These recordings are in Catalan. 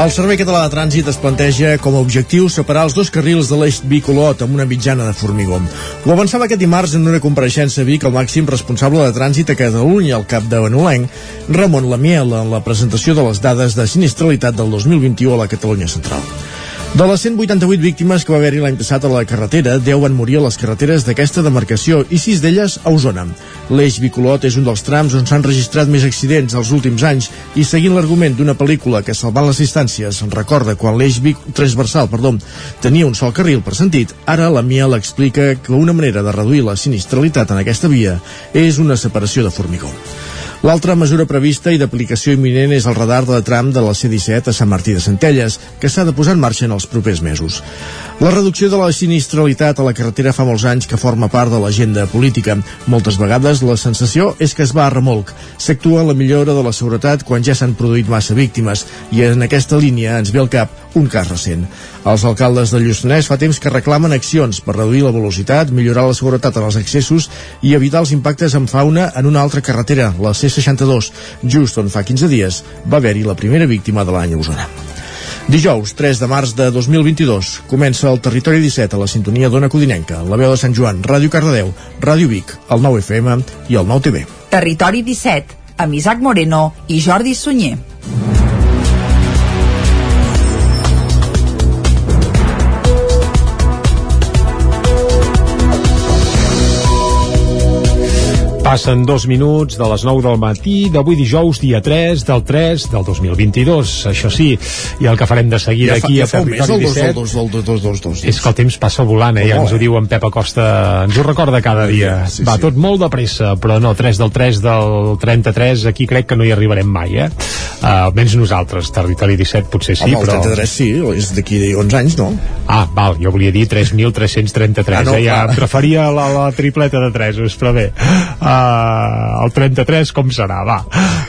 El Servei Català de Trànsit es planteja com a objectiu separar els dos carrils de l'eix bicolot amb una mitjana de formigó. Ho avançava aquest dimarts en una compareixença a Vic el màxim responsable de trànsit a Catalunya, al cap de Benolenc, Ramon Lamiel, en la presentació de les dades de sinistralitat del 2021 a la Catalunya Central. De les 188 víctimes que va haver-hi l'any passat a la carretera, 10 van morir a les carreteres d'aquesta demarcació i 6 d'elles a Osona. L'eix bicolot és un dels trams on s'han registrat més accidents els últims anys i seguint l'argument d'una pel·lícula que salvant les distàncies recorda quan l'eix transversal perdó, tenia un sol carril per sentit, ara la Miel explica que una manera de reduir la sinistralitat en aquesta via és una separació de formigó. L'altra mesura prevista i d'aplicació imminent és el radar de tram de la C-17 a Sant Martí de Centelles, que s'ha de posar en marxa en els propers mesos. La reducció de la sinistralitat a la carretera fa molts anys que forma part de l'agenda política. Moltes vegades la sensació és que es va a remolc. S'actua la millora de la seguretat quan ja s'han produït massa víctimes i en aquesta línia ens ve al cap un cas recent. Els alcaldes de Lluçanès fa temps que reclamen accions per reduir la velocitat, millorar la seguretat en els accessos i evitar els impactes en fauna en una altra carretera, la C62, just on fa 15 dies va haver-hi la primera víctima de l'any a Osona. Dijous, 3 de març de 2022, comença el Territori 17 a la sintonia d'Ona Codinenca, la veu de Sant Joan, Ràdio Cardedeu, Ràdio Vic, el 9 FM i el 9 TV. Territori 17, amb Isaac Moreno i Jordi Sunyer. Passen dos minuts de les 9 del matí d'avui dijous, dia 3 del 3 del 2022. Això sí, i el que farem de seguida Ja fa, aquí ja a fa un mes Territori el 2 del 17 2 del 2 2 2 2 és que el temps passa volant, eh? ja ens ho diu en Pep Acosta, ens ho recorda cada dia. Sí, Va sí. tot molt de pressa, però no, 3 del 3 del 33, aquí crec que no hi arribarem mai, eh? Uh, almenys nosaltres, Territori 17 potser sí, Home, el però... 33 sí, és d'aquí 11 anys, no? Ah, val, jo volia dir 3.333, Ah, no, eh? ja clar. em preferia la, la tripleta de 3, però bé. Uh, el 33 com serà, va.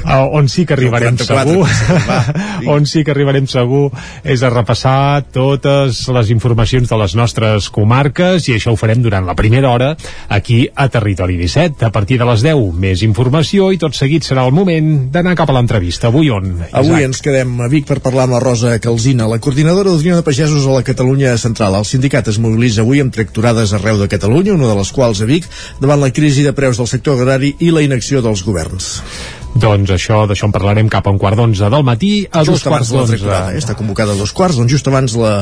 Uh, on sí que arribarem 44, segur, va, on sí que arribarem segur és a repassar totes les informacions de les nostres comarques i això ho farem durant la primera hora aquí a Territori 17. A partir de les 10, més informació i tot seguit serà el moment d'anar cap a l'entrevista. Avui on? Avui Isaac? ens quedem a Vic per parlar amb la Rosa Calzina, la coordinadora d'Unió de Pagesos a la Catalunya Central. El sindicat es mobilitza avui amb tracturades arreu de Catalunya, una de les quals a Vic, davant la crisi de preus del sector agrari i la inacció dels governs. Doncs això, d'això en parlarem cap a un quart d'onze del matí a dos just abans quarts d'onze. Està convocada a dos quarts, doncs just abans la,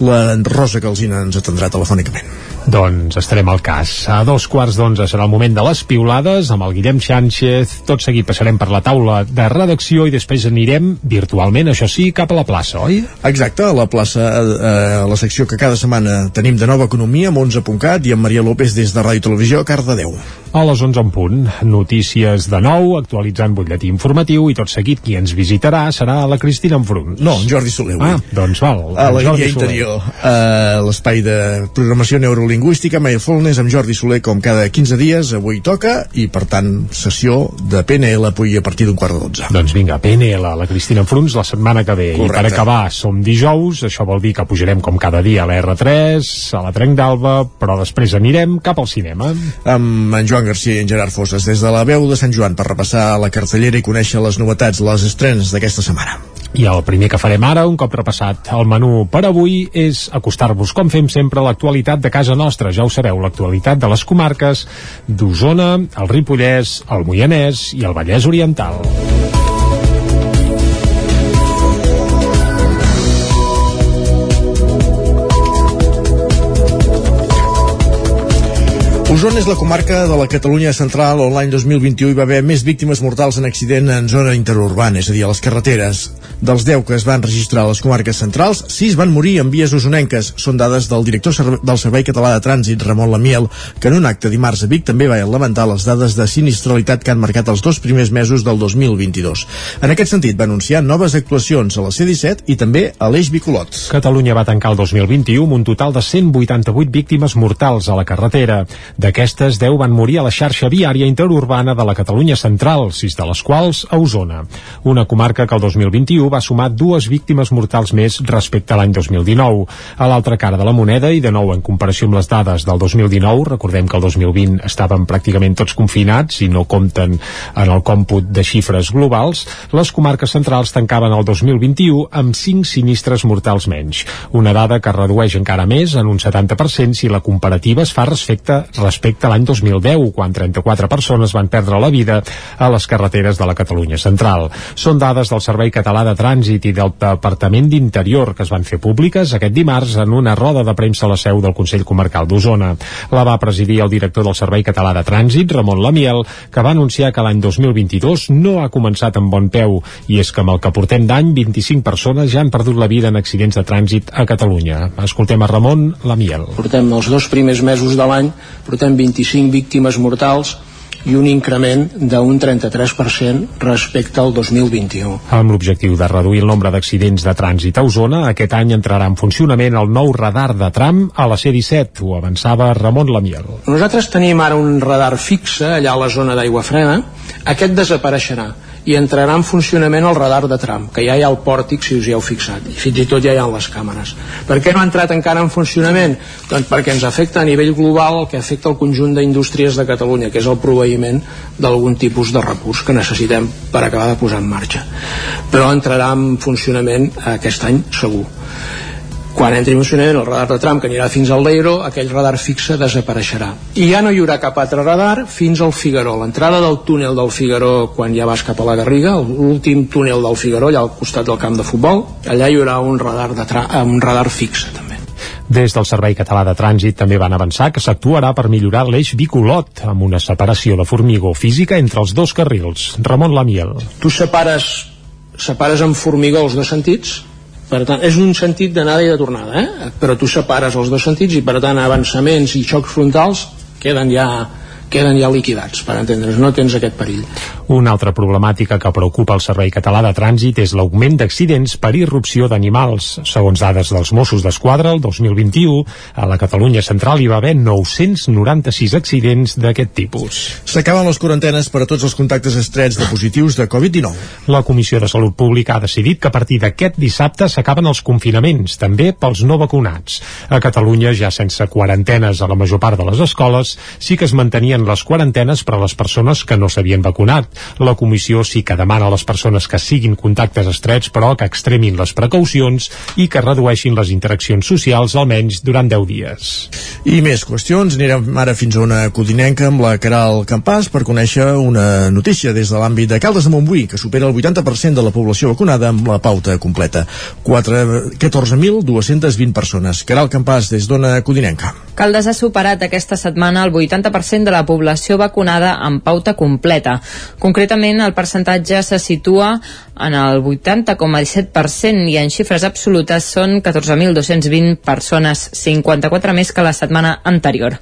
la Rosa Calzina ens atendrà telefònicament. Doncs estarem al cas. A dos quarts d'onze serà el moment de les piulades amb el Guillem Sánchez. Tot seguit passarem per la taula de redacció i després anirem virtualment, això sí, cap a la plaça, oi? Exacte, a la plaça, eh, a la secció que cada setmana tenim de Nova Economia, amb 11.cat, i amb Maria López des de Ràdio Televisió, a Cardedeu. A les 11 en punt. Notícies de nou, actualitzant butlletí informatiu i tot seguit qui ens visitarà serà la Cristina Enfruns. No, en Jordi Soler. Ah, doncs val. a la guia interior, a l'espai de programació neurolingüística, Mindfulness, amb Jordi Soler, com cada 15 dies, avui toca, i per tant, sessió de PNL avui a partir d'un quart de dotze. Doncs vinga, PNL, la Cristina Fruns la setmana que ve. Correcte. I per acabar, som dijous, això vol dir que pujarem com cada dia a la R3, a la Trenc d'Alba, però després anirem cap al cinema. Amb en Joan Garcia i en Gerard Fosses, des de la veu de Sant Joan, per repassar la cartellera i conèixer les novetats, les estrenes d'aquesta setmana. I el primer que farem ara, un cop repassat el menú per avui, és acostar-vos, com fem sempre, l'actualitat de casa nostra. Ja ho sabeu, l'actualitat de les comarques d'Osona, el Ripollès, el Moianès i el Vallès Oriental. Osona és la comarca de la Catalunya central on l'any 2021 hi va haver més víctimes mortals en accident en zona interurbana, és a dir, a les carreteres. Dels 10 que es van registrar a les comarques centrals, 6 van morir en vies osonenques. Són dades del director del Servei Català de Trànsit, Ramon Lamiel, que en un acte dimarts a Vic també va lamentar les dades de sinistralitat que han marcat els dos primers mesos del 2022. En aquest sentit, va anunciar noves actuacions a la C-17 i també a l'Eix Bicolot. Catalunya va tancar el 2021 amb un total de 188 víctimes mortals a la carretera. D'aquestes, 10 van morir a la xarxa viària interurbana de la Catalunya central, sis de les quals a Osona. Una comarca que el 2021 va sumar dues víctimes mortals més respecte a l'any 2019. A l'altra cara de la moneda, i de nou en comparació amb les dades del 2019, recordem que el 2020 estaven pràcticament tots confinats i no compten en el còmput de xifres globals, les comarques centrals tancaven el 2021 amb 5 sinistres mortals menys. Una dada que redueix encara més en un 70% si la comparativa es fa respecte, respecte a l'any 2010, quan 34 persones van perdre la vida a les carreteres de la Catalunya central. Són dades del Servei Català de Trànsit i del Departament d'Interior que es van fer públiques aquest dimarts en una roda de premsa a la seu del Consell Comarcal d'Osona. La va presidir el director del Servei Català de Trànsit, Ramon Lamiel, que va anunciar que l'any 2022 no ha començat amb bon peu i és que amb el que portem d'any 25 persones ja han perdut la vida en accidents de trànsit a Catalunya. Escoltem a Ramon Lamiel. Portem els dos primers mesos de l'any, portem 25 víctimes mortals i un increment d'un 33% respecte al 2021. Amb l'objectiu de reduir el nombre d'accidents de trànsit a Osona, aquest any entrarà en funcionament el nou radar de tram a la C-17, ho avançava Ramon Lamiel. Nosaltres tenim ara un radar fixe allà a la zona d'aigua freda, aquest desapareixerà i entrarà en funcionament el radar de tram, que ja hi ha el pòrtic si us hi heu fixat, i fins i tot ja hi ha les càmeres. Per què no ha entrat encara en funcionament? Doncs perquè ens afecta a nivell global el que afecta el conjunt d'indústries de Catalunya, que és el proveïment d'algun tipus de recurs que necessitem per acabar de posar en marxa. Però entrarà en funcionament aquest any segur quan entri en funcionament el radar de tram que anirà fins al Leiro, aquell radar fixe desapareixerà. I ja no hi haurà cap altre radar fins al Figaró. L'entrada del túnel del Figaró quan ja vas cap a la Garriga, l'últim túnel del Figaró, allà al costat del camp de futbol, allà hi haurà un radar, de tra un radar fixe també. Des del Servei Català de Trànsit també van avançar que s'actuarà per millorar l'eix bicolot amb una separació de formigó física entre els dos carrils. Ramon Lamiel. Tu separes, separes amb formigó els dos sentits, per tant, és un sentit d'anada i de tornada, eh? però tu separes els dos sentits i per tant avançaments i xocs frontals queden ja queden ja liquidats, per entendre's, no tens aquest perill. Una altra problemàtica que preocupa el Servei Català de Trànsit és l'augment d'accidents per irrupció d'animals. Segons dades dels Mossos d'Esquadra, el 2021, a la Catalunya central hi va haver 996 accidents d'aquest tipus. S'acaben les quarantenes per a tots els contactes estrets de positius de Covid-19. La Comissió de Salut Pública ha decidit que a partir d'aquest dissabte s'acaben els confinaments, també pels no vacunats. A Catalunya, ja sense quarantenes a la major part de les escoles, sí que es mantenien les quarantenes per a les persones que no s'havien vacunat. La comissió sí que demana a les persones que siguin contactes estrets, però que extremin les precaucions i que redueixin les interaccions socials almenys durant 10 dies. I més qüestions. Anirem ara fins a una codinenca amb la Caral Campàs per conèixer una notícia des de l'àmbit de Caldes de Montbui, que supera el 80% de la població vacunada amb la pauta completa. 14.220 persones. Caral Campàs, des d'Ona Codinenca. Caldes ha superat aquesta setmana el 80% de la població vacunada amb pauta completa. Concretament, el percentatge se situa en el 80,17% i en xifres absolutes són 14.220 persones, 54 més que la setmana anterior.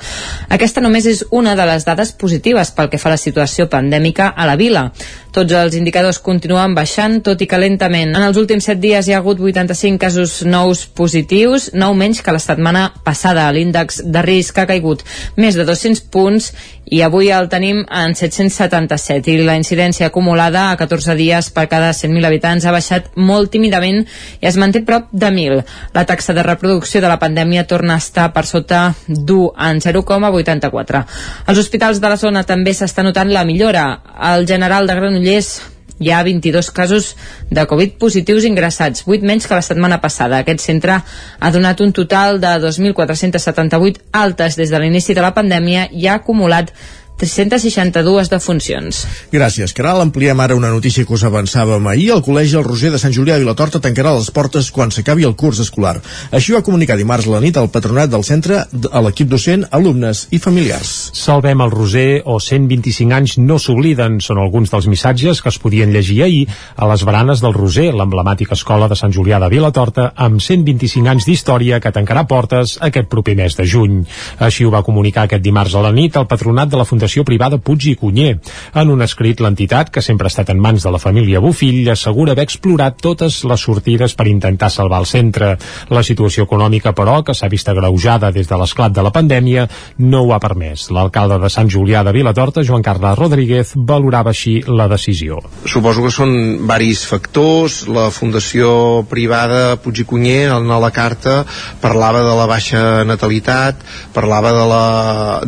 Aquesta només és una de les dades positives pel que fa a la situació pandèmica a la vila. Tots els indicadors continuen baixant, tot i que lentament. En els últims 7 dies hi ha hagut 85 casos nous positius, 9 menys que la setmana passada. L'índex de risc ha caigut més de 200 punts i avui el tenim en 777 i la incidència acumulada a 14 dies per cada 100.000 habitants ha baixat molt tímidament i es manté prop de 1.000. La taxa de reproducció de la pandèmia torna a estar per sota d'1 en 0,84. Als hospitals de la zona també s'està notant la millora. El general de Granollers hi ha 22 casos de Covid positius ingressats, 8 menys que la setmana passada. Aquest centre ha donat un total de 2.478 altes des de l'inici de la pandèmia i ha acumulat 362 defuncions. Gràcies, Caral. Ampliem ara una notícia que us avançàvem ahir. El Col·legi El Roser de Sant Julià de Vilatorta tancarà les portes quan s'acabi el curs escolar. Així ho va comunicar dimarts a la nit el patronat del centre a l'equip docent, alumnes i familiars. Salvem el Roser o 125 anys no s'obliden són alguns dels missatges que es podien llegir ahir a les baranes del Roser, l'emblemàtica escola de Sant Julià de Vilatorta, amb 125 anys d'història que tancarà portes aquest proper mes de juny. Així ho va comunicar aquest dimarts a la nit el patronat de la Fundació l'educació privada Puig i Cunyer. En un escrit, l'entitat, que sempre ha estat en mans de la família Bufill, assegura haver explorat totes les sortides per intentar salvar el centre. La situació econòmica, però, que s'ha vist agreujada des de l'esclat de la pandèmia, no ho ha permès. L'alcalde de Sant Julià de Vilatorta, Joan Carles Rodríguez, valorava així la decisió. Suposo que són varis factors. La Fundació Privada Puig i Cunyer, en la carta, parlava de la baixa natalitat, parlava de la,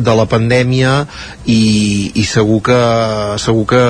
de la pandèmia i, i segur que segur que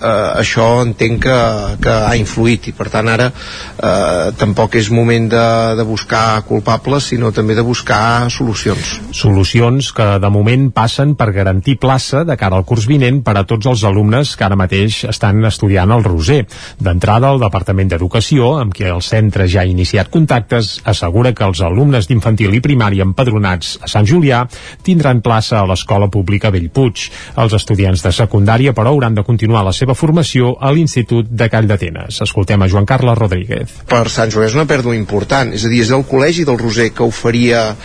eh, això entenc que, que ha influït i per tant ara eh, tampoc és moment de, de buscar culpables sinó també de buscar solucions Solucions que de moment passen per garantir plaça de cara al curs vinent per a tots els alumnes que ara mateix estan estudiant al Roser. D'entrada, el Departament d'Educació, amb qui el centre ja ha iniciat contactes, assegura que els alumnes d'infantil i primària empadronats a Sant Julià tindran plaça a l'escola pública Bellpuig. Els estudiants de secundària, però, hauran de continuar la seva formació a l'Institut de Call d'Atenes. Escoltem a Joan Carles Rodríguez. per Sant Julià és una pèrdua important és a dir, és el col·legi del Roser que oferia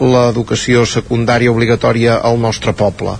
l'educació secundària obligatòria al nostre poble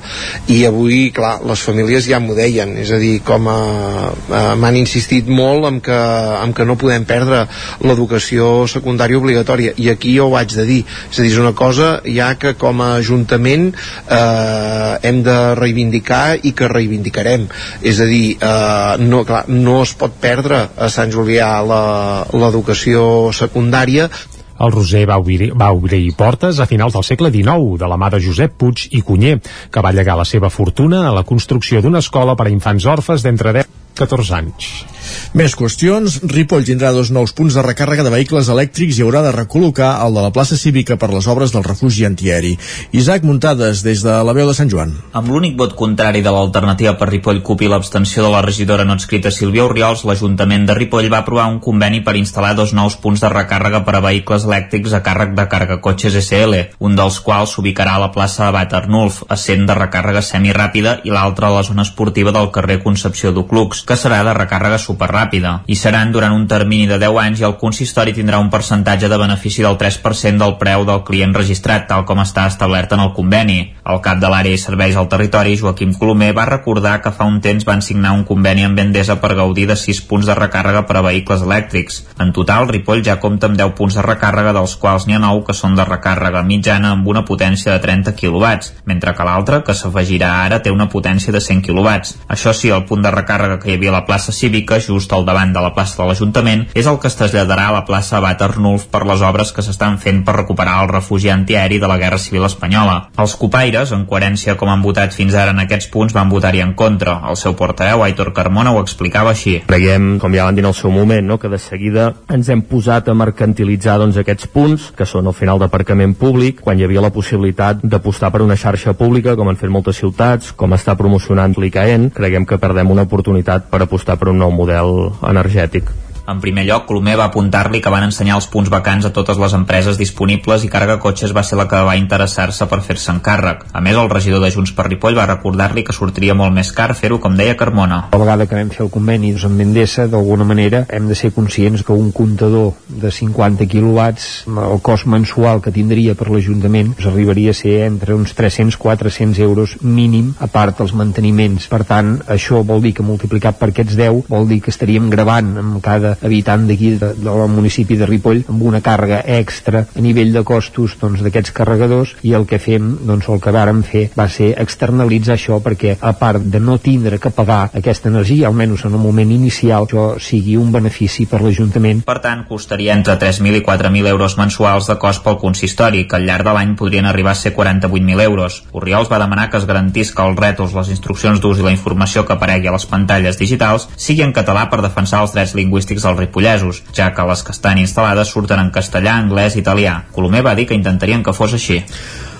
i avui, clar, les famílies ja m'ho deien, és a dir, com m'han insistit molt en que, en que no podem perdre l'educació secundària obligatòria i aquí jo ho haig de dir, és a dir, és una cosa ja que com a Ajuntament eh, hem de reivindicar i que reivindicarem és a dir, eh, no, clar, no es pot perdre a Sant Julià l'educació secundària El Roser va obrir, va obrir portes a finals del segle XIX de la mà de Josep Puig i Cunyer, que va llegar la seva fortuna a la construcció d'una escola per a infants orfes d'entre 10 i 14 anys. Més qüestions. Ripoll tindrà dos nous punts de recàrrega de vehicles elèctrics i haurà de recol·locar el de la plaça cívica per les obres del refugi antiaeri. Isaac Muntades, des de la veu de Sant Joan. Amb l'únic vot contrari de l'alternativa per Ripoll CUP i l'abstenció de la regidora no escrita Sílvia Oriols, l'Ajuntament de Ripoll va aprovar un conveni per instal·lar dos nous punts de recàrrega per a vehicles elèctrics a càrrec de carga cotxes SL, un dels quals s'ubicarà a la plaça Abat Arnulf, essent de recàrrega semiràpida, i l'altre a la zona esportiva del carrer Concepció d'Uclux, que serà de recàrrega superràpida. I seran durant un termini de 10 anys i el consistori tindrà un percentatge de benefici del 3% del preu del client registrat, tal com està establert en el conveni. El cap de l'àrea i serveis al territori, Joaquim Colomer, va recordar que fa un temps van signar un conveni amb Endesa per gaudir de 6 punts de recàrrega per a vehicles elèctrics. En total, Ripoll ja compta amb 10 punts de recàrrega, dels quals n'hi ha 9 que són de recàrrega mitjana amb una potència de 30 kW, mentre que l'altre, que s'afegirà ara, té una potència de 100 kW. Això sí, el punt de recàrrega que hi havia a la plaça Cívica, just al davant de la plaça de l'Ajuntament, és el que es traslladarà a la plaça Abat Arnulf per les obres que s'estan fent per recuperar el refugi antiaeri de la Guerra Civil Espanyola. Els copaires, en coherència com han votat fins ara en aquests punts, van votar-hi en contra. El seu portaveu, Aitor Carmona, ho explicava així. Creiem, com ja van dir en el seu moment, no, que de seguida ens hem posat a mercantilitzar doncs, aquests punts, que són al final d'aparcament públic, quan hi havia la possibilitat d'apostar per una xarxa pública, com han fet moltes ciutats, com està promocionant l'ICAEN, creiem que perdem una oportunitat per apostar per un nou model energètic. En primer lloc, Colomer va apuntar-li que van ensenyar els punts vacants a totes les empreses disponibles i Carga Cotxes va ser la que va interessar-se per fer-se'n càrrec. A més, el regidor de Junts per Ripoll va recordar-li que sortiria molt més car fer-ho, com deia Carmona. A la vegada que vam fer el conveni doncs, amb Endesa, d'alguna manera hem de ser conscients que un comptador de 50 quilowatts, el cost mensual que tindria per l'Ajuntament, doncs, arribaria a ser entre uns 300-400 euros mínim, a part dels manteniments. Per tant, això vol dir que multiplicat per aquests 10 vol dir que estaríem gravant amb cada habitant d'aquí de, del municipi de Ripoll amb una càrrega extra a nivell de costos doncs, d'aquests carregadors i el que fem, doncs el que vàrem fer va ser externalitzar això perquè a part de no tindre que pagar aquesta energia, almenys en el moment inicial, això sigui un benefici per l'Ajuntament. Per tant, costaria entre 3.000 i 4.000 euros mensuals de cost pel consistori, que al llarg de l'any podrien arribar a ser 48.000 euros. Oriols va demanar que es garantís que els rètols, les instruccions d'ús i la informació que aparegui a les pantalles digitals sigui en català per defensar els drets lingüístics dels ripollesos, ja que les que estan instal·lades surten en castellà, anglès i italià. Colomer va dir que intentarien que fos així.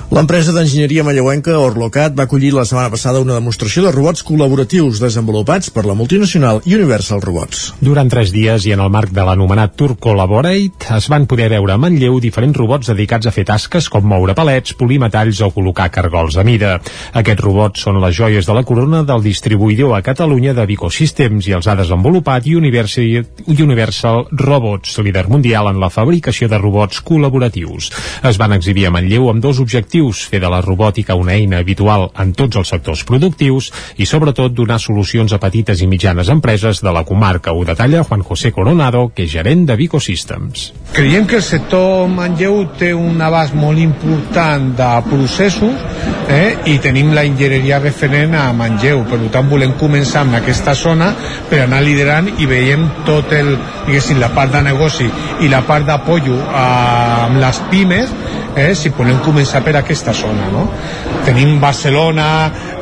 L'empresa d'enginyeria manlleuenca Orlocat va acollir la setmana passada una demostració de robots col·laboratius desenvolupats per la multinacional Universal Robots. Durant tres dies i en el marc de l'anomenat Tour Collaborate es van poder veure a Manlleu diferents robots dedicats a fer tasques com moure palets, polir metalls o col·locar cargols a mida. Aquests robots són les joies de la corona del distribuïdor a Catalunya de Vico Systems i els ha desenvolupat Universal Robots, líder mundial en la fabricació de robots col·laboratius. Es van exhibir a Manlleu amb dos objectius productius, fer de la robòtica una eina habitual en tots els sectors productius i sobretot donar solucions a petites i mitjanes empreses de la comarca. Ho detalla Juan José Coronado, que és gerent de Vico Systems. Creiem que el sector Manlleu té un abast molt important de processos eh, i tenim la enginyeria referent a Manlleu, per tant volem començar amb aquesta zona per anar liderant i veiem tot el, diguéssim, la part de negoci i la part d'apollo amb les pimes eh, si podem començar per aquesta zona no? Tenim Barcelona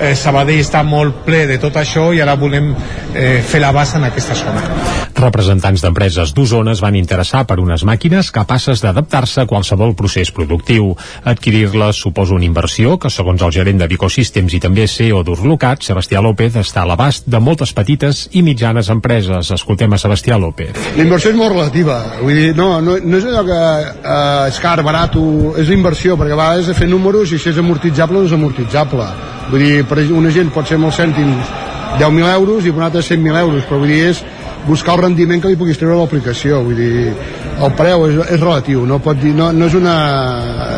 eh, Sabadell està molt ple de tot això i ara volem eh, fer la base en aquesta zona Representants d'empreses d'Osona es van interessar per unes màquines capaces d'adaptar-se a qualsevol procés productiu. Adquirir-les suposa una inversió que, segons el gerent de Bicosystems i també CEO d'Urlocat, Sebastià López, està a l'abast de moltes petites i mitjanes empreses. Escoltem a Sebastià López. La inversió és molt relativa. Vull dir, no, no, no és allò que eh, és car, barat, o, és inversió, perquè a vegades de fer números i si és amortitzable és amortitzable. Vull dir, per una gent pot ser molts cèntims 10.000 euros i per un altre 100.000 euros, però vull dir, és buscar el rendiment que li puguis treure a l'aplicació vull dir, el preu és, és relatiu no, pot dir, no, no és una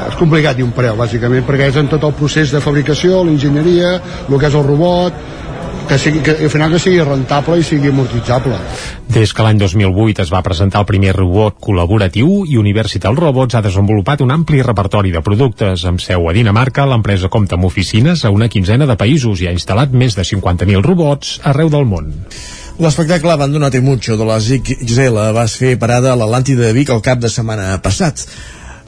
és complicat dir un preu bàsicament perquè és en tot el procés de fabricació, l'enginyeria el que és el robot que, sigui, que al final que sigui rentable i sigui amortitzable. Des que l'any 2008 es va presentar el primer robot col·laboratiu i Universital Robots ha desenvolupat un ampli repertori de productes. Amb seu a Dinamarca, l'empresa compta amb oficines a una quinzena de països i ha instal·lat més de 50.000 robots arreu del món. L'espectacle Abandonate Mucho de la XL va fer parada a l'Atlàntida de Vic el cap de setmana passat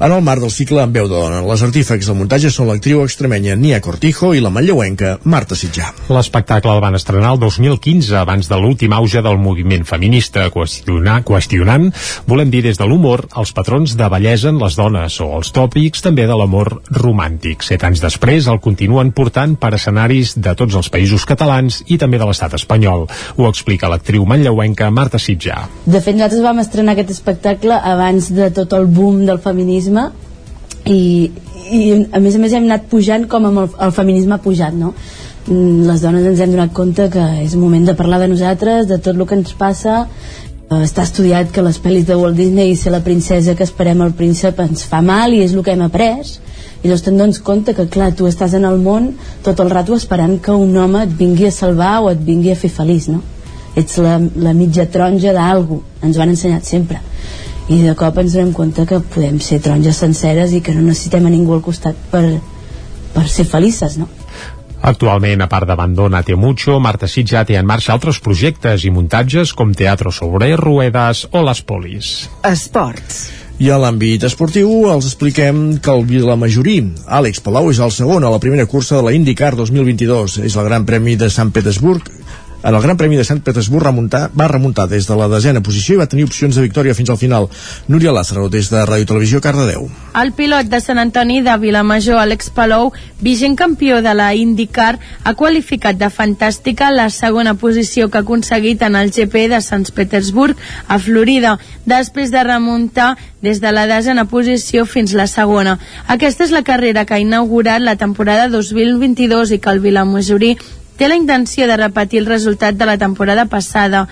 en el marc del cicle amb veu de dona. Les artífecs del muntatge són l'actriu extremenya Nia Cortijo i la manlleuenca Marta Sitjà. L'espectacle el van estrenar el 2015, abans de l'últim auge del moviment feminista, qüestionar, qüestionant, volem dir des de l'humor, els patrons de bellesa en les dones o els tòpics també de l'amor romàntic. Set anys després el continuen portant per escenaris de tots els països catalans i també de l'estat espanyol. Ho explica l'actriu manlleuenca Marta Sitjà. De fet, nosaltres vam estrenar aquest espectacle abans de tot el boom del feminisme feminisme i, i a més a més hem anat pujant com amb el, el feminisme ha pujat no? Mm, les dones ens hem donat compte que és moment de parlar de nosaltres de tot el que ens passa eh, està estudiat que les pel·lis de Walt Disney i ser la princesa que esperem al príncep ens fa mal i és el que hem après i llavors te'n dones compte que clar, tu estàs en el món tot el rato esperant que un home et vingui a salvar o et vingui a fer feliç no? ets la, la mitja taronja d'algú ens ho han ensenyat sempre i de cop ens donem compte que podem ser taronges senceres i que no necessitem a ningú al costat per, per ser felices, no? Actualment, a part d'Abandona Te Mucho, Marta Sitja té en marxa altres projectes i muntatges com Teatro sobre Ruedas o Les Polis. Esports. I a l'àmbit esportiu els expliquem que el Vilamajorí, Àlex Palau, és el segon a la primera cursa de la IndyCar 2022. És el Gran Premi de Sant Petersburg en el Gran Premi de Sant Petersburg remuntar, va remuntar des de la desena posició i va tenir opcions de victòria fins al final. Núria Lázaro, des de Ràdio Televisió, Cardedeu. El pilot de Sant Antoni de Vilamajor, Àlex Palou, vigent campió de la IndyCar, ha qualificat de fantàstica la segona posició que ha aconseguit en el GP de Sant Petersburg a Florida, després de remuntar des de la desena posició fins la segona. Aquesta és la carrera que ha inaugurat la temporada 2022 i que el Vilamajorí té la intenció de repetir el resultat de la temporada passada.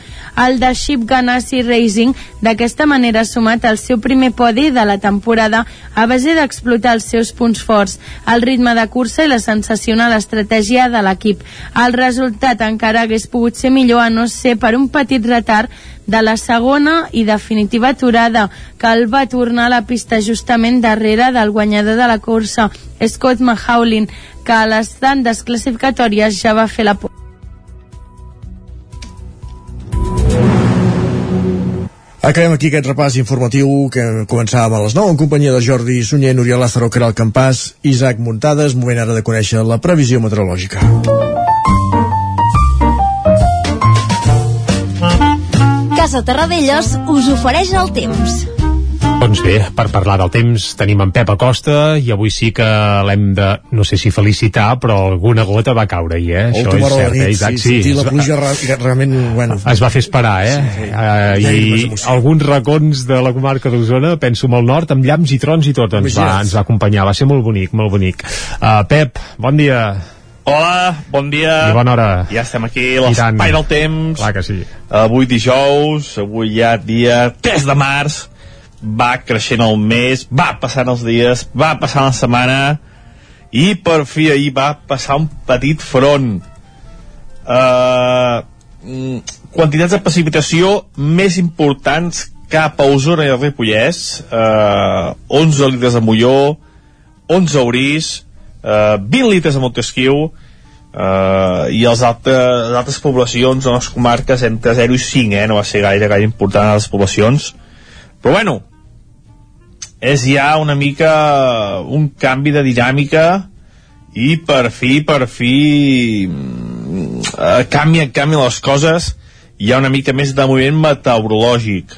El de Ship Ganassi Racing d'aquesta manera ha sumat el seu primer podi de la temporada a base d'explotar els seus punts forts, el ritme de cursa i la sensacional estratègia de l'equip. El resultat encara hagués pogut ser millor a no ser per un petit retard de la segona i definitiva aturada que el va tornar a la pista justament darrere del guanyador de la cursa, Scott Mahaulin, que a les tandes classificatòries ja va fer la. Acabem aquí aquest repàs informatiu que començàvem a les 9 en companyia de Jordi Sunyer, Núria Lázaro, Caral Campàs, Isaac Muntades, moment ara de conèixer la previsió meteorològica. Casa Terradellos us ofereix el temps. Doncs bé, per parlar del temps tenim en Pep Acosta i avui sí que l'hem de, no sé si felicitar, però alguna gota va caure ahir, eh? Això és cert, eh, Isaac? Sí, sí, la pluja realment, bueno... Es va fer esperar, eh? Sí, sí. Uh, I alguns racons de la comarca d'Osona, penso molt nord, amb llamps i trons i tot, ens va, ens va acompanyar. Va ser molt bonic, molt bonic. Uh, Pep, bon dia. Hola, bon dia. I bona hora. Ja estem aquí, l'espai del temps. Clar que sí. Avui dijous, avui ja dia 3 de març, va creixent el mes, va passant els dies, va passant la setmana i per fi ahir va passar un petit front uh, quantitats de precipitació més importants cap a Osona i el Ripollès uh, 11 litres a Molló 11 a Orís uh, 20 litres a Montesquieu uh, i els altres, les altres poblacions en les comarques entre 0 i 5 eh? no va ser gaire, gaire important a les poblacions però bueno és ja una mica un canvi de dinàmica i per fi, per fi eh, canvien, canvien les coses hi ha una mica més de moviment meteorològic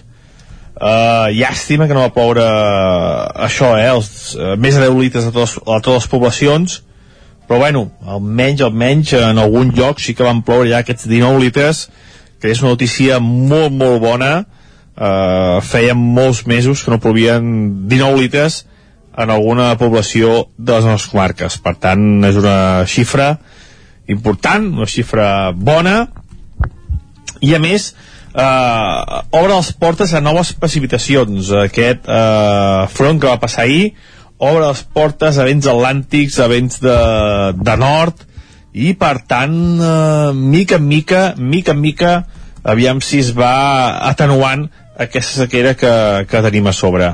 uh, llàstima que no va ploure això, eh, els, uh, més de 10 litres a, totes, a totes les poblacions. Però bueno, almenys, almenys en algun lloc sí que van ploure ja aquests 19 litres que és una notícia molt, molt bona. Uh, feien molts mesos que no plovien 19 litres en alguna població de les nostres comarques. Per tant, és una xifra important, una xifra bona, i a més, eh, obre les portes a noves precipitacions. Aquest eh, front que va passar ahir obre les portes a vents atlàntics, a vents de, de nord, i per tant, eh, mica en mica, mica en mica, aviam si es va atenuant aquesta sequera que, que tenim a sobre.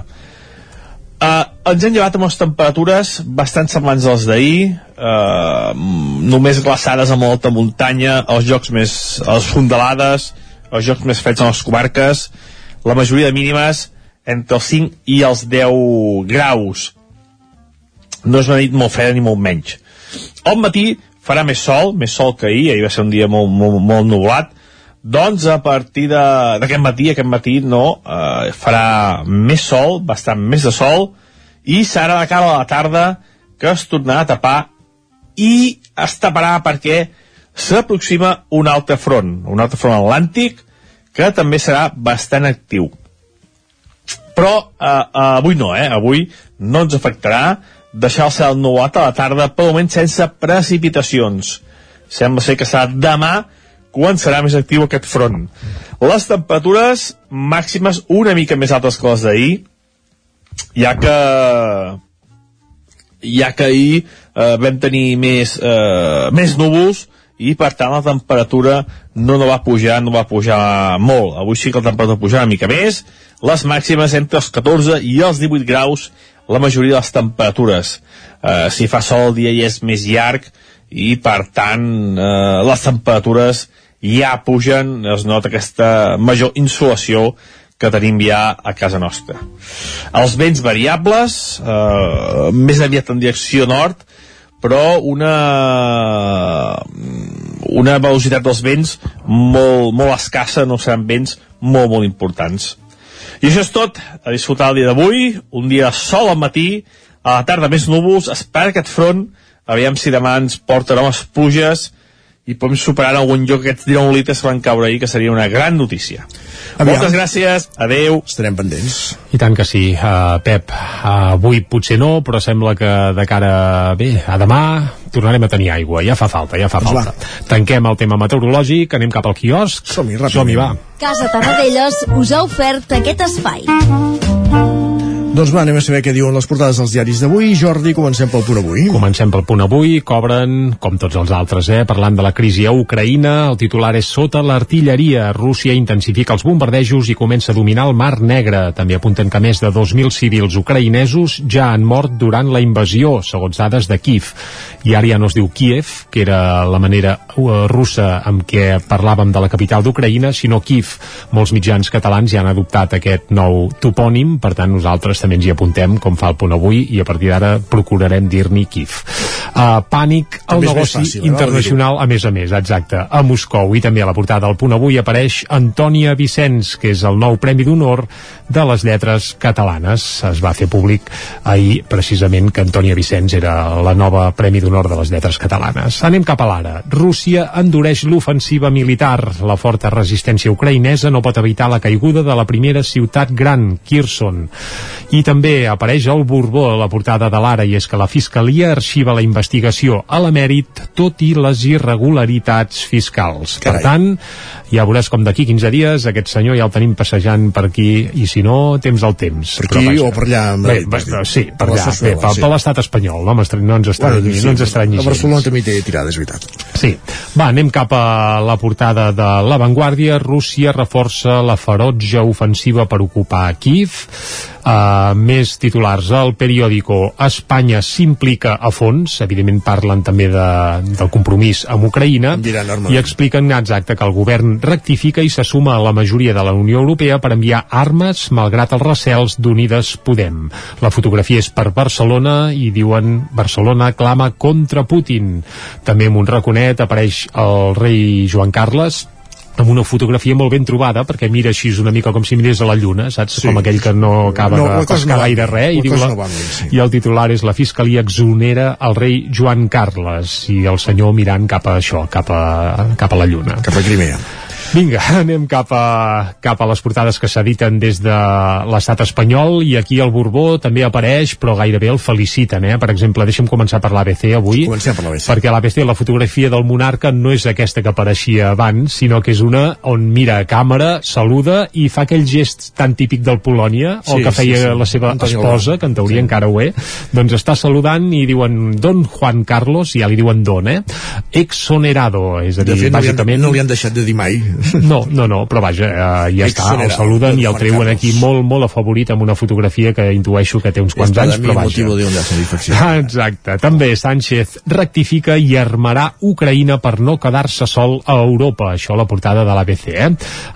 Uh, ens hem llevat amb les temperatures bastant semblants als d'ahir, uh, només glaçades a molta muntanya, els jocs més, a les fondalades, els jocs més freds en les comarques, la majoria de mínimes entre els 5 i els 10 graus. No és una nit molt freda ni molt menys. Al matí farà més sol, més sol que ahir, ahir va ser un dia molt, molt, molt nublat, doncs a partir d'aquest matí, aquest matí no, eh, farà més sol, bastant més de sol, i serà de cara a la tarda que es tornarà a tapar i es taparà perquè s'aproxima un altre front, un altre front atlàntic que també serà bastant actiu. Però eh, eh, avui no, eh? Avui no ens afectarà deixar el cel nuat a la tarda, per moment sense precipitacions. Sembla ser que serà demà quan serà més actiu aquest front. Les temperatures màximes una mica més altes que les d'ahir, ja que ja que ahir eh, vam tenir més, eh, més núvols i per tant la temperatura no, no va pujar, no va pujar molt. Avui sí que la temperatura pujarà una mica més, les màximes entre els 14 i els 18 graus la majoria de les temperatures. Eh, si fa sol el dia ja és més llarg i per tant eh, les temperatures ja pugen, es nota aquesta major insolació que tenim ja a casa nostra. Els vents variables, eh, més aviat en direcció nord, però una, una velocitat dels vents molt, molt escassa, no seran vents molt, molt importants. I això és tot, a disfrutar el dia d'avui, un dia sol al matí, a la tarda més núvols, espera aquest front, aviam si demà ens porta noves pluges, i podem superar en algun lloc aquests 19 litres que van caure ahir, que seria una gran notícia. Aviam. Moltes gràcies, adeu. Estarem pendents. I tant que sí, uh, Pep. Uh, avui potser no, però sembla que de cara, bé, a demà tornarem a tenir aigua. Ja fa falta, ja fa pues falta. Va. Tanquem el tema meteorològic, anem cap al quiosc. Som-hi, Som-hi, va. Casa Tarradellas us ha ofert aquest espai. Doncs va, anem a saber què diuen les portades dels diaris d'avui. Jordi, comencem pel punt avui. Comencem pel punt avui. Cobren, com tots els altres, eh? parlant de la crisi a Ucraïna. El titular és sota l'artilleria. Rússia intensifica els bombardejos i comença a dominar el Mar Negre. També apunten que més de 2.000 civils ucraïnesos ja han mort durant la invasió, segons dades de Kiev. I ara ja no es diu Kiev, que era la manera uh, russa amb què parlàvem de la capital d'Ucraïna, sinó Kiev. Molts mitjans catalans ja han adoptat aquest nou topònim, per tant nosaltres també ens hi apuntem com fa el punt avui i a partir d'ara procurarem dir-n'hi Kif. Uh, pànic al negoci fàcil, eh, internacional, a més a més, exacte, a Moscou. I també a la portada del punt avui apareix Antònia Vicenç, que és el nou Premi d'Honor de les lletres catalanes. Es va fer públic ahir, precisament, que Antònia Vicenç era la nova Premi d'Honor de les lletres catalanes. Anem cap a l'ara. Rússia endureix l'ofensiva militar. La forta resistència ucraïnesa no pot evitar la caiguda de la primera ciutat gran, Kherson I també apareix el Borbó a la portada de l'Ara i és que la Fiscalia arxiva la investigació a l'emèrit tot i les irregularitats fiscals. Carai. Per tant, ja veuràs com d'aquí 15 dies aquest senyor ja el tenim passejant per aquí i si no, temps al temps. Per aquí o per allà. Bé, bé, sí, per allà, bé, per, per l'estat espanyol, no, no ens estranyi, bueno, sí, no ens estranyi A Barcelona també té tirada, és veritat. Sí. Va, anem cap a la portada de La Vanguardia. Rússia reforça la ferotge ofensiva per ocupar Kiev Uh, més titulars. Al periòdico Espanya s'implica a fons evidentment parlen també de, del compromís amb Ucraïna i expliquen exacte que el govern rectifica i se suma a la majoria de la Unió Europea per enviar armes malgrat els recels d'Unides Podem. La fotografia és per Barcelona i diuen Barcelona clama contra Putin també amb un raconet apareix el rei Joan Carles amb una fotografia molt ben trobada perquè mira així una mica com si mirés a la lluna saps? Sí. com aquell que no acaba no, de pescar no gaire res i, diu la, no sí. i el titular és la fiscalia exonera el rei Joan Carles i el senyor mirant cap a això cap a, cap a la lluna cap a Crimea Vinga, anem cap a, cap a les portades que s'editen des de l'estat espanyol i aquí el Borbó també apareix, però gairebé el feliciten, eh? Per exemple, deixa'm començar per l'ABC avui. Comencem per l'ABC. Perquè l'ABC, la fotografia del monarca no és aquesta que apareixia abans, sinó que és una on mira a càmera, saluda i fa aquell gest tan típic del Polònia, sí, o que feia sí, sí. la seva Antonio esposa, que en teoria sí. encara ho és, doncs està saludant i diuen Don Juan Carlos, i ja li diuen Don, eh? Exonerado, és a dir, de fet, bàsicament... No li, han, no li han deixat de dir mai no, no, no, però vaja, eh, ja està, el saluden i el treuen aquí molt, molt afavorit amb una fotografia que intueixo que té uns quants anys, però vaja. Ah, exacte. També Sánchez rectifica i armarà Ucraïna per no quedar-se sol a Europa. Això a la portada de l'ABC, eh?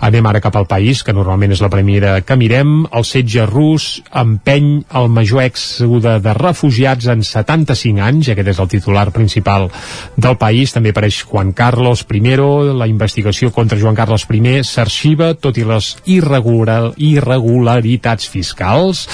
Anem ara cap al país, que normalment és la primera que mirem. El setge rus empeny el major èxode de refugiats en 75 anys, aquest és el titular principal del país. També apareix Juan Carlos I, la investigació contra Joan Carles I s'arxiva, tot i les irregular, irregularitats fiscals.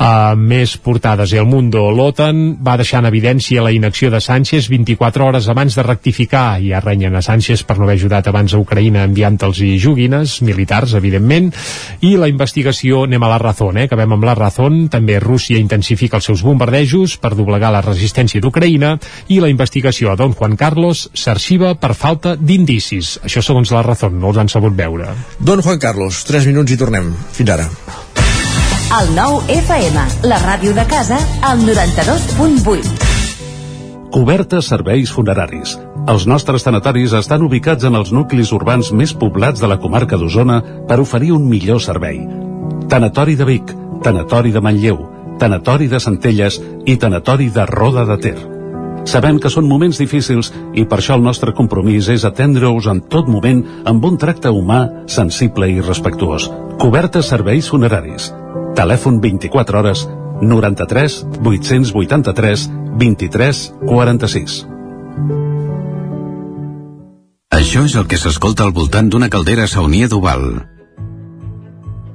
Uh, més portades. El Mundo, l'OTAN va deixar en evidència la inacció de Sánchez 24 hores abans de rectificar. I arrenyen a Sánchez per no haver ajudat abans a Ucraïna enviant-los i joguines, militars, evidentment. I la investigació, anem a la Razón, eh? acabem amb la Razón. També Rússia intensifica els seus bombardejos per doblegar la resistència d'Ucraïna i la investigació a Don Juan Carlos s'arxiva per falta d'indicis. Això segons la Razón no els han sabut veure. Don Juan Carlos, 3 minuts i tornem. Fins ara. El nou FM, la ràdio de casa, al 92.8. Cobertes serveis funeraris. Els nostres tanatoris estan ubicats en els nuclis urbans més poblats de la comarca d'Osona per oferir un millor servei. Tanatori de Vic, Tanatori de Manlleu, Tanatori de Centelles i Tanatori de Roda de Ter. Sabem que són moments difícils i per això el nostre compromís és atendre-us en tot moment amb un tracte humà, sensible i respectuós. Cobertes serveis funeraris. Telèfon 24 hores 93 883 23 46. Això és el que s'escolta al voltant d'una caldera saunia d'Oval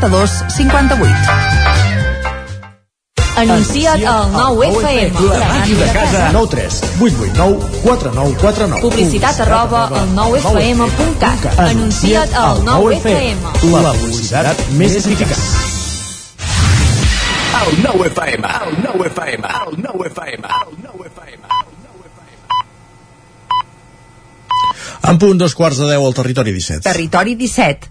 92 58. Anuncia't al 9FM. La màquina de casa. 9 3 8 8 9 4 9 4 9. Publicitat arroba al 9FM.cat. Anuncia't al 9FM. La publicitat més eficaç. El 9FM, el 9FM, el 9FM, el 9FM. En punt dos quarts de deu al territori 17. Territori 17,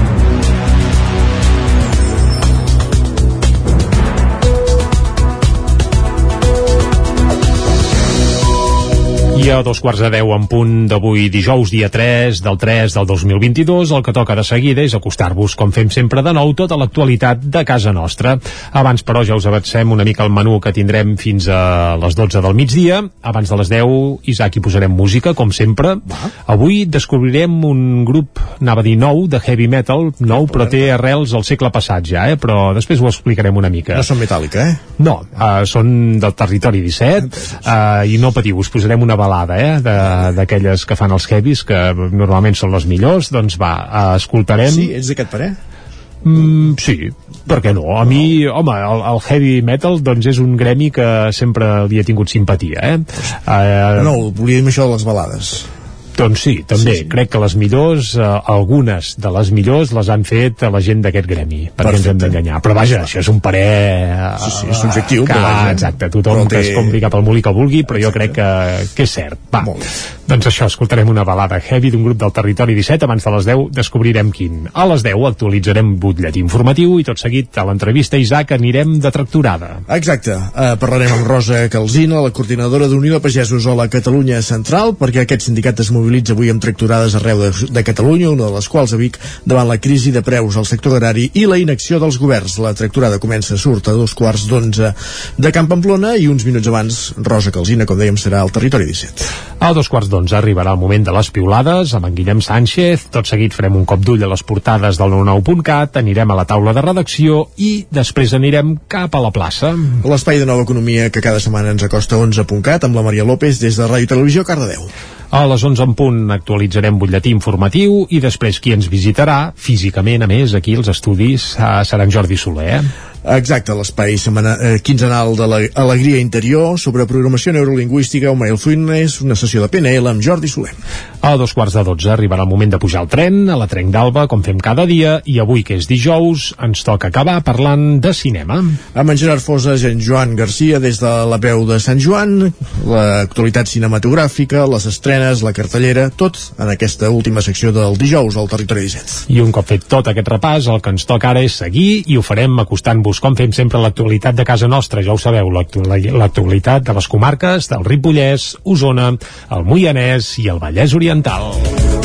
I a dos quarts de deu en punt d'avui dijous, dia 3 del 3 del 2022, el que toca de seguida és acostar-vos, com fem sempre de nou, tota l'actualitat de casa nostra. Abans, però, ja us avancem una mica el menú que tindrem fins a les 12 del migdia. Abans de les 10, Isaac, hi posarem música, com sempre. Avui descobrirem un grup, anava a dir nou, de heavy metal, nou, però té arrels al segle passat ja, eh? però després ho explicarem una mica. No són metàl·lica, eh? No, uh, són del territori 17 uh, i no patiu, us posarem una balada eh, de- d'aquelles que fan els heavies que normalment són les millors doncs va, uh, escoltarem Sí, ets d'aquest parer? Mm, sí, per què no? A mi, home, el, el heavy metal doncs és un gremi que sempre li he tingut simpatia, eh? Uh, No, volia dir això de les balades. Doncs sí, també. Sí, sí. Crec que les millors, eh, algunes de les millors les han fet a la gent d'aquest gremi, perquè ens hem d'enganyar. Però vaja, això és un parer... eh, Sí, sí, és subjectiu, Que, però vaja. exacte, tothom Però que té- es compri cap al molí que vulgui, però jo crec que, que és cert. Va, doncs això, escoltarem una balada heavy d'un grup del Territori 17, abans de les 10 descobrirem quin. A les 10 actualitzarem butllet informatiu i tot seguit a l'entrevista Isaac anirem de tracturada. Exacte. Uh, parlarem amb Rosa Calzina, la coordinadora d'Unió de Pagesos a la Catalunya Central, perquè aquest sindicat es mobilitza avui amb tracturades arreu de, de Catalunya, una de les quals a Vic, davant la crisi de preus al sector agrari i la inacció dels governs. La tracturada comença, surt a dos quarts d'onze de Camp Pamplona i uns minuts abans Rosa Calzina, com dèiem, serà al territori 17. A dos quarts d'onze arribarà el moment de les piulades amb en Guillem Sánchez. Tot seguit farem un cop d'ull a les portades del 99.cat, anirem a la taula de redacció i després anirem cap a la plaça. L'espai de nova economia que cada setmana ens acosta a 11.cat amb la Maria López des de Ràdio Televisió Cardedeu. A les 11 en punt actualitzarem butlletí informatiu i després qui ens visitarà físicament, a més, aquí als estudis eh, serà en Jordi Soler. Eh? Exacte, l'espai eh, quinzenal de l'Alegria Interior sobre programació neurolingüística o mindfulness, una sessió de PNL amb Jordi Soler. A dos quarts de dotze arribarà el moment de pujar al tren, a la Trenc d'Alba, com fem cada dia, i avui, que és dijous, ens toca acabar parlant de cinema. Amb en Gerard Fosas i en Joan Garcia des de la veu de Sant Joan, l'actualitat cinematogràfica, les estrenes, la cartellera, tot en aquesta última secció del dijous al Territori 17. I un cop fet tot aquest repàs, el que ens toca ara és seguir i ho farem acostant-vos, com fem sempre, l'actualitat de casa nostra. Ja ho sabeu, l'actu- l'actualitat de les comarques del Ripollès, Osona, el Moianès i el Vallès Oriental.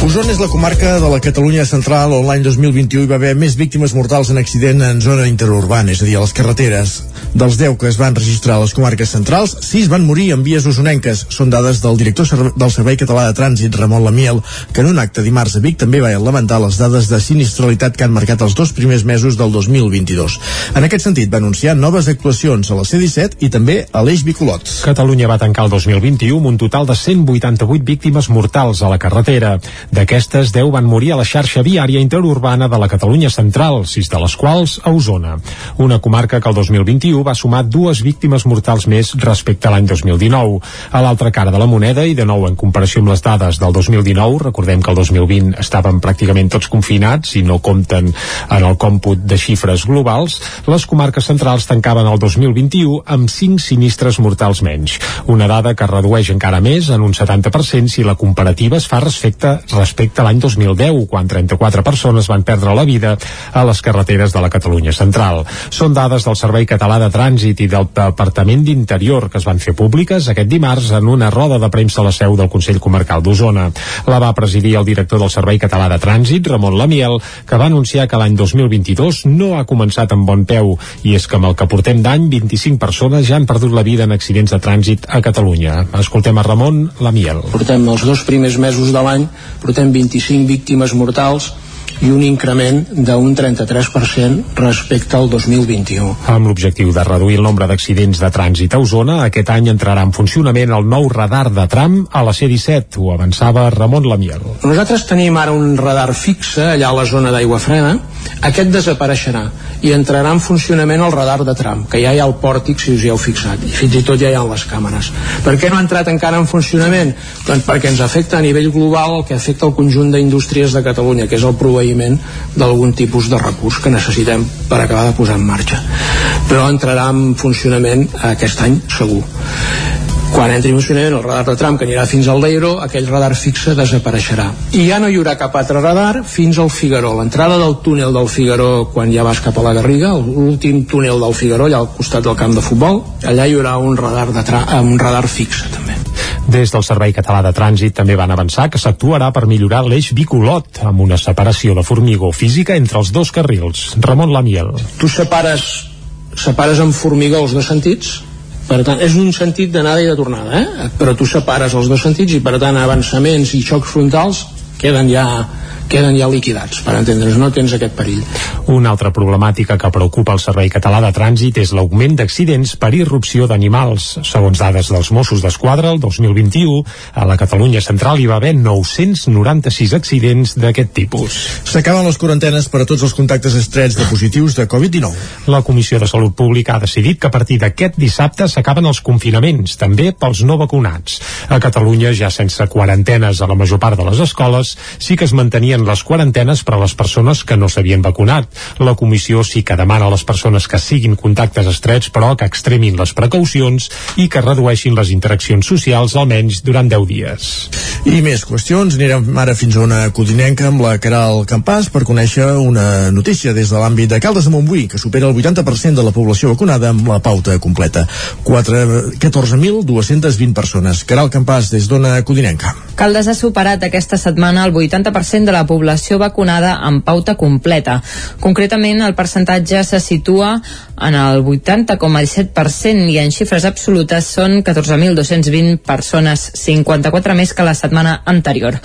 Osona és la comarca de la Catalunya central on l'any 2021 hi va haver més víctimes mortals en accident en zona interurbana, és a dir, a les carreteres. Dels 10 que es van registrar a les comarques centrals, 6 van morir en vies osonenques. Són dades del director del Servei Català de Trànsit, Ramon Lamiel, que en un acte dimarts a Vic també va lamentar les dades de sinistralitat que han marcat els dos primers mesos del 2022. En aquest sentit, va anunciar noves actuacions a la C-17 i també a l'Eix Bicolot. Catalunya va tancar el 2021 amb un total de 188 víctimes mortals a la carretera. D'aquestes, 10 van morir a la xarxa viària interurbana de la Catalunya central, 6 de les quals a Osona. Una comarca que el 2021 va sumar dues víctimes mortals més respecte a l'any 2019. A l'altra cara de la moneda, i de nou en comparació amb les dades del 2019, recordem que el 2020 estaven pràcticament tots confinats i no compten en el còmput de xifres globals, les comarques centrals tancaven el 2021 amb 5 sinistres mortals menys. Una dada que redueix encara més en un 70% si la comparativa es fa respecte, respecte a l'any 2010, quan 34 persones van perdre la vida a les carreteres de la Catalunya central. Són dades del Servei Català de Trànsit i del Departament d'Interior que es van fer públiques aquest dimarts en una roda de premsa a la seu del Consell Comarcal d'Osona. La va presidir el director del Servei Català de Trànsit, Ramon Lamiel, que va anunciar que l'any 2022 no ha començat amb bon peu i és que amb el que portem d'any 25 persones ja han perdut la vida en accidents de trànsit a Catalunya. Escoltem a Ramon Lamiel. Portem els dos primers mesos de l'any, portem 25 víctimes mortals i un increment d'un 33% respecte al 2021. Amb l'objectiu de reduir el nombre d'accidents de trànsit a Osona, aquest any entrarà en funcionament el nou radar de tram a la C-17, ho avançava Ramon Lamiel. Nosaltres tenim ara un radar fixe allà a la zona d'aigua freda, aquest desapareixerà i entrarà en funcionament el radar de tram, que ja hi ha el pòrtic si us hi heu fixat, i fins i tot ja hi ha les càmeres. Per què no ha entrat encara en funcionament? Doncs perquè ens afecta a nivell global el que afecta el conjunt d'indústries de Catalunya, que és el proveïment d'algun tipus de recurs que necessitem per acabar de posar en marxa. Però entrarà en funcionament aquest any segur quan entri en funcionament el radar de tram que anirà fins al Leiro, aquell radar fixe desapareixerà. I ja no hi haurà cap altre radar fins al Figaró. L'entrada del túnel del Figaró quan ja vas cap a la Garriga, l'últim túnel del Figaró, allà al costat del camp de futbol, allà hi haurà un radar, de tra un radar fixe també. Des del Servei Català de Trànsit també van avançar que s'actuarà per millorar l'eix bicolot amb una separació de formigó física entre els dos carrils. Ramon Lamiel. Tu separes, separes amb formigó els dos sentits, per tant, és un sentit d'anada i de tornada, eh? però tu separes els dos sentits i per tant avançaments i xocs frontals queden ja queden ja liquidats, per entendre's, no tens aquest perill. Una altra problemàtica que preocupa el Servei Català de Trànsit és l'augment d'accidents per irrupció d'animals. Segons dades dels Mossos d'Esquadra, el 2021, a la Catalunya central hi va haver 996 accidents d'aquest tipus. S'acaben les quarantenes per a tots els contactes estrets de positius de Covid-19. La Comissió de Salut Pública ha decidit que a partir d'aquest dissabte s'acaben els confinaments, també pels no vacunats. A Catalunya, ja sense quarantenes a la major part de les escoles, sí que es mantenia mantenien les quarantenes per a les persones que no s'havien vacunat. La comissió sí que demana a les persones que siguin contactes estrets, però que extremin les precaucions i que redueixin les interaccions socials almenys durant 10 dies. I més qüestions. Anirem ara fins a una codinenca amb la Caral Campàs per conèixer una notícia des de l'àmbit de Caldes de Montbui, que supera el 80% de la població vacunada amb la pauta completa. 14.220 persones. Caral Campàs, des d'Ona Codinenca. Caldes ha superat aquesta setmana el 80% de la població vacunada amb pauta completa. Concretament, el percentatge se situa en el 80,17% i en xifres absolutes són 14.220 persones, 54 més que la setmana anterior.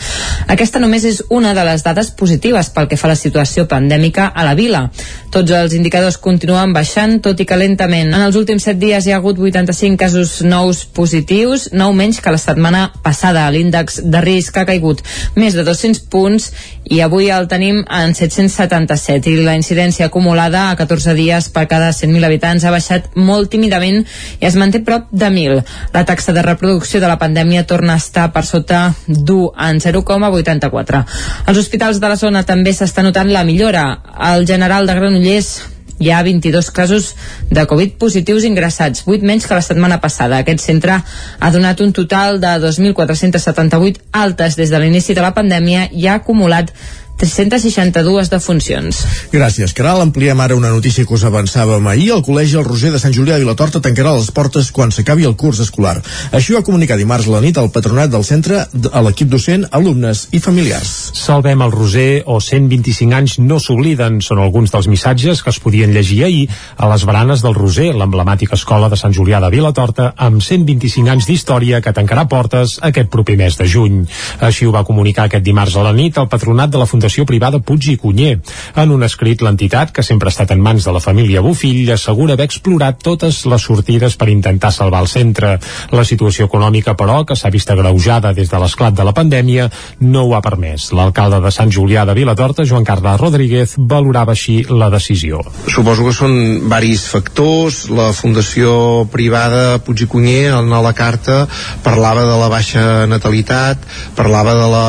Aquesta només és una de les dades positives pel que fa a la situació pandèmica a la vila. Tots els indicadors continuen baixant, tot i que lentament. En els últims 7 dies hi ha hagut 85 casos nous positius, nou menys que la setmana passada. L'índex de risc ha caigut més de 200 punts i avui el tenim en 777 i la incidència acumulada a 14 dies per cada 100.000 habitants ha baixat molt tímidament i es manté prop de 1.000. La taxa de reproducció de la pandèmia torna a estar per sota d'1 en 0,84. Als hospitals de la zona també s'està notant la millora. El general de Granollers hi ha 22 casos de Covid positius ingressats, 8 menys que la setmana passada. Aquest centre ha donat un total de 2.478 altes des de l'inici de la pandèmia i ha acumulat 362 defuncions. Gràcies, Caral. Ampliem ara una notícia que us avançàvem ahir. El Col·legi El Roser de Sant Julià de Vilatorta tancarà les portes quan s'acabi el curs escolar. Així ho ha comunicat dimarts a la nit el patronat del centre a l'equip docent, alumnes i familiars. Salvem el Roser o 125 anys no s'obliden són alguns dels missatges que es podien llegir ahir a les baranes del Roser, l'emblemàtica escola de Sant Julià de Vilatorta, amb 125 anys d'història que tancarà portes aquest proper mes de juny. Així ho va comunicar aquest dimarts a la nit el patronat de la Fundació Fundació Privada Puig i Cunyer. En un escrit, l'entitat, que sempre ha estat en mans de la família Bufill, assegura haver explorat totes les sortides per intentar salvar el centre. La situació econòmica, però, que s'ha vist agreujada des de l'esclat de la pandèmia, no ho ha permès. L'alcalde de Sant Julià de Vilatorta, Joan Carles Rodríguez, valorava així la decisió. Suposo que són varis factors. La Fundació Privada Puig i Cunyer, en la carta, parlava de la baixa natalitat, parlava de la,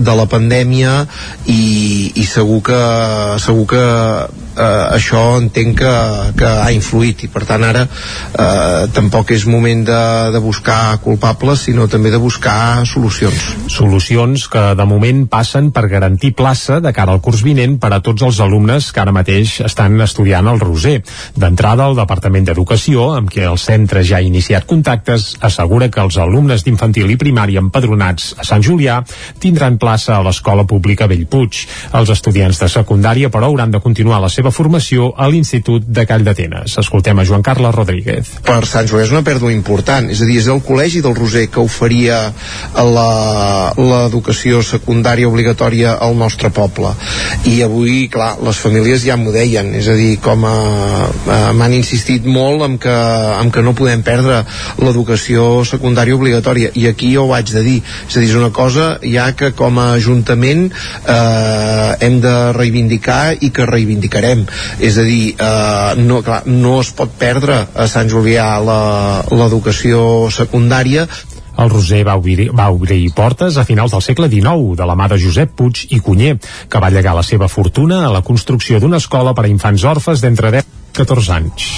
de la pandèmia i, i segur que segur que eh, això entenc que, que ha influït. I per tant ara eh, tampoc és moment de, de buscar culpables sinó també de buscar solucions. Solucions que de moment passen per garantir plaça de cara al curs vinent per a tots els alumnes que ara mateix estan estudiant al Roser. D'entrada, el Departament d'Educació, amb qui el centre ja ha iniciat contactes, assegura que els alumnes d'infantil i primària empadronats a Sant Julià tindran plaça a l'escola pública Bellpuig. Els estudiants de secundària, però, hauran de continuar la seva formació a l'Institut de Call d'Atenes. Escoltem a Joan Carles Rodríguez. per Sant Julià és una pèrdua important és a dir, és el col·legi del Roser que oferia l'educació secundària obligatòria al nostre poble i avui, clar, les famílies ja m'ho deien, és a dir, com m'han insistit molt en que, en que no podem perdre l'educació secundària obligatòria i aquí jo ho haig de dir, és a dir, és una cosa ja que com a Ajuntament eh, hem de reivindicar i que reivindicarem. És a dir, eh, no, clar, no es pot perdre a Sant Julià l'educació secundària. El Roser va obrir, va obrir portes a finals del segle XIX de la mà de Josep Puig i Cunyer, que va llegar la seva fortuna a la construcció d'una escola per a infants orfes d'entre 10 i 14 anys.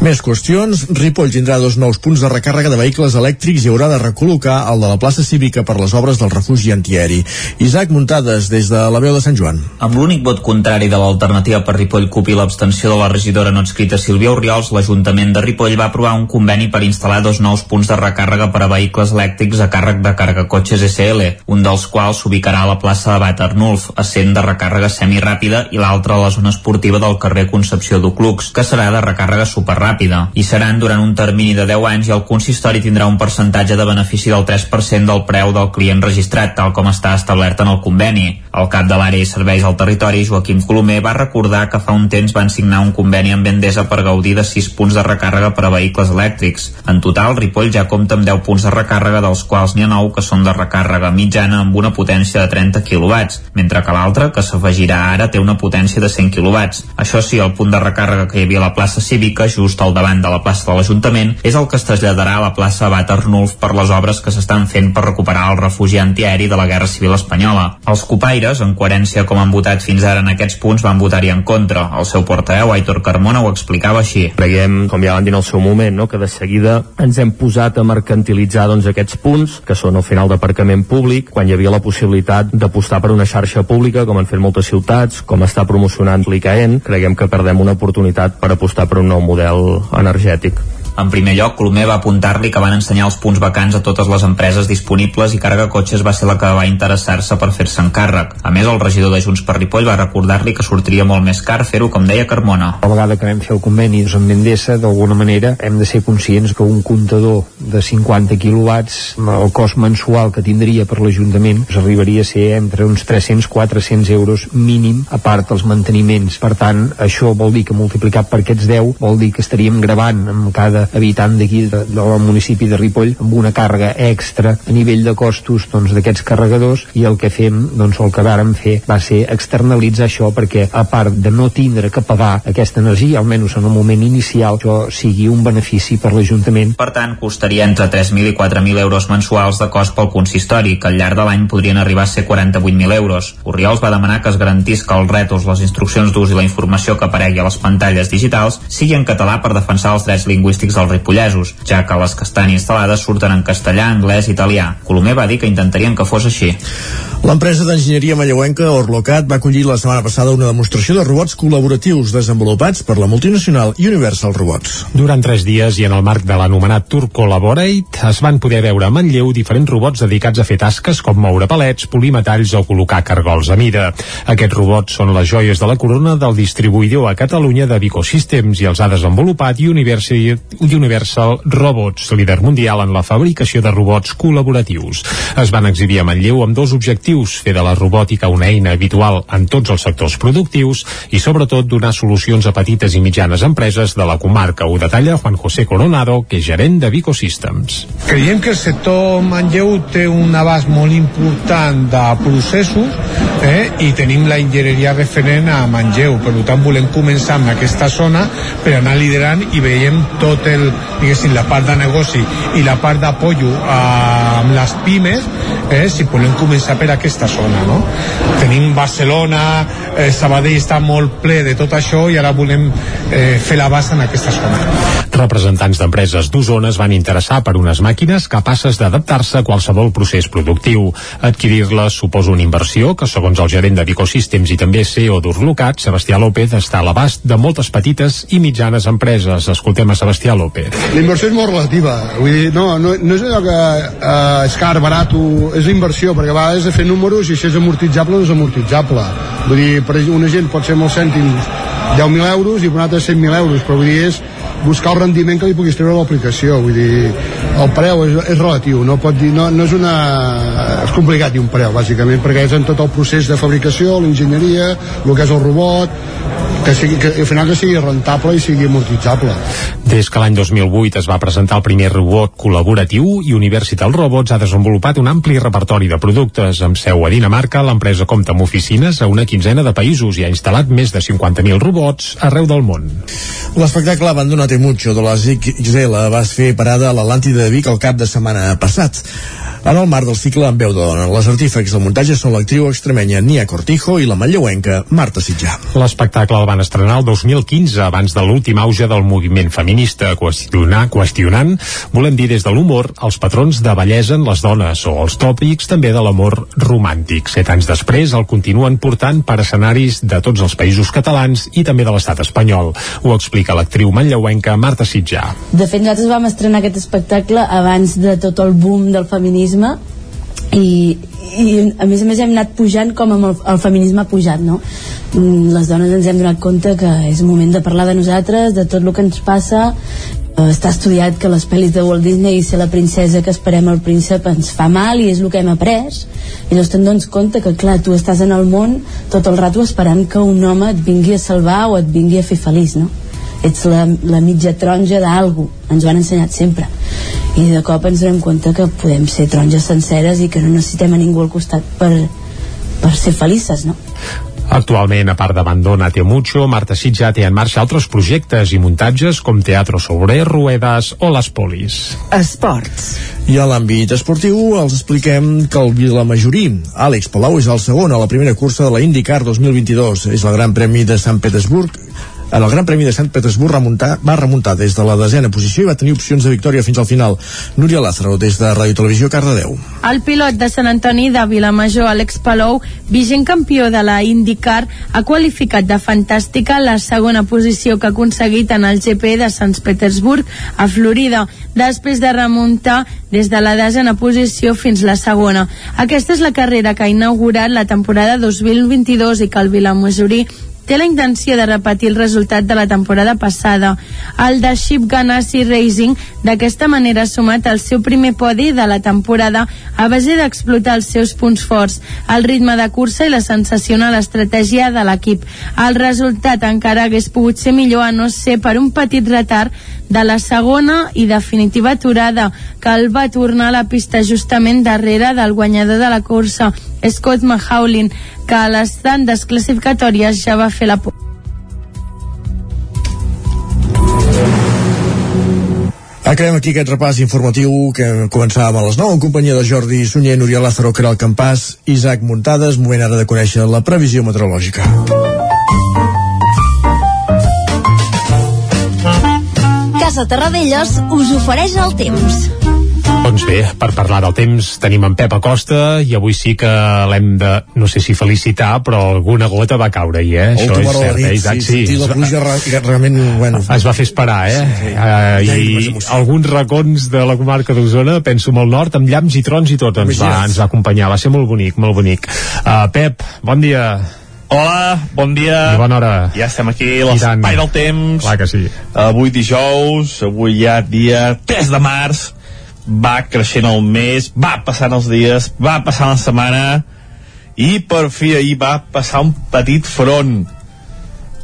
Més qüestions. Ripoll tindrà dos nous punts de recàrrega de vehicles elèctrics i haurà de recol·locar el de la plaça cívica per les obres del refugi antiaeri. Isaac Muntades, des de la veu de Sant Joan. Amb l'únic vot contrari de l'alternativa per Ripoll CUP i l'abstenció de la regidora no escrita Sílvia Oriols, l'Ajuntament de Ripoll va aprovar un conveni per instal·lar dos nous punts de recàrrega per a vehicles elèctrics a càrrec de cargacotxes SL, un dels quals s'ubicarà a la plaça de Bat Arnulf, essent de recàrrega semiràpida, i l'altre a la zona esportiva del carrer Concepció que serà de recàrrega superràpida. I seran durant un termini de 10 anys i el consistori tindrà un percentatge de benefici del 3% del preu del client registrat, tal com està establert en el conveni. El cap de l'àrea i serveis al territori, Joaquim Colomer, va recordar que fa un temps van signar un conveni amb Endesa per gaudir de 6 punts de recàrrega per a vehicles elèctrics. En total, Ripoll ja compta amb 10 punts de recàrrega, dels quals n'hi ha 9 que són de recàrrega mitjana amb una potència de 30 kW, mentre que l'altre, que s'afegirà ara, té una potència de 100 kW. Això sí, el punt de recàrrega que hi havia a la plaça Cívica, just al davant de la plaça de l'Ajuntament, és el que es traslladarà a la plaça Abat Arnulf per les obres que s'estan fent per recuperar el refugi antiaeri de la Guerra Civil Espanyola. Els copaires, en coherència com han votat fins ara en aquests punts, van votar-hi en contra. El seu portaveu, Aitor Carmona, ho explicava així. Creiem, com ja van dir en el seu moment, no, que de seguida ens hem posat a mercantilitzar doncs, aquests punts, que són al final d'aparcament públic, quan hi havia la possibilitat d'apostar per una xarxa pública, com han fet moltes ciutats, com està promocionant l'ICAEN, creiem que perdem una oportunitat per apostar per un nou model energètic. En primer lloc, Colomer va apuntar-li que van ensenyar els punts vacants a totes les empreses disponibles i Carga Cotxes va ser la que va interessar-se per fer-se encàrrec. A més, el regidor de Junts per Ripoll va recordar-li que sortiria molt més car fer-ho, com deia Carmona. a la vegada que vam fer el conveni doncs, amb Endesa, d'alguna manera hem de ser conscients que un comptador de 50 quilowatts, el cost mensual que tindria per l'Ajuntament doncs, arribaria a ser entre uns 300-400 euros mínim, a part dels manteniments. Per tant, això vol dir que multiplicat per aquests 10 vol dir que estaríem gravant amb cada habitant d'aquí de, del municipi de Ripoll amb una càrrega extra a nivell de costos doncs, d'aquests carregadors i el que fem, doncs el que vàrem fer va ser externalitzar això perquè a part de no tindre que pagar aquesta energia, almenys en el moment inicial, això sigui un benefici per l'Ajuntament. Per tant, costaria entre 3.000 i 4.000 euros mensuals de cost pel consistori, que al llarg de l'any podrien arribar a ser 48.000 euros. Oriols va demanar que es garantís que els rètols, les instruccions d'ús i la informació que aparegui a les pantalles digitals sigui en català per defensar els drets lingüístics dels ripollesos, ja que les que estan instal·lades surten en castellà, anglès i italià. Colomer va dir que intentarien que fos així. L'empresa d'enginyeria manlleuenca Orlocat va acollir la setmana passada una demostració de robots col·laboratius desenvolupats per la multinacional Universal Robots. Durant tres dies i en el marc de l'anomenat Tour Collaborate es van poder veure a Manlleu diferents robots dedicats a fer tasques com moure palets, polir metalls o col·locar cargols a mida. Aquests robots són les joies de la corona del distribuïdor a Catalunya de Vico Systems i els ha desenvolupat Universal, Universal Robots, líder mundial en la fabricació de robots col·laboratius. Es van exhibir a Manlleu amb dos objectius, fer de la robòtica una eina habitual en tots els sectors productius i sobretot donar solucions a petites i mitjanes empreses de la comarca. Ho detalla Juan José Coronado, que és gerent de Vico Systems. Creiem que el sector Manlleu té un abast molt important de processos eh? i tenim la enginyeria referent a Manlleu, per tant volem començar amb aquesta zona per anar liderant i veiem tot el, diguéssim, la part de negoci i la part d'apollo amb les pimes, eh? si volem començar per aquesta zona, no? Tenim Barcelona, eh, Sabadell està molt ple de tot això i ara volem eh, fer la base en aquesta zona. Representants d'empreses d'Osona es van interessar per unes màquines capaces d'adaptar-se a qualsevol procés productiu. Adquirir-les suposa una inversió que, segons el gerent de Bicosystems i també CEO d'Urlocat, Sebastià López, està a l'abast de moltes petites i mitjanes empreses. Escoltem a Sebastià López. La inversió és molt relativa, vull dir, no, no, no és allò que eh, és car, barat, o, és inversió, perquè a vegades de fer números i si és amortitzable no és amortitzable. Vull dir, per una gent pot ser molts cèntims 10.000 euros i per un altre 100.000 euros, però vull dir, és buscar el rendiment que li puguis treure a l'aplicació, vull dir, el preu és, és relatiu, no pot dir, no, no és una... és complicat dir un preu, bàsicament, perquè és en tot el procés de fabricació, l'enginyeria, el que és el robot, que, sigui, que al final que sigui rentable i sigui amortitzable. Des que l'any 2008 es va presentar el primer robot col·laboratiu i Universital Robots ha desenvolupat un ampli repertori de productes. Amb seu a Dinamarca, l'empresa compta amb oficines a una quinzena de països i ha instal·lat més de 50.000 robots arreu del món. L'espectacle Abandonate Mucho de la XL va fer parada a l'Atlàntida de Vic el cap de setmana passat. En el marc del cicle en veu de dona, les artífecs del muntatge són l'actriu extremenya Nia Cortijo i la manlleuenca Marta Sitjà. L'espectacle el van estrenar el 2015, abans de l'últim auge del moviment feminista, qüestionar, qüestionant, volem dir des de l'humor, els patrons de bellesa en les dones o els tòpics també de l'amor romàntic. Set anys després el continuen portant per escenaris de tots els països catalans i també de l'estat espanyol. Ho explica l'actriu manlleuenca Marta Sitjà. De fet, nosaltres vam estrenar aquest espectacle abans de tot el boom del feminisme i, i a més a més hem anat pujant com amb el, el feminisme ha pujat no? Mm, les dones ens hem donat compte que és moment de parlar de nosaltres de tot el que ens passa Eh, està estudiat que les pel·lis de Walt Disney i ser la princesa que esperem el príncep ens fa mal i és el que hem après i llavors te'n dones compte que clar, tu estàs en el món tot el rato esperant que un home et vingui a salvar o et vingui a fer feliç no? Ets la, la mitja taronja d'algú ens ho han ensenyat sempre i de cop ens donem compte que podem ser taronges senceres i que no necessitem a ningú al costat per, per ser felices no? Actualment, a part d'Abandona Te Mucho, Marta Sitja té en marxa altres projectes i muntatges com Teatro sobre Ruedas o Les Polis. Esports. I a l'àmbit esportiu els expliquem que el Vilamajorí, Àlex Palau, és el segon a la primera cursa de la IndyCar 2022. És el Gran Premi de Sant Petersburg en el Gran Premi de Sant Petersburg remuntar, va remuntar des de la desena posició i va tenir opcions de victòria fins al final. Núria Lázaro, des de Ràdio Televisió, Cardedeu. El pilot de Sant Antoni de Vilamajor, Àlex Palou, vigent campió de la IndyCar, ha qualificat de fantàstica la segona posició que ha aconseguit en el GP de Sant Petersburg a Florida, després de remuntar des de la desena posició fins la segona. Aquesta és la carrera que ha inaugurat la temporada 2022 i que el Vilamajorí té la intenció de repetir el resultat de la temporada passada. El de Ship Ganassi Racing d'aquesta manera ha sumat el seu primer podi de la temporada a base d'explotar els seus punts forts, el ritme de cursa i la sensacional estratègia de l'equip. El resultat encara hagués pogut ser millor a no ser per un petit retard de la segona i definitiva aturada que el va tornar a la pista justament darrere del guanyador de la cursa, Scott Mahaulin, que a les tandes classificatòries ja va fer la. Acabem aquí aquest repàs informatiu que començàvem a les 9 en companyia de Jordi Sunyer, Núria Lázaro, Caral Campàs, Isaac Muntades, moment ara de conèixer la previsió meteorològica. Casa Terradellos us ofereix el temps. Doncs bé, per parlar del temps tenim en Pep Acosta i avui sí que l'hem de, no sé si felicitar, però alguna gota va caure ahir, eh? Això és cert, eh, Isaac? sí, sí, la pluja re- realment, bueno... Es va fer esperar, eh? Sí, sí. Uh, I alguns racons de la comarca d'Osona, penso molt nord, amb llamps i trons i tot, ens va, ens va acompanyar. Va ser molt bonic, molt bonic. Uh, Pep, bon dia. Hola, bon dia. I bona hora. Ja estem aquí, l'espai del temps. Clar que sí. Avui dijous, avui ja dia 3 de març, va creixent el mes, va passant els dies, va passant la setmana, i per fi ahir va passar un petit front.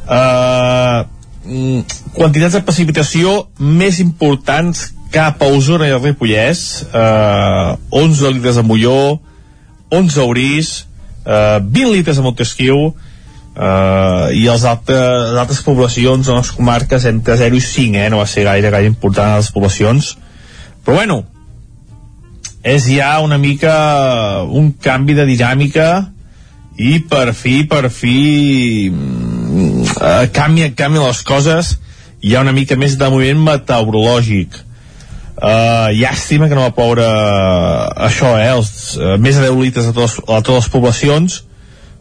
Uh, mm, quantitats de precipitació més importants cap a Osona i el Ripollès, uh, 11 litres a Molló, 11 a Orís, eh, 20 litres a Montesquieu eh, i els altres, les altres poblacions en les comarques entre 0 i 5 eh? no va ser gaire, gaire important a les poblacions. Però bueno és ja una mica un canvi de dinàmica i per fi, per fi mm, eh, canvien, canvien les coses. Hi ha una mica més de moviment meteorològic Uh, llàstima que no va ploure això, eh, els, uh, més de 10 litres a, totes, a totes les poblacions.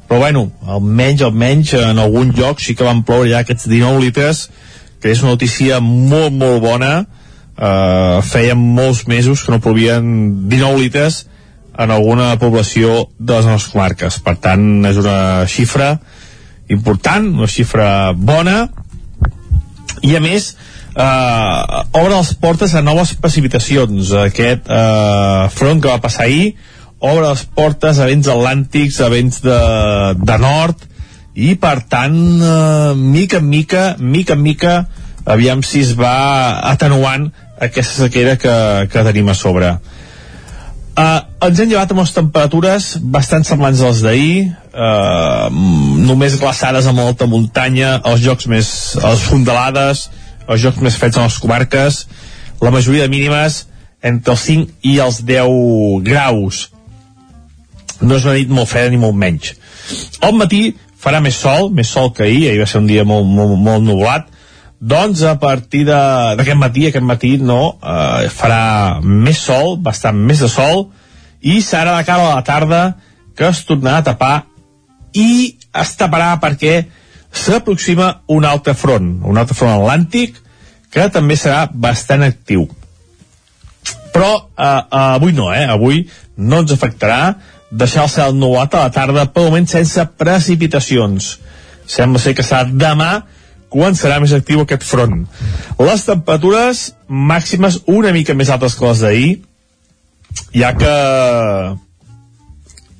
Però bueno, almenys, almenys en algun lloc sí que van ploure ja aquests 19 litres que és una notícia molt, molt bona. Uh, feien molts mesos que no plovien 19 litres en alguna població de les nostres comarques. Per tant és una xifra important, una xifra bona. I a més eh, obre les portes a noves precipitacions. Aquest eh, front que va passar ahir obre les portes a vents atlàntics, a vents de, de nord, i per tant, eh, mica en mica, mica en mica, aviam si es va atenuant aquesta sequera que, que tenim a sobre. Uh, ens hem llevat amb les temperatures bastant semblants als d'ahir, uh, només glaçades a molta muntanya, els jocs més, les fondalades, els jocs més freds en les comarques, la majoria de mínimes entre els 5 i els 10 graus. No és una nit molt freda ni molt menys. Al matí farà més sol, més sol que ahir, ahir va ser un dia molt, molt, molt nublat, doncs a partir d'aquest matí, aquest matí no, eh, farà més sol, bastant més de sol, i serà de cara a la tarda que es tornarà a tapar i es taparà perquè s'aproxima un altre front, un altre front atlàntic, que també serà bastant actiu. Però eh, eh, avui no, eh? Avui no ens afectarà deixar el cel nuat a la tarda, per moment sense precipitacions. Sembla ser que serà demà quan serà més actiu aquest front. Les temperatures màximes una mica més altes que les d'ahir, ja que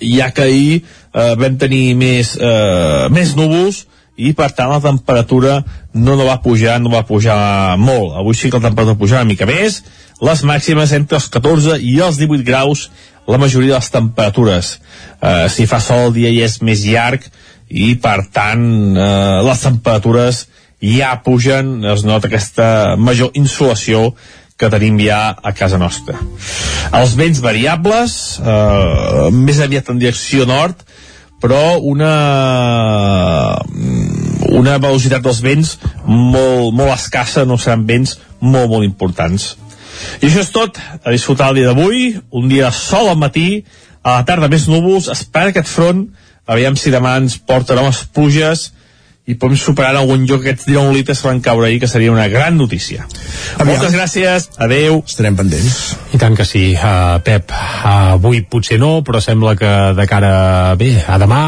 ja que ahir eh, vam tenir més, eh, més núvols i per tant la temperatura no, no va pujar, no va pujar molt. Avui sí que la temperatura pujarà una mica més, les màximes entre els 14 i els 18 graus la majoria de les temperatures. Eh, si fa sol el dia ja és més llarg i per tant eh, les temperatures ja pugen, es nota aquesta major insolació que tenim ja a casa nostra. Els vents variables, eh, més aviat en direcció nord, però una una velocitat dels vents molt, molt escassa, no seran vents molt, molt importants. I això és tot, a disfrutar el dia d'avui, un dia sol al matí, a la tarda més núvols, espera aquest front, aviam si demà ens porta noves pluges, i podem superar algun lloc aquests 19 litres que van caure ahir, que seria una gran notícia. Aviam. Moltes gràcies, adeu. Estarem pendents. I tant que sí, uh, Pep. Uh, avui potser no, però sembla que de cara, bé, a demà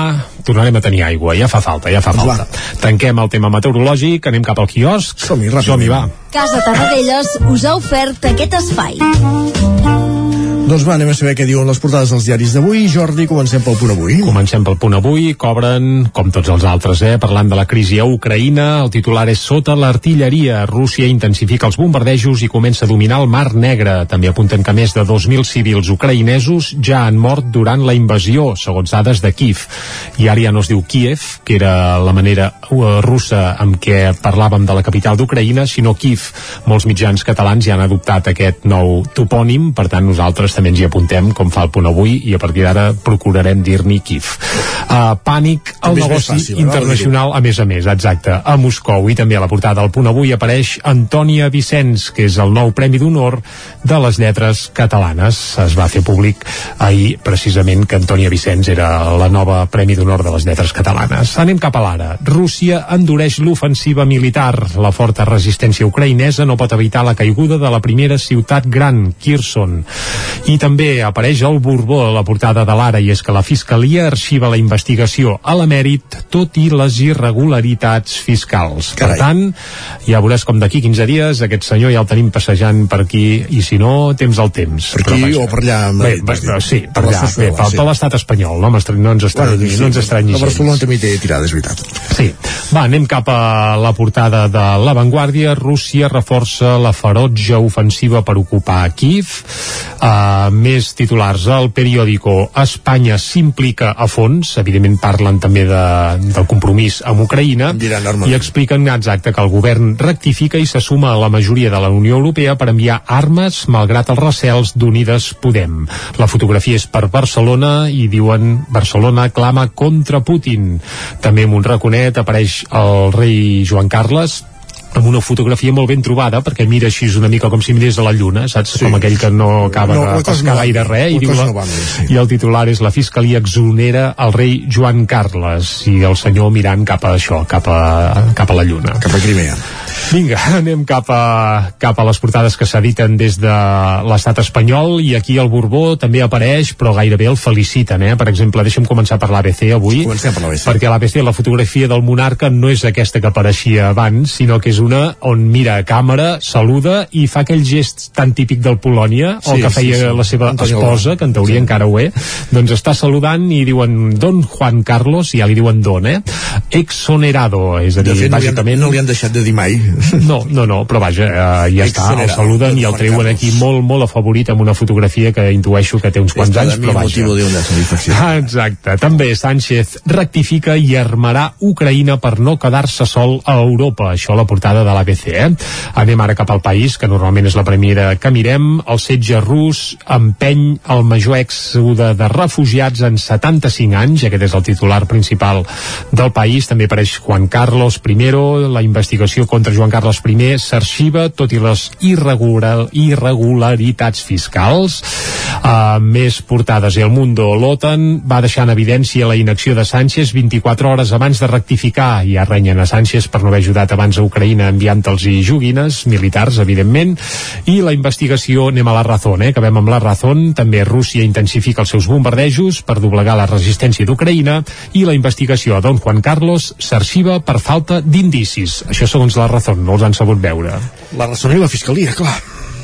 tornarem a tenir aigua. Ja fa falta, ja fa Doncs falta. Tanquem el tema meteorològic, anem cap al quiosc. Som-hi, ràpidament. Som-hi, va. Casa Tarradellas us ha ofert aquest espai. Doncs va, anem a saber què diuen les portades dels diaris d'avui. Jordi, comencem pel punt avui. Comencem pel punt avui, cobren, com tots els altres, eh, parlant de la crisi a Ucraïna, el titular és sota l'artilleria. Rússia intensifica els bombardejos i comença a dominar el Mar Negre. També apunten que més de 2.000 civils ucraïnesos ja han mort durant la invasió, segons dades de Kiev. I ara ja no es diu Kiev, que era la manera uh, russa amb què parlàvem de la capital d'Ucraïna, sinó Kiev. Molts mitjans catalans ja han adoptat aquest nou topònim, per tant nosaltres també ens hi apuntem, com fa el punt avui, i a partir d'ara procurarem dir-n'hi Kiev. Uh, pànic al negoci fàcil, eh, internacional, a més a més, exacte, a Moscou. I també a la portada del punt avui apareix Antònia Vicenç, que és el nou Premi d'Honor de les lletres catalanes. Es va fer públic ahir, precisament, que Antònia Vicenç era la nova Premi d'Honor de les lletres catalanes. Anem cap a l'ara. Rússia endureix l'ofensiva militar. La forta resistència ucraïnesa no pot evitar la caiguda de la primera ciutat gran, Kherson. I també apareix el Borbó a la portada de l'Ara i és que la Fiscalia arxiva la investigació a l'emèrit tot i les irregularitats fiscals. Carai. Per tant, ja veuràs com d'aquí 15 dies aquest senyor ja el tenim passejant per aquí i si no, temps al temps. Per aquí o per allà, Bé, bé, dir? sí, per Per allà. Bé, per, sí. per l'estat espanyol, no, no ens estranyi, no ens estranyi gens. Barcelona també té tirada, és veritat. Sí. Va, anem cap a la portada de La Vanguardia. Rússia reforça la ferotge ofensiva per ocupar Kiev. Uh, Uh, més titulars. El periòdico Espanya s'implica a fons, evidentment parlen també de, del compromís amb Ucraïna, i expliquen exacte que el govern rectifica i se suma a la majoria de la Unió Europea per enviar armes malgrat els recels d'Unides Podem. La fotografia és per Barcelona i diuen Barcelona clama contra Putin. També en un raconet apareix el rei Joan Carles amb una fotografia molt ben trobada perquè mira així una mica com si mirés a la lluna saps? Sí. com aquell que no acaba No, de pescar no- gaire res i, diu la, no va bé, sí. i el titular és la fiscalia exonera el rei Joan Carles i el senyor mirant cap a això cap a, cap a la lluna cap a Crimea Vinga, anem cap a, cap a les portades que s'editen des de l'estat espanyol i aquí el Borbó també apareix però gairebé el feliciten, eh? Per exemple, deixa'm començar per l'ABC avui Comencem per l'ABC. perquè l'ABC la fotografia del monarca no és aquesta que apareixia abans, sinó que és una on mira a càmera, saluda i fa aquell gest tan típic del Polònia o Sí, que feia sí, sí. la seva Antonio esposa, que en teoria encara ho és doncs està saludant i diuen Don Juan Carlos, i ja li diuen Don, eh? Exonerado, és a de dir, fet no li, han, bàsicament no li han deixat de dir mai no, no, no, però vaja, eh, ja està, el saluden i el treuen aquí molt, molt afavorit amb una fotografia que intueixo que té uns quants anys, però vaja. motivo de una satisfacció. Ah, exacte. També Sánchez rectifica i armarà Ucraïna per no quedar-se sol a Europa. Això a la portada de l'ABC, eh? Anem ara cap al país, que normalment és la primera que mirem. El setge rus empeny el major èxode de refugiats en 75 anys. Aquest és el titular principal del país. També apareix Juan Carlos I. La investigació contra Joan Carles I s'arxiva, tot i les irregular, irregularitats fiscals. Uh, més portades. I el Mundo l'OTAN va deixar en evidència la inacció de Sánchez 24 hores abans de rectificar i arrenyen a Sánchez per no haver ajudat abans a Ucraïna enviant-los i joguines militars, evidentment. I la investigació, anem a la Razón, eh? acabem amb la Razón. També Rússia intensifica els seus bombardejos per doblegar la resistència d'Ucraïna i la investigació a Don Juan Carlos s'arxiva per falta d'indicis. Això segons la Razón, no els han sabut veure. la raó i la fiscalia, clar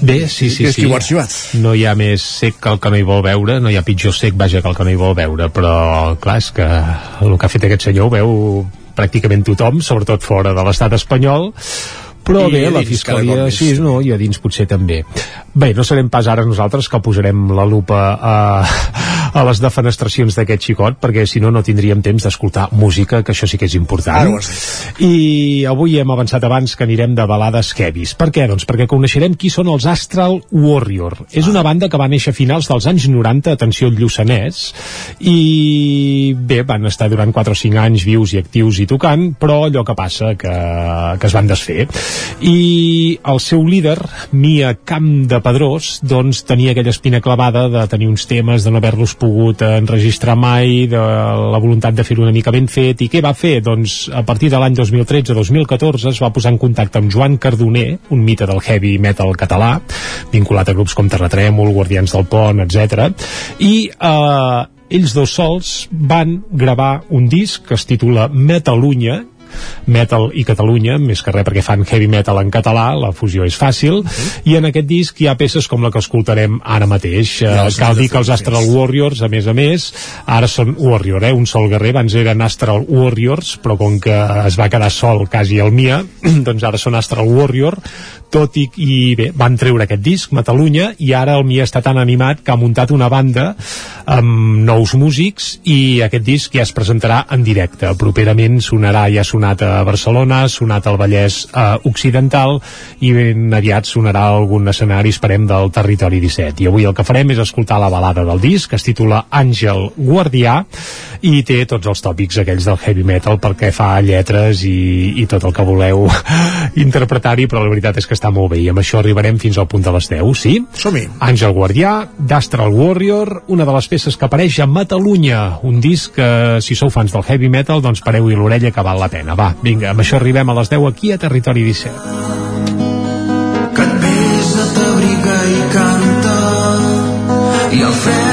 Bé, sí, sí, És sí. arxivat. No hi ha més sec que el que no hi vol veure, no hi ha pitjor sec, vaja, que el que no hi vol veure, però, clar, és que el que ha fet aquest senyor ho veu pràcticament tothom, sobretot fora de l'estat espanyol, però I bé, la fiscalia sí, no, i a dins potser també bé, no serem pas ara nosaltres que posarem la lupa a, a les defenestracions d'aquest xicot perquè si no no tindríem temps d'escoltar música que això sí que és important ho has i avui hem avançat abans que anirem de balades kevis. Per què? Doncs perquè coneixerem qui són els Astral Warrior. És una banda que va néixer a finals dels anys 90, atenció al Lluçanès, i bé, van estar durant 4 o 5 anys vius i actius i tocant, però allò que passa que, que es van desfer. I el seu líder, Mia Camp de Pedrós, doncs tenia aquella espina clavada de tenir uns temes, de no haver-los pogut enregistrar mai, de la voluntat de fer-ho una mica ben fet, i què va fer? Doncs a partir de l'any 2013-2014 es va posar en contacte amb Joan Cardoner, un mite del heavy metal català, vinculat a grups com Terratrèmol, Guardians del Pont, etc. I eh, ells dos sols van gravar un disc que es titula Metalunya, metal i Catalunya, més que res perquè fan heavy metal en català, la fusió és fàcil, i en aquest disc hi ha peces com la que escoltarem ara mateix. Eh, els cal dir que els Astral Astral Warriors, a més a més, ara són Warrior, eh? un sol guerrer, abans eren Astral Warriors, però com que es va quedar sol quasi el Mia, doncs ara són Astral Warrior, tot i, i bé, van treure aquest disc, Matalunya, i ara el Mia està tan animat que ha muntat una banda amb nous músics i aquest disc ja es presentarà en directe. Properament sonarà, ja ha sonat a Barcelona, ha sonat al Vallès eh, Occidental i ben aviat sonarà algun escenari, esperem, del Territori 17. I avui el que farem és escoltar la balada del disc, que es titula Àngel Guardià, i té tots els tòpics aquells del heavy metal perquè fa lletres i, i tot el que voleu interpretar-hi, però la veritat és que està molt bé i amb això arribarem fins al punt de les 10, sí? Som-hi. Àngel Guardià, d'Astral Warrior, una de les peces que apareix a Matalunya, un disc que, si sou fans del heavy metal, doncs pareu-hi l'orella que val la pena. Va, vinga, amb això arribem a les 10 aquí a Territori 17. que et besa, t'abriga i canta i el fred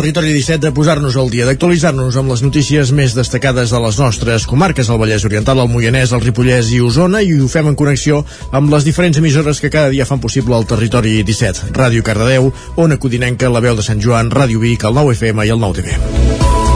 territori 17 de posar-nos al dia, d'actualitzar-nos amb les notícies més destacades de les nostres comarques, el Vallès Oriental, el Moianès, el Ripollès i Osona, i ho fem en connexió amb les diferents emissores que cada dia fan possible el territori 17. Ràdio Cardedeu, Ona Codinenca, la veu de Sant Joan, Ràdio Vic, el 9 FM i el 9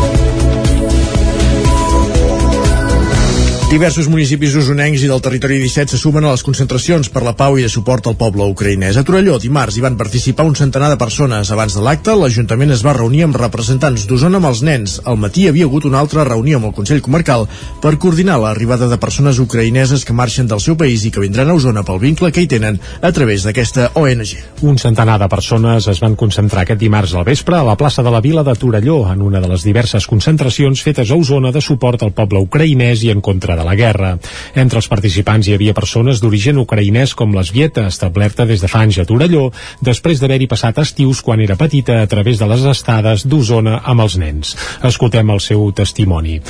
Diversos municipis usonencs i del territori 17 se sumen a les concentracions per la pau i de suport al poble ucraïnès. A Torelló, dimarts, hi van participar un centenar de persones. Abans de l'acte, l'Ajuntament es va reunir amb representants d'Osona amb els nens. Al matí hi havia hagut una altra reunió amb el Consell Comarcal per coordinar l'arribada de persones ucraïneses que marxen del seu país i que vindran a Osona pel vincle que hi tenen a través d'aquesta ONG. Un centenar de persones es van concentrar aquest dimarts al vespre a la plaça de la Vila de Torelló en una de les diverses concentracions fetes a Osona de suport al poble ucraïnès i en contra de la guerra. Entre els participants hi havia persones d'origen ucraïnès com l'Esvieta, establerta des de fa anys a Torelló, després d'haver-hi passat estius quan era petita a través de les estades d'Osona amb els nens. Escoltem el seu testimoni.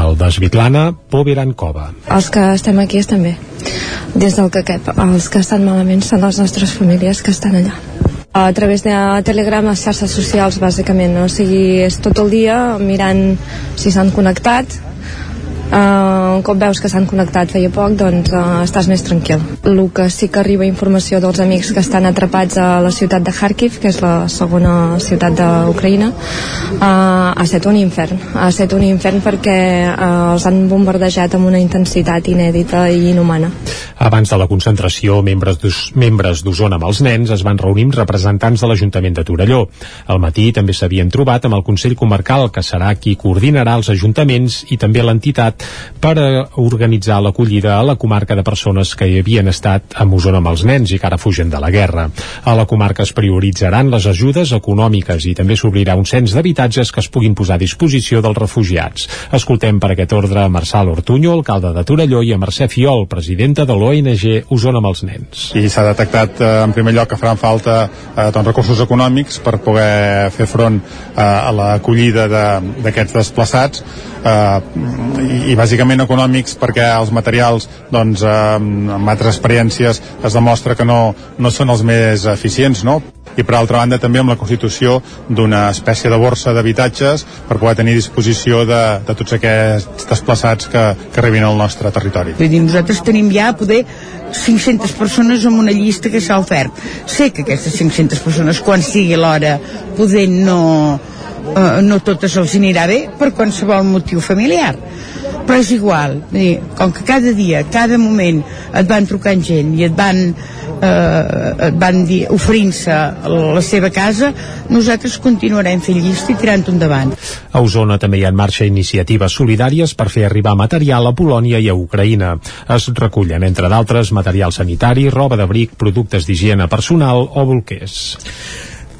El d'Esvitlana, Poverankova. Els que estem aquí estem bé, dins del que cap. Els que estan malament són les nostres famílies que estan allà a través de Telegram, les xarxes socials bàsicament, no? o sigui, és tot el dia mirant si s'han connectat Uh, un cop veus que s'han connectat feia poc, doncs uh, estàs més tranquil. El que sí que arriba informació dels amics que estan atrapats a la ciutat de Kharkiv, que és la segona ciutat d'Ucraïna, uh, ha estat un infern. Ha estat un infern perquè uh, els han bombardejat amb una intensitat inèdita i inhumana. Abans de la concentració, membres d'Osona amb els nens es van reunir amb representants de l'Ajuntament de Torelló. Al matí també s'havien trobat amb el Consell Comarcal, que serà qui coordinarà els ajuntaments i també l'entitat per a organitzar l'acollida a la comarca de persones que hi havien estat a Osona amb els nens i que ara fugen de la guerra. A la comarca es prioritzaran les ajudes econòmiques i també s'obrirà un cens d'habitatges que es puguin posar a disposició dels refugiats. Escoltem per aquest ordre a Marçal Ortuño, alcalde de Torelló, i a Mercè Fiol, presidenta de l'ONG Osona amb els nens. I s'ha detectat eh, en primer lloc que faran falta eh, doncs, recursos econòmics per poder fer front eh, a l'acollida d'aquests de, desplaçats eh, i, i bàsicament econòmics perquè els materials doncs, eh, amb altres experiències es demostra que no, no són els més eficients no? i per altra banda també amb la constitució d'una espècie de borsa d'habitatges per poder tenir disposició de, de tots aquests desplaçats que, que arribin al nostre territori. Vull dir, nosaltres tenim ja poder 500 persones amb una llista que s'ha ofert. Sé que aquestes 500 persones, quan sigui l'hora, poder no, eh, no totes els anirà bé per qualsevol motiu familiar però és igual, dir, com que cada dia, cada moment et van trucant gent i et van eh, et van dir oferint-se la seva casa, nosaltres continuarem fent llista i tirant endavant. A Osona també hi ha en marxa iniciatives solidàries per fer arribar material a Polònia i a Ucraïna. Es recullen, entre d'altres, material sanitari, roba d'abric, productes d'higiene personal o bolquers.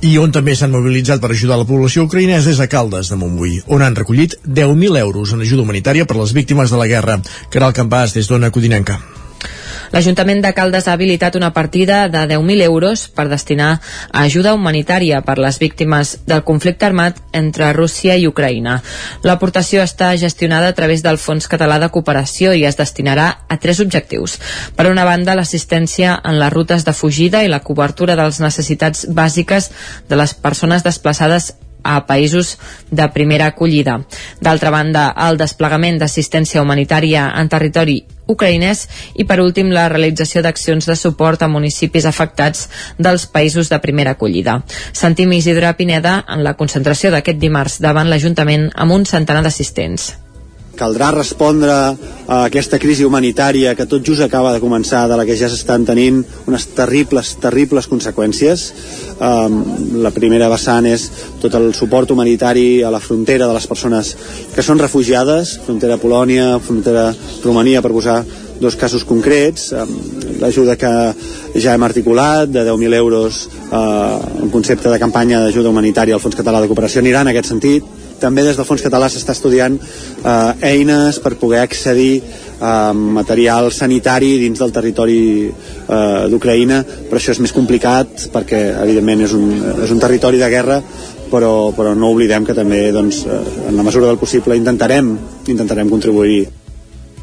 I on també s'han mobilitzat per ajudar la població ucraïnesa és a Caldes de Montbui, on han recollit 10.000 euros en ajuda humanitària per les víctimes de la guerra. Caral Campàs, des d'Ona Codinenca. L'Ajuntament de Caldes ha habilitat una partida de 10.000 euros per destinar ajuda humanitària per les víctimes del conflicte armat entre Rússia i Ucraïna. L'aportació està gestionada a través del Fons Català de Cooperació i es destinarà a tres objectius. Per una banda, l'assistència en les rutes de fugida i la cobertura de les necessitats bàsiques de les persones desplaçades a països de primera acollida. D'altra banda, el desplegament d'assistència humanitària en territori ucraïnès i per últim la realització d'accions de suport a municipis afectats dels països de primera acollida. Sentim Isidre Pineda en la concentració d'aquest dimarts davant l'Ajuntament amb un centenar d'assistents caldrà respondre a aquesta crisi humanitària que tot just acaba de començar, de la que ja s'estan tenint unes terribles, terribles conseqüències. Um, la primera vessant és tot el suport humanitari a la frontera de les persones que són refugiades, frontera Polònia, frontera Romania, per posar dos casos concrets, l'ajuda que ja hem articulat de 10.000 euros uh, en concepte de campanya d'ajuda humanitària al Fons Català de Cooperació anirà en aquest sentit, també des del Fons Català s'està estudiant eh, eines per poder accedir a material sanitari dins del territori eh, d'Ucraïna, però això és més complicat perquè evidentment és un, és un territori de guerra però, però no oblidem que també doncs, eh, en la mesura del possible intentarem intentarem contribuir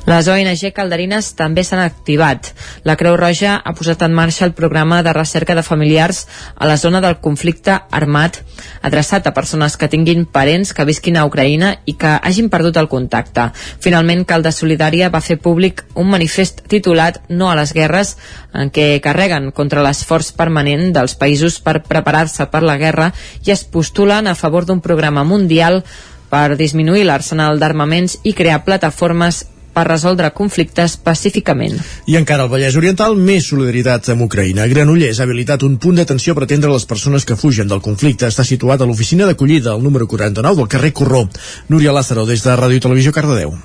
Les ONG calderines també s'han activat. La Creu Roja ha posat en marxa el programa de recerca de familiars a la zona del conflicte armat, adreçat a persones que tinguin parents que visquin a Ucraïna i que hagin perdut el contacte. Finalment, Calda Solidària va fer públic un manifest titulat No a les guerres, en què carreguen contra l'esforç permanent dels països per preparar-se per la guerra i es postulen a favor d'un programa mundial per disminuir l'arsenal d'armaments i crear plataformes per resoldre conflictes pacíficament. I encara al Vallès Oriental, més solidaritat amb Ucraïna. Granollers ha habilitat un punt d'atenció per atendre les persones que fugen del conflicte. Està situat a l'oficina d'acollida, al número 49 del carrer Corró. Núria Lázaro, des de Ràdio Televisió Cardedeu.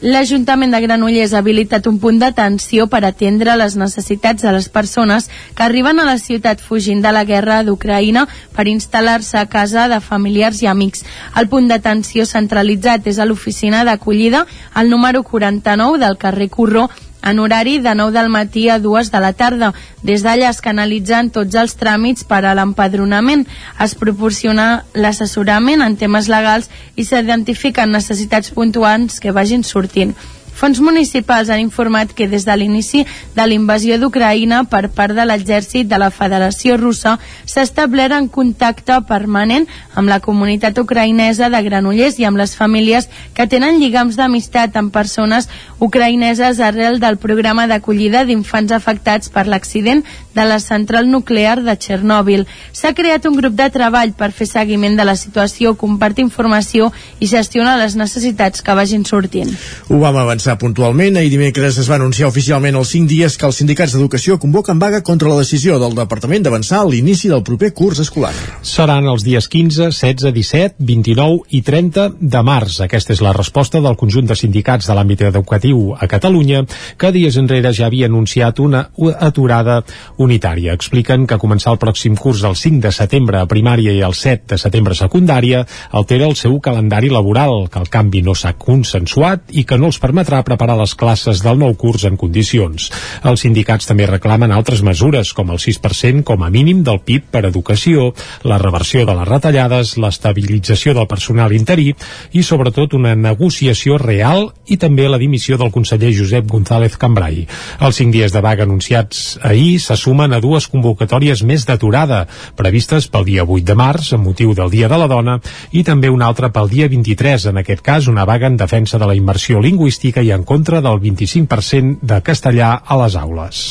L'Ajuntament de Granollers ha habilitat un punt d'atenció per atendre les necessitats de les persones que arriben a la ciutat fugint de la guerra d'Ucraïna per instal·lar-se a casa de familiars i amics. El punt d'atenció centralitzat és a l'oficina d'acollida al número 49 del carrer Corró en horari de 9 del matí a 2 de la tarda. Des d'allà es canalitzen tots els tràmits per a l'empadronament, es proporciona l'assessorament en temes legals i s'identifiquen necessitats puntuals que vagin sortint. Fons municipals han informat que des de l'inici de l'invasió d'Ucraïna per part de l'exèrcit de la Federació Russa s'ha establert en contacte permanent amb la comunitat ucraïnesa de Granollers i amb les famílies que tenen lligams d'amistat amb persones ucraïneses arrel del programa d'acollida d'infants afectats per l'accident de la central nuclear de Txernòbil. S'ha creat un grup de treball per fer seguiment de la situació, compartir informació i gestionar les necessitats que vagin sortint. Ho vam avançar puntualment. Ahir dimecres es va anunciar oficialment els 5 dies que els sindicats d'educació convoquen vaga contra la decisió del Departament d'avançar l'inici del proper curs escolar. Seran els dies 15, 16, 17, 29 i 30 de març. Aquesta és la resposta del conjunt de sindicats de l'àmbit educatiu a Catalunya, que dies enrere ja havia anunciat una aturada unitària. Expliquen que començar el pròxim curs el 5 de setembre a primària i el 7 de setembre a secundària altera el seu calendari laboral, que el canvi no s'ha consensuat i que no els permetrà preparar les classes del nou curs en condicions. Els sindicats també reclamen altres mesures, com el 6% com a mínim del PIB per educació, la reversió de les retallades, l'estabilització del personal interí i, sobretot, una negociació real i també la dimissió del conseller Josep González Cambrai. Els cinc dies de vaga anunciats ahir se sumen a dues convocatòries més d'aturada, previstes pel dia 8 de març, amb motiu del Dia de la Dona, i també una altra pel dia 23, en aquest cas una vaga en defensa de la immersió lingüística i en contra del 25% de castellà a les aules.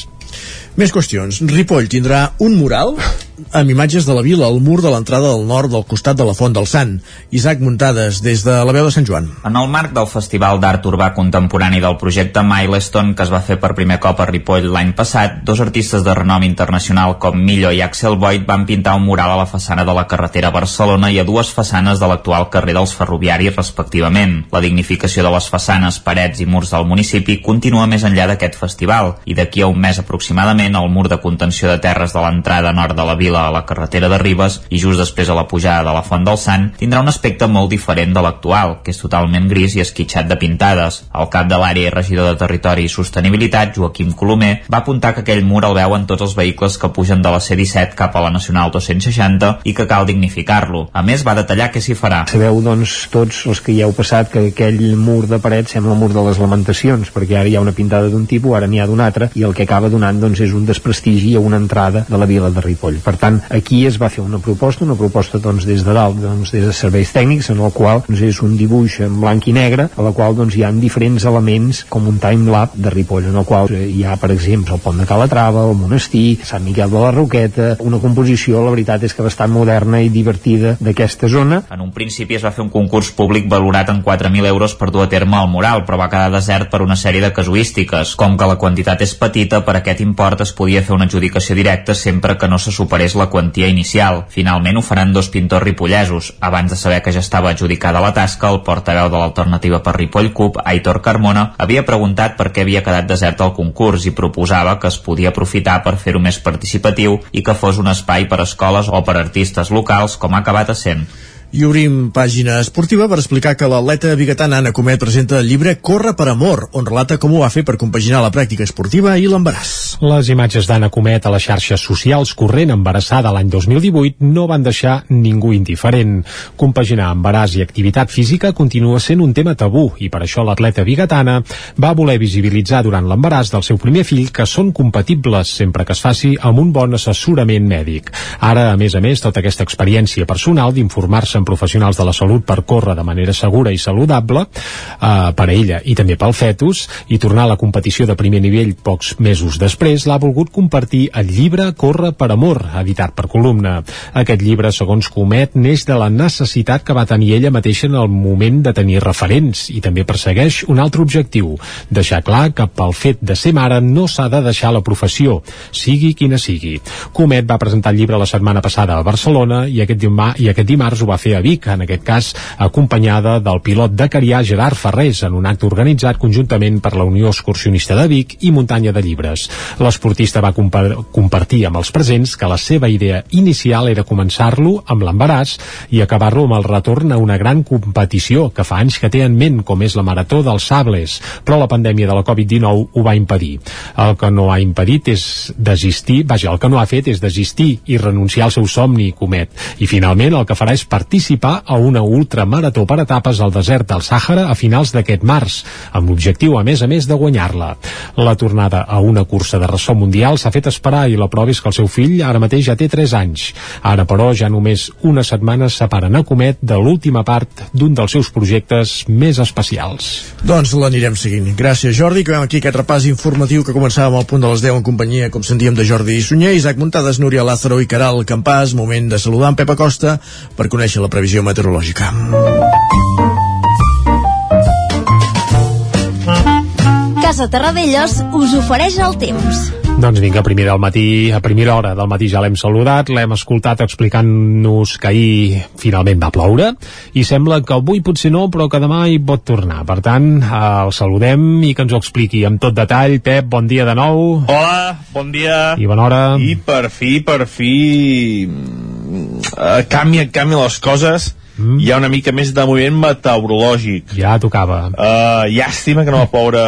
Més qüestions. Ripoll tindrà un mural amb imatges de la vila al mur de l'entrada del nord del costat de la Font del Sant. Isaac Muntades, des de la veu de Sant Joan. En el marc del Festival d'Art Urbà Contemporani del projecte Milestone, que es va fer per primer cop a Ripoll l'any passat, dos artistes de renom internacional com Millo i Axel Boyd van pintar un mural a la façana de la carretera Barcelona i a dues façanes de l'actual carrer dels Ferroviaris, respectivament. La dignificació de les façanes, parets i murs del municipi continua més enllà d'aquest festival i d'aquí a un mes aproximadament el mur de contenció de terres de l'entrada nord de la vila a la carretera de Ribes i just després a la pujada de la Font del Sant tindrà un aspecte molt diferent de l'actual, que és totalment gris i esquitxat de pintades. El cap de l'àrea i regidor de Territori i Sostenibilitat, Joaquim Colomer, va apuntar que aquell mur el veuen tots els vehicles que pugen de la C-17 cap a la Nacional 260 i que cal dignificar-lo. A més, va detallar què s'hi farà. Sabeu, doncs, tots els que hi heu passat que aquell mur de paret sembla el mur de les lamentacions, perquè ara hi ha una pintada d'un tipus, ara n'hi ha d'un altre, i el que acaba donant doncs, és un desprestigi a una entrada de la vila de Ripoll. Per tant, aquí es va fer una proposta, una proposta doncs, des de dalt, doncs, des de serveis tècnics, en el qual doncs, és un dibuix en blanc i negre, a la qual doncs, hi ha diferents elements com un timelap de Ripoll, en el qual eh, hi ha, per exemple, el pont de Calatrava, el monestir, Sant Miquel de la Roqueta, una composició, la veritat és que bastant moderna i divertida d'aquesta zona. En un principi es va fer un concurs públic valorat en 4.000 euros per dur a terme el mural, però va quedar desert per una sèrie de casuístiques. Com que la quantitat és petita, per aquest import es podia fer una adjudicació directa sempre que no se superés la quantia inicial. Finalment ho faran dos pintors ripollesos. Abans de saber que ja estava adjudicada la tasca, el portaveu de l'alternativa per Ripoll Cup, Aitor Carmona, havia preguntat per què havia quedat desert el concurs i proposava que es podia aprofitar per fer-ho més participatiu i que fos un espai per escoles o per artistes locals com ha acabat essent. I obrim pàgina esportiva per explicar que l'atleta biguetana Anna Comet presenta el llibre Corre per amor, on relata com ho va fer per compaginar la pràctica esportiva i l'embaràs. Les imatges d'Anna Comet a les xarxes socials corrent embarassada l'any 2018 no van deixar ningú indiferent. Compaginar embaràs i activitat física continua sent un tema tabú i per això l'atleta biguetana va voler visibilitzar durant l'embaràs del seu primer fill que són compatibles sempre que es faci amb un bon assessorament mèdic. Ara, a més a més, tota aquesta experiència personal d'informar-se amb professionals de la salut per córrer de manera segura i saludable eh, per a ella i també pel fetus i tornar a la competició de primer nivell pocs mesos després l'ha volgut compartir el llibre Corre per amor, editat per columna. Aquest llibre, segons Comet, neix de la necessitat que va tenir ella mateixa en el moment de tenir referents i també persegueix un altre objectiu, deixar clar que pel fet de ser mare no s'ha de deixar la professió, sigui quina sigui. Comet va presentar el llibre la setmana passada a Barcelona i aquest, dimar i aquest dimarts ho va fer fer a Vic, en aquest cas acompanyada del pilot de Carià Gerard Ferrés en un acte organitzat conjuntament per la Unió Excursionista de Vic i Muntanya de Llibres. L'esportista va compartir amb els presents que la seva idea inicial era començar-lo amb l'embaràs i acabar-lo amb el retorn a una gran competició que fa anys que té en ment, com és la Marató dels Sables, però la pandèmia de la Covid-19 ho va impedir. El que no ha impedit és desistir, vaja, el que no ha fet és desistir i renunciar al seu somni, comet. I finalment el que farà és partir participar a una ultramarató per etapes al desert del Sàhara a finals d'aquest març, amb l'objectiu, a més a més, de guanyar-la. La tornada a una cursa de ressò mundial s'ha fet esperar i la prova és que el seu fill ara mateix ja té 3 anys. Ara, però, ja només una setmana separen a Comet de l'última part d'un dels seus projectes més especials. Doncs l'anirem seguint. Gràcies, Jordi. Acabem aquí aquest repàs informatiu que començàvem al punt de les 10 en companyia, com sentíem, de Jordi Sunyer, Isaac Muntades, Núria Lázaro i Caral Campàs. Moment de saludar en Pep Acosta per conèixer la la previsió meteorològica. Casa Terradellos us ofereix el temps. Doncs vinga, a primera, al matí, a primera hora del matí ja l'hem saludat, l'hem escoltat explicant-nos que ahir finalment va ploure i sembla que avui potser no, però que demà hi pot tornar. Per tant, el saludem i que ens ho expliqui amb tot detall. Pep, bon dia de nou. Hola, bon dia. I bona hora. I per fi, per fi, uh, canvia, canvia les coses mm. hi ha una mica més de moviment meteorològic. Ja tocava. Uh, llàstima que no va ploure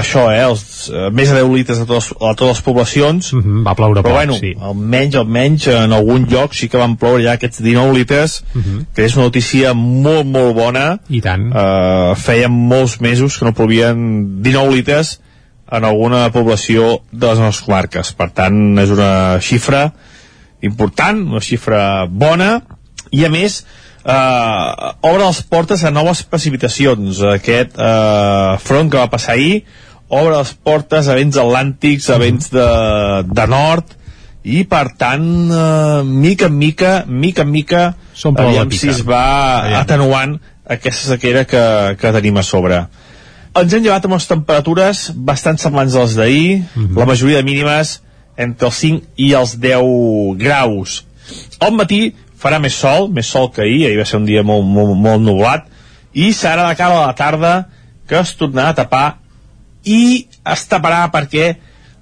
això, eh, els, uh, més de 10 litres a, totes, a totes les poblacions. Mm -hmm, va ploure però poc, bueno, sí. almenys, almenys en algun lloc sí que van ploure ja aquests 19 litres, mm -hmm. que és una notícia molt, molt bona. I tant. Uh, feien molts mesos que no plovien 19 litres en alguna població de les nostres comarques. Per tant, és una xifra important, una xifra bona, i a més, eh, obre les portes a noves precipitacions. Aquest eh, front que va passar ahir obre les portes a vents atlàntics, a vents de, de nord, i per tant, eh, mica en mica, mica en mica, aviam si es va Aviam. atenuant aquesta sequera que, que tenim a sobre. Ens hem llevat amb les temperatures bastant semblants a les d'ahir, la majoria de mínimes entre els 5 i els 10 graus. Al matí farà més sol, més sol que ahir, ahir va ser un dia molt, molt, molt nublat, i serà de cara a la tarda que es tornarà a tapar i es taparà perquè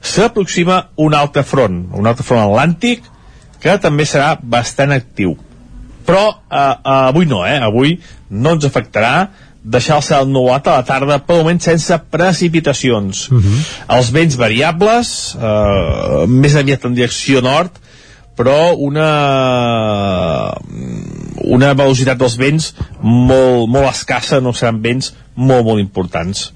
s'aproxima un altre front, un altre front atlàntic que també serà bastant actiu. Però eh, eh, avui no, eh? Avui no ens afectarà deixar el cel nuat a la tarda, per moment sense precipitacions. Uh -huh. Els vents variables, eh, més aviat en direcció nord, però una una velocitat dels vents molt, molt escassa, no seran vents molt, molt importants.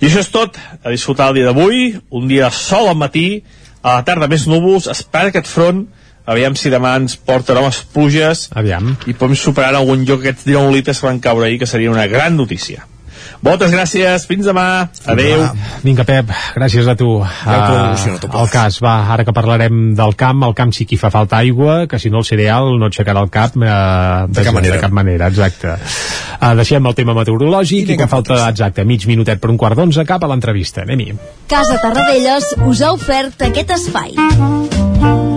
I això és tot, a disfrutar el dia d'avui, un dia sol al matí, a la tarda més núvols, espera aquest front, aviam si demà ens porta noves pluges aviam. i podem superar en algun lloc aquests 19 litres que van caure ahir, que seria una gran notícia. Moltes gràcies, fins demà, adeu. Vinga, Pep, gràcies a tu. Ja Uh, el cas, va, ara que parlarem del camp, el camp sí que hi fa falta aigua, que si no el cereal no aixecarà el cap uh, de, cap manera. de cap manera, exacte. Uh, deixem el tema meteorològic i, que falta, exacte, mig minutet per un quart d'onze cap a l'entrevista. Anem-hi. Casa Tarradellas us ha ofert aquest espai.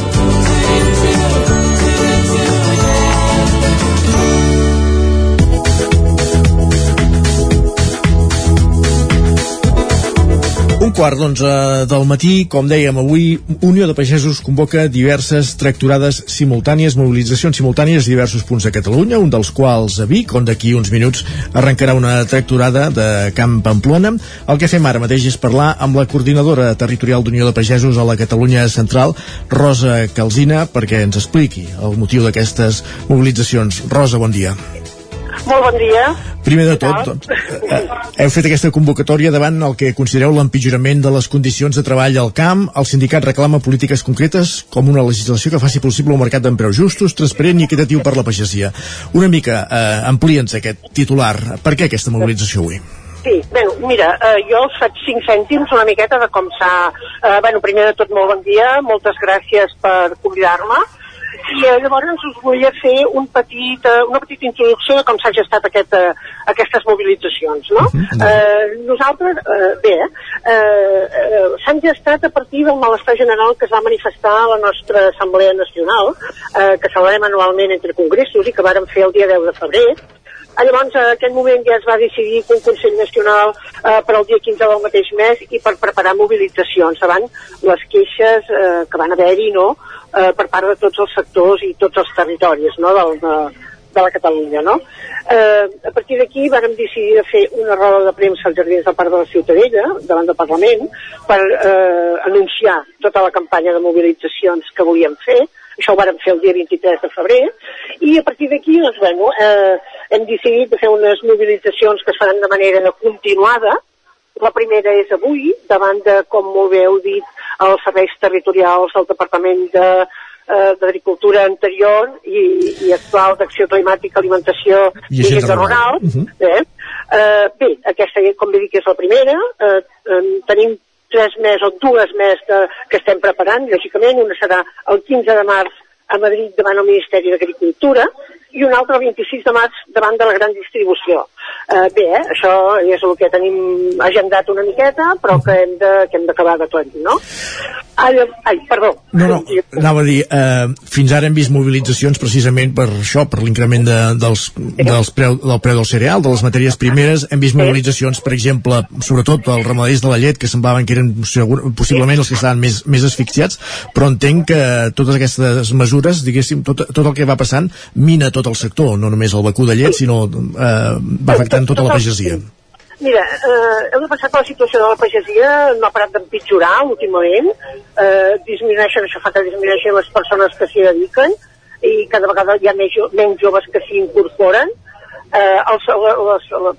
Quart d'onze del matí, com dèiem avui, Unió de Pagesos convoca diverses tracturades simultànies, mobilitzacions simultànies a diversos punts de Catalunya, un dels quals a Vic, on d'aquí uns minuts arrencarà una tracturada de Camp Pamplona. El que fem ara mateix és parlar amb la coordinadora territorial d'Unió de Pagesos a la Catalunya Central, Rosa Calzina, perquè ens expliqui el motiu d'aquestes mobilitzacions. Rosa, bon dia. Molt bon dia. Primer de tot, doncs, eh, heu fet aquesta convocatòria davant el que considereu l'empitjorament de les condicions de treball al camp. El sindicat reclama polítiques concretes com una legislació que faci possible un mercat d'empreus justos, transparent i equitatiu per la pagesia. Una mica, eh, amplia'ns aquest titular. Per què aquesta mobilització avui? Sí, bueno, mira, eh, jo us faig cinc cèntims una miqueta de com s'ha... Eh, bueno, primer de tot, molt bon dia, moltes gràcies per convidar-me i eh, llavors us volia fer un petit, eh, una petita introducció de com s'ha gestat aquest, eh, aquestes mobilitzacions. No? eh, nosaltres, eh, bé, eh, eh, s'han gestat a partir del malestar general que es va manifestar a la nostra Assemblea Nacional, eh, que celebrem anualment entre congressos i que vàrem fer el dia 10 de febrer, Ah, Llavors, en aquell moment ja es va decidir que un Consell Nacional eh, per al dia 15 del mateix mes i per preparar mobilitzacions davant les queixes eh, que van haver-hi no, eh, per part de tots els sectors i tots els territoris no, del, de, de la Catalunya. No? Eh, a partir d'aquí vàrem decidir de fer una roda de premsa als Jardins del Parc de la Ciutadella, davant del Parlament, per eh, anunciar tota la campanya de mobilitzacions que volíem fer, això ho vàrem fer el dia 23 de febrer, i a partir d'aquí, doncs, bueno, eh, hem decidit de fer unes mobilitzacions que es faran de manera continuada. La primera és avui, davant de, com molt bé heu dit, els serveis territorials del Departament de eh, d'Agricultura anterior i, i actual d'Acció Climàtica, Alimentació I Agenda Rural. Rural. Mhm. eh? Eh, bé, aquesta, com bé dic, és la primera. Eh, eh, tenim tres mesos o dues més de, que estem preparant, lògicament. Una serà el 15 de març a Madrid davant el Ministeri d'Agricultura i una altra el 26 de març davant de la gran distribució. Eh, bé, eh, això és el que tenim agendat una miqueta, però que hem de, que hem d'acabar d'aclarir, no? Ai, ai, perdó. No, no, anava a dir, eh, fins ara hem vist mobilitzacions precisament per això, per l'increment de, dels, dels preu, del preu del cereal, de les matèries primeres. Hem vist mobilitzacions, per exemple, sobretot els ramaders de la llet, que semblaven que eren segur, possiblement els que estaven més, més asfixiats, però entenc que totes aquestes mesures, diguéssim, tot, tot el que va passant, mina tot el sector, no només el vacú de llet, sinó eh, va afectant tota la pagesia. Mira, eh, heu de pensar que la situació de la pagesia no ha parat d'empitjorar últimament, eh, disminueixen, això fa que disminueixin les persones que s'hi dediquen i cada vegada hi ha més, jo- menys joves que s'hi incorporen. Eh, els, la, les, la,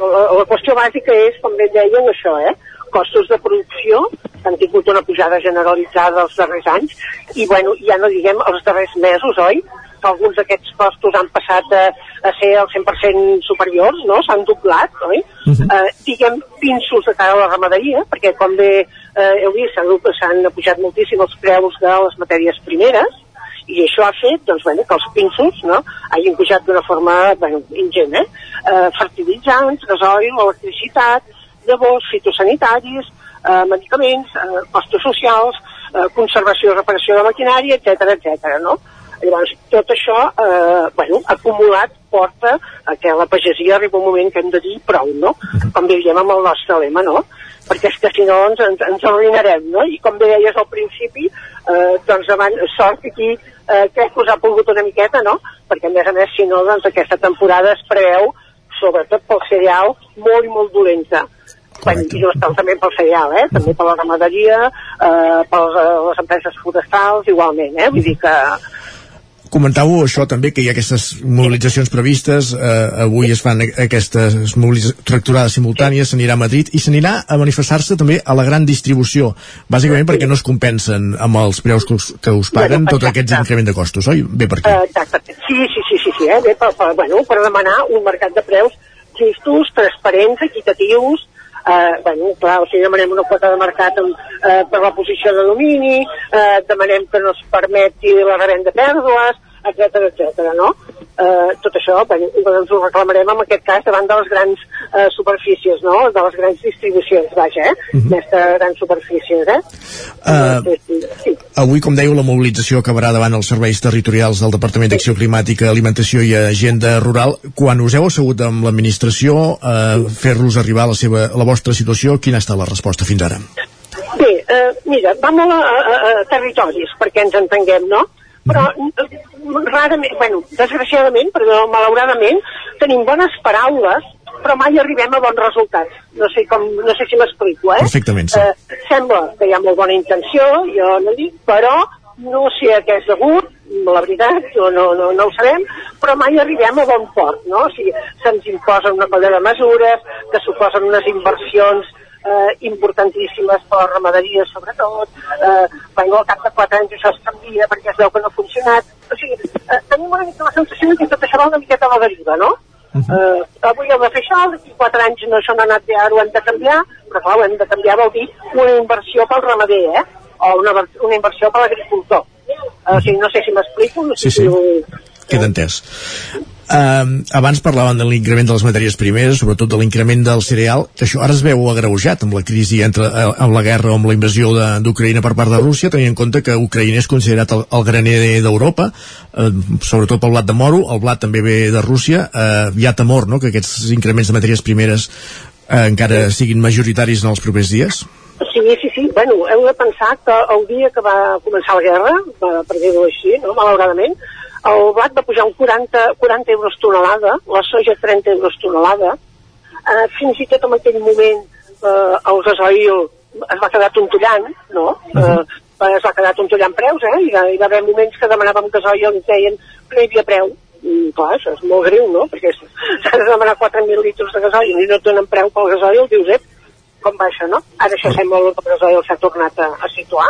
la, la qüestió bàsica és, com bé dèieu, això, eh? costos de producció, que han tingut una pujada generalitzada els darrers anys, i bueno, ja no diguem els darrers mesos, oi? Que alguns d'aquests costos han passat a, a ser al 100% superiors, no? S'han doblat, oi? eh, diguem, pinços de cara a la ramaderia, perquè com bé eh, heu vist, s'han s'han pujat moltíssim els preus de les matèries primeres, i això ha fet doncs, bueno, que els pinços no, hagin pujat d'una forma bueno, ingent. Eh? Eh, fertilitzants, gasoil, electricitat, llavors, fitosanitaris, eh, medicaments, eh, costos socials, eh, conservació i reparació de maquinària, etc etc. no? Llavors, tot això, eh, bueno, acumulat porta a que la pagesia arriba un moment que hem de dir prou, no? Com diríem amb el nostre lema, no? Perquè és que si no ens, ens, ens arruïnarem, no? I com bé deies al principi, eh, doncs davant, sort que aquí eh, crec que us ha pogut una miqueta, no? Perquè a més a més, si no, doncs aquesta temporada es preveu, sobretot pel cereal, molt i molt dolenta. Bueno, i no està també pel cereal, eh? també per la ramaderia, eh, per les, les empreses forestals, igualment, eh? Vull dir que Comentàveu això també, que hi ha aquestes mobilitzacions previstes, eh, avui es fan aquestes tracturades simultànies, s'anirà a Madrid i s'anirà a manifestar-se també a la gran distribució, bàsicament perquè no es compensen amb els preus que us, que us paguen Bueno, tot aquest increment de costos, oi? Bé per aquí. Eh, exacte. Sí, sí, sí, sí, sí eh? Bé, per, per, bueno, per demanar un mercat de preus justos, transparents, equitatius, eh, bueno, clar, o sigui, demanem una quota de mercat amb, eh, per la posició de domini, eh, demanem que no es permeti la revenda de pèrdues, etc etc. no? Eh, tot això bueno, doncs ho reclamarem en aquest cas davant de les grans eh, superfícies, no? de les grans distribucions, vaja, eh? Mhm. d'aquestes grans superfícies. Eh? Uh, sí. avui, com dèieu, la mobilització acabarà davant els serveis territorials del Departament d'Acció Climàtica, Alimentació i Agenda Rural. Quan us heu assegut amb l'administració a uh, fer-los arribar la, seva, la vostra situació, quina ha estat la resposta fins ara? Bé, eh, mira, va molt a, a, a territoris perquè ens entenguem, no? Però rarament, bueno, desgraciadament, però malauradament, tenim bones paraules, però mai arribem a bons resultats. No sé, com, no sé si m'explico, eh? Perfectament, sí. Eh, sembla que hi ha molt bona intenció, jo no dic, però no sé a què és degut, la veritat, no, no, no, no ho sabem, però mai arribem a bon port, no? O sigui, se'ns imposen una colla de mesures que suposen unes inversions eh, importantíssimes per la ramaderia sobretot, eh, bueno, al cap de 4 anys això es canvia perquè es veu que no ha funcionat, o sigui, eh, tenim una mica la sensació que tot això va una miqueta a la deriva, no? Uh -huh. eh, avui hem de fer això, d'aquí 4 anys no, això no ha anat bé, ara ho hem de canviar, però clar, ho hem de canviar vol dir una inversió pel ramader, eh? o una, una inversió per l'agricultor. Eh, o sigui, no sé si m'explico, no sé Sí, sí. si ho... Queda entès. Uh, abans parlaven de l'increment de les matèries primeres, sobretot de l'increment del cereal, que això ara es veu agreujat amb la crisi entre, eh, amb la guerra o amb la invasió d'Ucraïna per part de Rússia, tenint en compte que Ucraïna és considerat el, el graner d'Europa, eh, sobretot pel blat de moro, el blat també ve de Rússia, eh, hi ha temor no?, que aquests increments de matèries primeres eh, encara siguin majoritaris en els propers dies? Sí, sí, sí. Bueno, heu de pensar que el dia que va començar la guerra, per dir-ho així, no? malauradament, el blat va pujar un 40, 40 euros tonelada, la soja 30 euros tonelada, eh, fins i tot en aquell moment eh, el gasoil es va quedar tontollant, no? Eh, es va quedar tontollant preus, eh? Va, hi va haver moments que demanàvem gasoil i ens deien que no hi havia preu. I, clar, això és molt greu, no? Perquè s'ha de demanar 4.000 litres de gasoil i no et donen preu pel gasoil, dius, ep, com va això, no? Ara això sembla que el gasoil s'ha tornat a, a situar,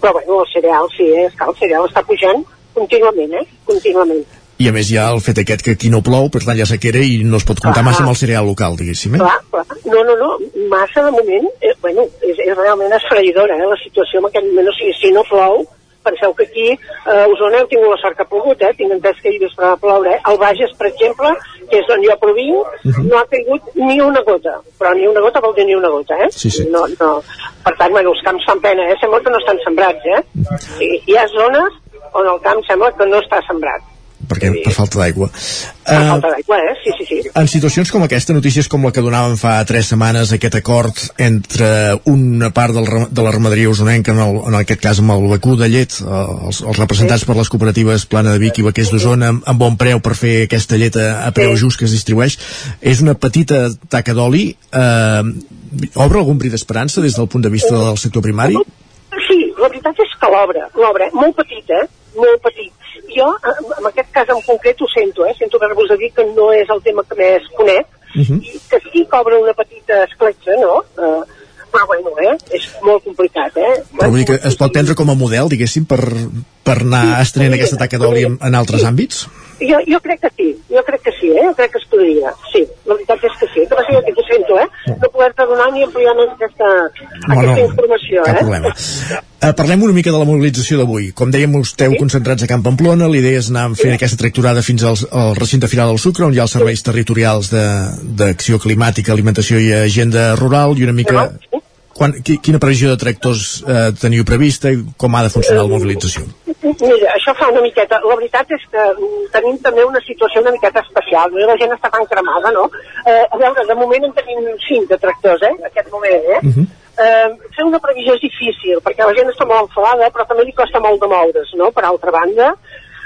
però bueno, el cereal sí, eh? és que el cereal està pujant contínuament, eh? Contínuament. I a més hi ha el fet aquest que aquí no plou, per tant hi ha sequera i no es pot comptar Clar. massa amb el cereal local, diguéssim. Eh? Clar, clar. No, no, no, massa de moment, eh, bueno, és, és realment esfereïdora, eh, la situació en aquest moment, o sigui, si no plou, penseu que aquí eh, a Osona heu tingut la sort que ha plogut, eh? tinc entès que vespre va ploure, eh? El Bages, per exemple, que és d'on jo provinc, no ha caigut ni una gota, però ni una gota vol dir ni una gota, eh? Sí, sí. No, no. Per tant, bueno, els camps fan pena, eh? Sembla que no estan sembrats, eh? I, hi ha zones on el camp sembla que no està sembrat, perquè per falta d'aigua. per Eh, falta d'aigua, eh? Sí, sí, sí. en situacions com aquesta, notícies com la que donàvem fa tres setmanes, aquest acord entre una part del, de la ramaderia usonenca, en, el, en aquest cas amb el vacú de llet, eh, els, els representats per les cooperatives Plana de Vic i Vaquers d'Osona, amb, amb bon preu per fer aquesta llet a, a preu just que es distribueix, és una petita taca d'oli. Eh, obre algun bri d'esperança des del punt de vista del sector primari? Sí, la veritat és que l'obra, l'obra, molt petita, molt petit. Jo, en en aquest cas en concret, ho sento, eh? sento haver-vos de dir que no és el tema que més conec, Uh -huh. i que sí que obre una petita escletxa, no? Eh, però bueno, eh? és molt complicat, eh? Però vull dir que es pot prendre com a model, diguéssim, per, per anar estenent aquesta taca d'oli en, en altres àmbits? Jo, jo crec que sí, jo crec que sí, eh? jo crec que es podria, sí, la veritat és que sí, que ser que ho sento, eh? no poder-te donar ni ampliar més aquesta, aquesta informació, cap eh? problema. Uh, parlem una mica de la mobilització d'avui. Com dèiem, esteu concentrats a Camp Pamplona, l'idea és anar fent aquesta tracturada fins als, al recinte final del Sucre, on hi ha els serveis territorials de- d'acció climàtica, alimentació i agenda rural, i una mica... Quan, qui, quina previsió de tractors eh, teniu prevista i com ha de funcionar la mobilització? Mira, això fa una miqueta... La veritat és que mm, tenim també una situació una miqueta especial. La gent està tan cremada, no? Eh, a veure, de moment en tenim cinc de tractors, eh? En aquest moment, eh? eh, fer una previsió és difícil, perquè la gent està molt enfadada, però també li costa molt de moure's, no?, per altra banda.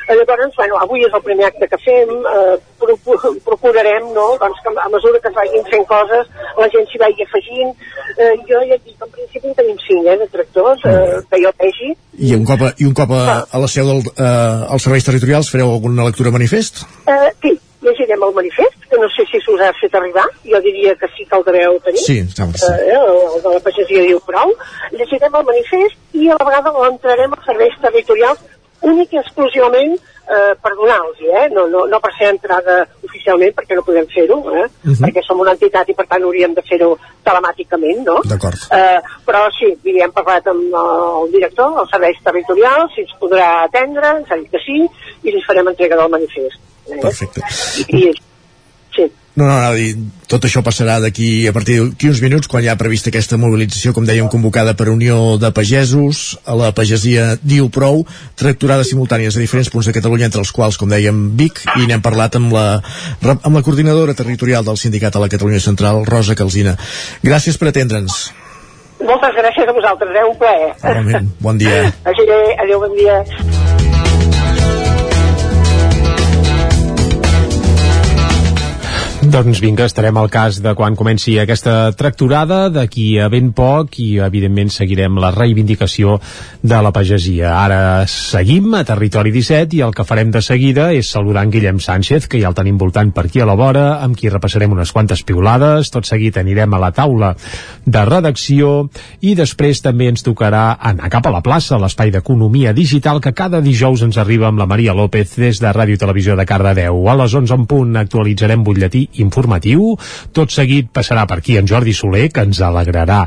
Eh, llavors, bueno, avui és el primer acte que fem, eh, procu- procurarem, no?, doncs que a mesura que es vagin fent coses, la gent s'hi vagi afegint. Eh, jo ja dic, en principi en tenim cinc, eh, de tractors, eh, que jo vegi. I un cop a, i un cop a, a la seu dels eh, als serveis territorials fareu alguna lectura manifest? Eh, sí, llegirem el manifest, que no sé si s'us ha fet arribar, jo diria que sí que el deveu tenir. Sí, em sembla sí. Eh, el de la pagesia diu prou. Llegirem el manifest i a la vegada l'entrarem als serveis territorials únic i exclusivament eh, per donar-los, eh? no, no, no per ser entrada oficialment, perquè no podem fer-ho, eh? Mhm. perquè som una entitat i per tant hauríem de fer-ho telemàticament, no? D'acord. Eh, però sí, hi hem parlat amb el director dels serveis territorials, si ens podrà atendre, ens ha dit que sí, i li farem entrega del manifest. Eh? Perfecte. I, i. No, no, no, dir, tot això passarà d'aquí a partir d'aquí uns minuts, quan hi ha prevista aquesta mobilització, com dèiem, convocada per Unió de Pagesos, a la pagesia diu prou, tracturades simultànies a diferents punts de Catalunya, entre els quals, com dèiem, Vic, i n'hem parlat amb la, amb la coordinadora territorial del sindicat a la Catalunya Central, Rosa Calzina. Gràcies per atendre'ns. Moltes gràcies a vosaltres, eh? un plaer. Igualment, bon dia. Adéu, adéu, bon dia. Doncs vinga, estarem al cas de quan comenci aquesta tracturada, d'aquí a ben poc, i evidentment seguirem la reivindicació de la pagesia. Ara seguim a Territori 17 i el que farem de seguida és saludar en Guillem Sánchez, que ja el tenim voltant per aquí a la vora, amb qui repassarem unes quantes piulades, tot seguit anirem a la taula de redacció i després també ens tocarà anar cap a la plaça, l'espai d'economia digital que cada dijous ens arriba amb la Maria López des de Ràdio Televisió de Cardedeu. A les 11 en punt actualitzarem butlletí informatiu. Tot seguit passarà per aquí en Jordi Soler, que ens alegrarà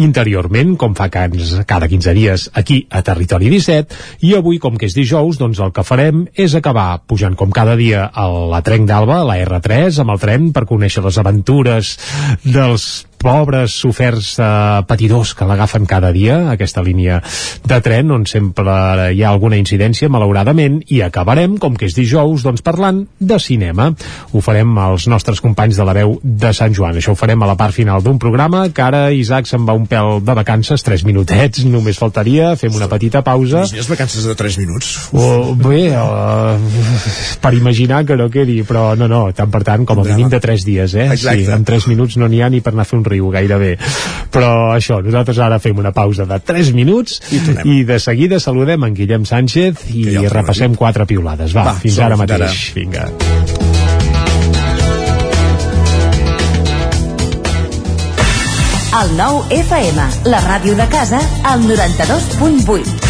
interiorment, com fa cada 15 dies aquí a Territori 17, i avui, com que és dijous, doncs el que farem és acabar pujant com cada dia a la Trenc d'Alba, la R3, amb el tren per conèixer les aventures dels pobres soferts eh, patidors que l'agafen cada dia, aquesta línia de tren on sempre hi ha alguna incidència, malauradament, i acabarem, com que és dijous, doncs parlant de cinema. Ho farem als nostres companys de la veu de Sant Joan. Això ho farem a la part final d'un programa, que ara Isaac se'n va un pèl de vacances, 3 minutets, només faltaria, fem una petita pausa. Imagines vacances de 3 minuts? O, bé, uh, per imaginar que no quedi, però no, no, tant per tant, com a mínim de 3 dies, eh? Exacte. Sí, en 3 minuts no n'hi ha ni per anar a fer un riu gairebé. Però això, nosaltres ara fem una pausa de 3 minuts I, i de seguida saludem en Guillem Sánchez i ja repassem quatre piulades. Va, Va, fins ara mateix. ara. vinga. El nou FM, la ràdio de casa, al 92.8.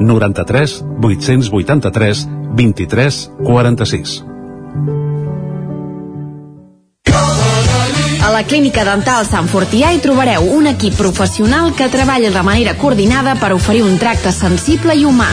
93 883 23 46. A la Clínica Dental Sant Fortià hi trobareu un equip professional que treballa de manera coordinada per oferir un tracte sensible i humà.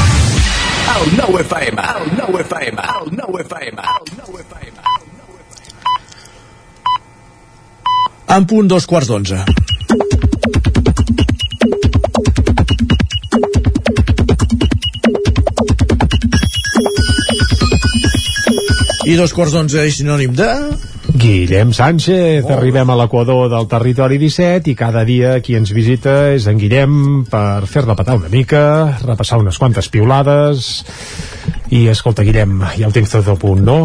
El nou FM, el nou FM, el nou FM, el nou FM. En punt dos quarts d'onze. I dos quarts d'onze és sinònim de... Guillem Sánchez, oh. arribem a l'equador del territori 17 i cada dia qui ens visita és en Guillem per fer-la petar una mica, repassar unes quantes piulades i escolta Guillem, ja ho tens tot a punt, no?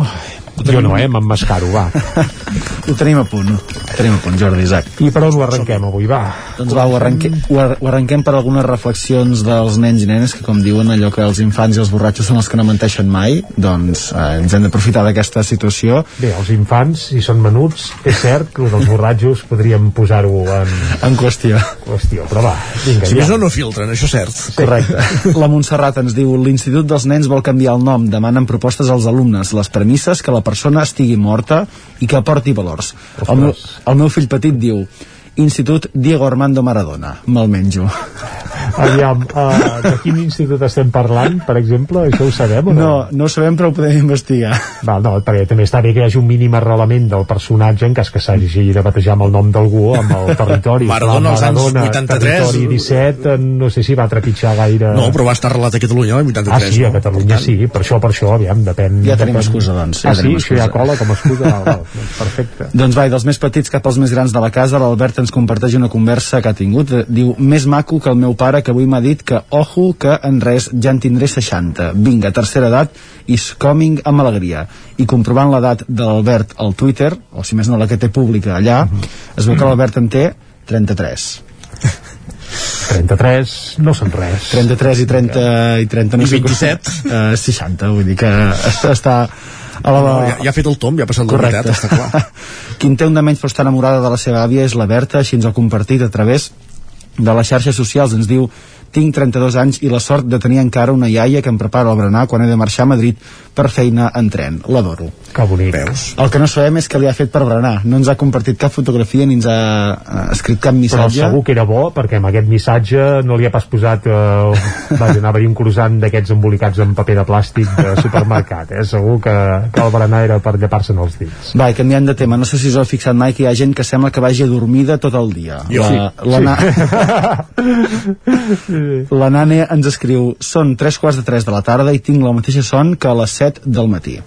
Jo no, eh? M'emmascaro, va. ho tenim a punt, ho tenim a punt, Jordi Isaac. I per on ho arrenquem avui, va? Doncs va, ho arrenquem, ho, ar ho arrenquem per algunes reflexions dels nens i nenes que, com diuen, allò que els infants i els borratxos són els que no menteixen mai, doncs eh, ens hem d'aprofitar d'aquesta situació. Bé, els infants, si són menuts, és cert que els borratxos podríem posar-ho en... En qüestió. qüestió, però va, vinga, Si més no, no filtren, això és cert. Sí. Correcte. La Montserrat ens diu l'Institut dels Nens vol canviar el nom, demanen propostes als alumnes, les premisses que la persona estigui morta i que aporti valors. El meu, el meu fill petit diu Institut Diego Armando Maradona. Me'l menjo. Aviam, uh, de quin institut estem parlant, per exemple? Això ho sabem o no? No, no ho sabem, però ho podem investigar. Val, no, perquè també està bé que hi hagi un mínim arrelament del personatge en cas que s'hagi de batejar amb el nom d'algú amb el territori. Maradona als anys 83. Territori 17, eh, no sé si va trepitjar gaire... No, però va estar arrelat a Catalunya el 83. Ah, sí, a Catalunya sí, per això, per això, aviam, depèn... Ja tenim depèn... excusa, doncs. Ah, Ja sí? tenim Això ja cola com a excusa? Val, val, doncs perfecte. Doncs va, dels més petits cap als més grans de la casa, l'Albert ens comparteix una conversa que ha tingut. Diu, més maco que el meu pare que avui m'ha dit que, ojo, que en res ja en tindré 60. Vinga, tercera edat, is coming amb alegria. I comprovant l'edat de l'Albert al Twitter, o si més no la que té pública allà, es veu que l'Albert en té 33. 33 no són res. 33 i 30 i 30 no I sé 27? Uh, 60, vull dir que està, està a la... No, ja, ja ha fet el tom, ja ha passat la Correcte. veritat, està clar. Qui en té un de menys però està enamorada de la seva àvia és la Berta, així ens ha compartit a través de les xarxes socials. Ens diu, tinc 32 anys i la sort de tenir encara una iaia que em prepara el berenar quan he de marxar a Madrid per feina en tren. L'adoro. Que bonic. Veus? El que no sabem és que li ha fet per berenar. No ens ha compartit cap fotografia ni ens ha eh, escrit cap Però missatge. segur que era bo, perquè amb aquest missatge no li ha pas posat... Eh, vaja, anava a dir un croissant d'aquests embolicats en paper de plàstic de supermercat, eh? Segur que, que el berenar era per llepar-se'n els dits. Va, i canviant de tema, no sé si us heu fixat mai que hi ha gent que sembla que vagi adormida tot el dia. Jo. La, la, na... la Nane ens escriu són tres quarts de tres de la tarda i tinc la mateixa son que a les 7 del matí.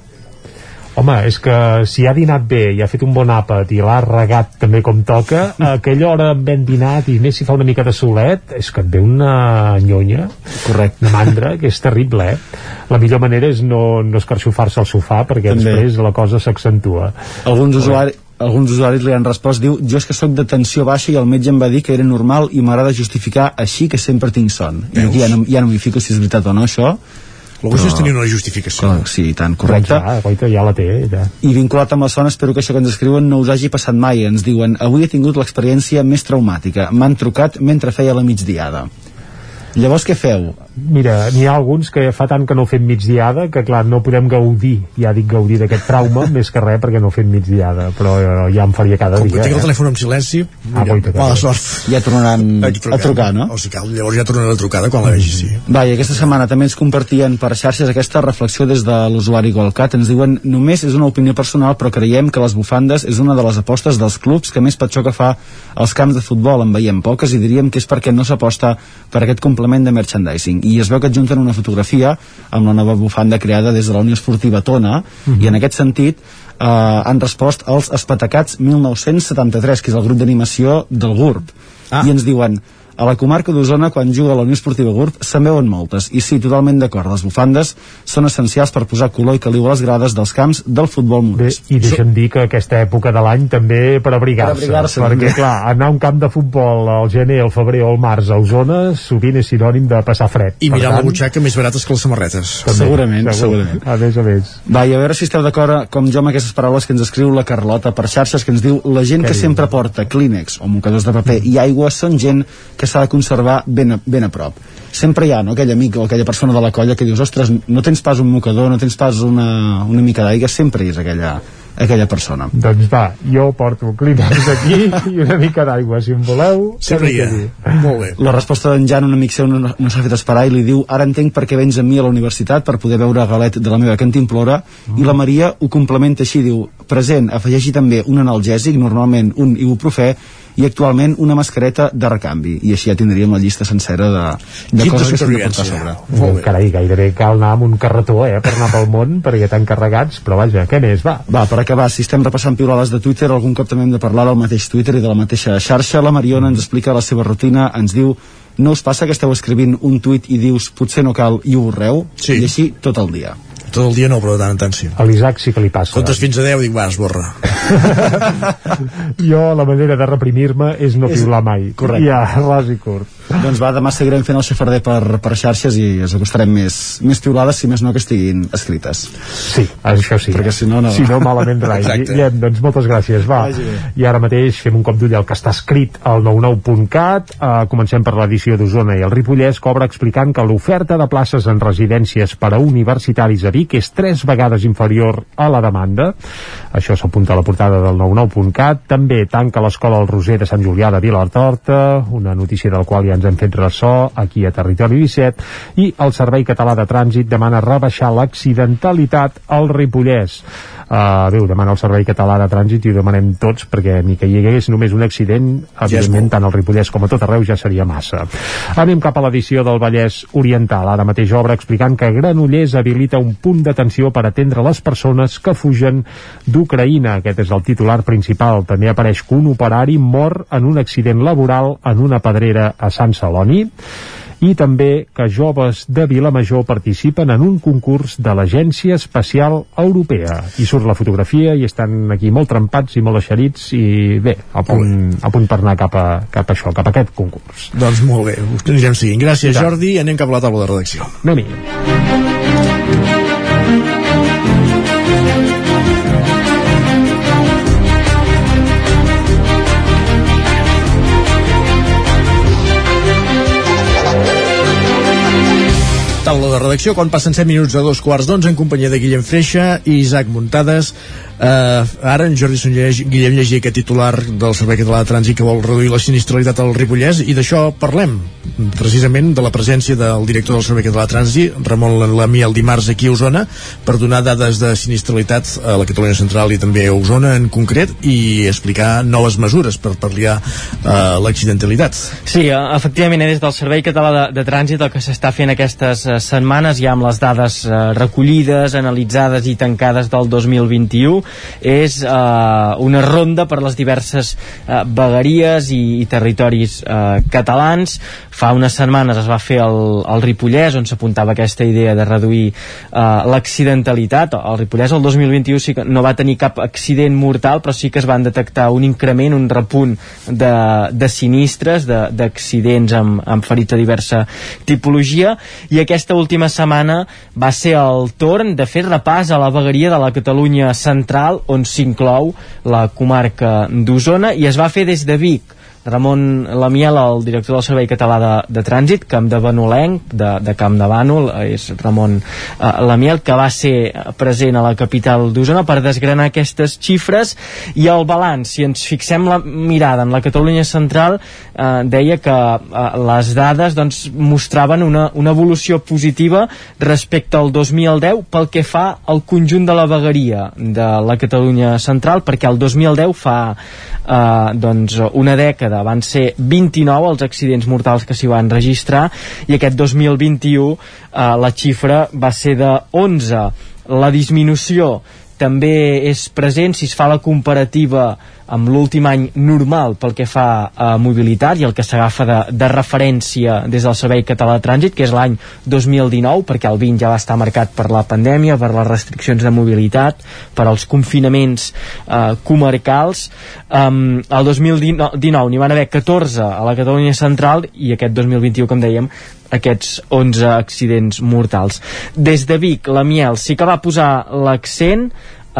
Home, és que si ha dinat bé i ha fet un bon àpat i l'ha regat també com toca, a aquella hora ben dinat i més si fa una mica de solet, és que et ve una nyonya, Correcte. una mandra, que és terrible, eh? La millor manera és no, no escarxofar-se al sofà perquè També. després la cosa s'accentua. Alguns usuaris alguns usuaris li han respost, diu, jo és que sóc de tensió baixa i el metge em va dir que era normal i m'agrada justificar així que sempre tinc son. I aquí ja no, ja no m'hi fico si és veritat o no, això. La qüestió és tenir una justificació. Clar, sí, i tant, correcte. Doncs ja, ja la té, ella. I vinculat amb la son, espero que això que ens escriuen no us hagi passat mai. Ens diuen, avui he tingut l'experiència més traumàtica. M'han trucat mentre feia la migdiada. Llavors què feu? Mira, n'hi ha alguns que fa tant que no fem migdiada que clar, no podem gaudir, ja dic gaudir d'aquest trauma, més que res perquè no fem migdiada, però eh, ja em faria cada Com dia. que tinc el eh? telèfon en silenci, Ah, guaita, mala que- sort. Ja tornaran a trucar, no? O sigui, cal, llavors ja tornarà a trucar quan la vegi, sí. Va, i aquesta setmana també ens compartien per xarxes aquesta reflexió des de l'usuari Golcat. Ens diuen, només és una opinió personal, però creiem que les bufandes és una de les apostes dels clubs que més patxó que fa als camps de futbol. En veiem poques i diríem que és perquè no s'aposta per aquest complement de merchandising. I es veu que adjunten una fotografia amb la nova bufanda creada des de la Unió Esportiva Tona i en aquest sentit eh, han respost als Espatacats 1973, que és el grup d'animació del GURB. Ah. I ens diuen, a la comarca d'Osona, quan juga a la Unió Esportiva GURB, se'n veuen moltes. I sí, totalment d'acord, les bufandes són essencials per posar color i caliu a les grades dels camps del futbol Bé, modest. I deixa'm dir que aquesta època de l'any també per abrigar-se. Per abrigar-se, perquè, també. clar, anar a un camp de futbol al gener, al febrer o al març a Osona sovint és sinònim de passar fred. I Per mirar la tant, butxaca més barates que les samarretes. també, Segurament, segur. segurament. A més a més. Va, i a veure si esteu d'acord com jo amb aquestes paraules que ens escriu la Carlota per xarxes, que ens diu la gent Què que diu? sempre porta clínex o mocadors de paper i aigua són gent que s'ha de conservar ben a, ben a prop. Sempre hi ha, no?, aquell amic o aquella persona de la colla que dius, ostres, no tens pas un mocador, no tens pas una, una mica d'aigua, sempre hi és aquella, aquella persona. Doncs va, jo porto clínex aquí i una mica d'aigua, si en voleu. Sempre hi ha. Molt bé. La resposta d'en Jan, un amic seu, no, no s'ha fet esperar i li diu ara entenc per què vens amb mi a la universitat per poder veure galet de la meva cantimplora mm. i la Maria ho complementa així, diu present, afegeixi també un analgèsic, normalment un ibuprofè i actualment una mascareta de recanvi i així ja tindríem la llista sencera de, de coses que s'han de portar a sobre Oh, carai, gairebé cal anar amb un carretó eh, per anar pel món perquè tan carregats, però vaja, què més? Va, Va, per acabar, si estem repassant piulades de Twitter, algun cop també hem de parlar del mateix Twitter i de la mateixa xarxa. La Mariona ens explica la seva rutina, ens diu no us passa que esteu escrivint un tuit i dius potser no cal i ho borreu? Sí. I així tot el dia. Tot el dia no, però de tant en tant sí. a l'Isaac sí que li passa. Comptes fins a 10, dic, va, esborra. Jo, la manera de reprimir-me és no piular mai. correcte. Ja, ras i curt. Doncs va, demà seguirem fent el xafarder per, per xarxes i us acostarem més, més piulades, si més no que estiguin escrites. Sí, això sí. Perquè si no, no... Si no, malament rai. Guillem, doncs moltes gràcies. Va. I ara mateix fem un cop d'ull al que està escrit al 99.cat. Uh, comencem per l'edició d'Osona i el Ripollès, que obre explicant que l'oferta de places en residències per a universitaris a Vic és tres vegades inferior a la demanda. Això s'apunta a la portada del 99.cat. També tanca l'escola El Roser de Sant Julià de Vilatorta, una notícia del qual ja ens hem fet ressò aquí a Territori 17, i el Servei Català de Trànsit demana rebaixar l'accidentalitat al Ripollès. Uh, bé, ho demana el Servei Català de Trànsit i ho demanem tots perquè ni que hi hagués només un accident, evidentment tant al Ripollès com a tot arreu ja seria massa. Anem cap a l'edició del Vallès Oriental, ara mateix obra explicant que Granollers habilita un punt d'atenció per atendre les persones que fugen d'Ucraïna. Aquest és el titular principal. També apareix que un operari mor en un accident laboral en una pedrera a Sant Celoni i també que joves de Vilamajor participen en un concurs de l'Agència Espacial Europea. I surt la fotografia i estan aquí molt trempats i molt eixerits i bé, a punt, a punt per anar cap a, cap a això, cap a aquest concurs. Doncs molt bé, us anirem seguint. Gràcies. Jordi. Anem cap a la taula de redacció. Anem-hi. De redacció, quan passen 7 minuts a dos quarts d'onze en companyia de Guillem Freixa i Isaac Muntades. Uh, ara en Jordi Sonlleig, Guillem llegia aquest titular del Servei Català de Trànsit que vol reduir la sinistralitat al Ripollès i d'això parlem, precisament de la presència del director del Servei Català de Trànsit, Ramon Lamí, el dimarts aquí a Osona, per donar dades de sinistralitat a la Catalunya Central i també a Osona en concret i explicar noves mesures per pal·liar uh, l'accidentalitat. Sí, eh, efectivament, eh, des del Servei Català de, de Trànsit el que s'està fent aquestes eh, setmanes, ja amb les dades eh, recollides, analitzades i tancades del 2021, és eh, una ronda per les diverses eh, vegueries i, i territoris eh, catalans. Fa unes setmanes es va fer el, el Ripollès, on s'apuntava aquesta idea de reduir eh, l'accidentalitat. El Ripollès el 2021 sí que no va tenir cap accident mortal, però sí que es van detectar un increment, un repunt de, de sinistres, de- d'accidents amb, amb ferits de diversa tipologia, i aquesta última setmana va ser el torn de fer repàs a la vegueria de la Catalunya central, on s'inclou la comarca d'Osona, i es va fer des de Vic. Ramon Lamiel, el director del Servei Català de, de Trànsit, Camp de Banolenc, de, de Camp de Bànol, eh, és Ramon eh, Lamiel, que va ser present a la capital d'Osona per desgranar aquestes xifres. I el balanç, si ens fixem la mirada en la Catalunya central, eh, deia que eh, les dades doncs, mostraven una, una evolució positiva respecte al 2010 pel que fa al conjunt de la vegueria de la Catalunya central, perquè el 2010 fa eh, doncs, una dècada van ser 29 els accidents mortals que s'hi van registrar i aquest 2021 eh, la xifra va ser de 11 la disminució també és present si es fa la comparativa amb l'últim any normal pel que fa a mobilitat i el que s'agafa de, de referència des del Servei Català de Trànsit, que és l'any 2019, perquè el 20 ja va estar marcat per la pandèmia, per les restriccions de mobilitat, per als confinaments eh, comarcals. Um, el 2019 n'hi van haver 14 a la Catalunya central i aquest 2021, com dèiem, aquests 11 accidents mortals. Des de Vic, la Miel sí que va posar l'accent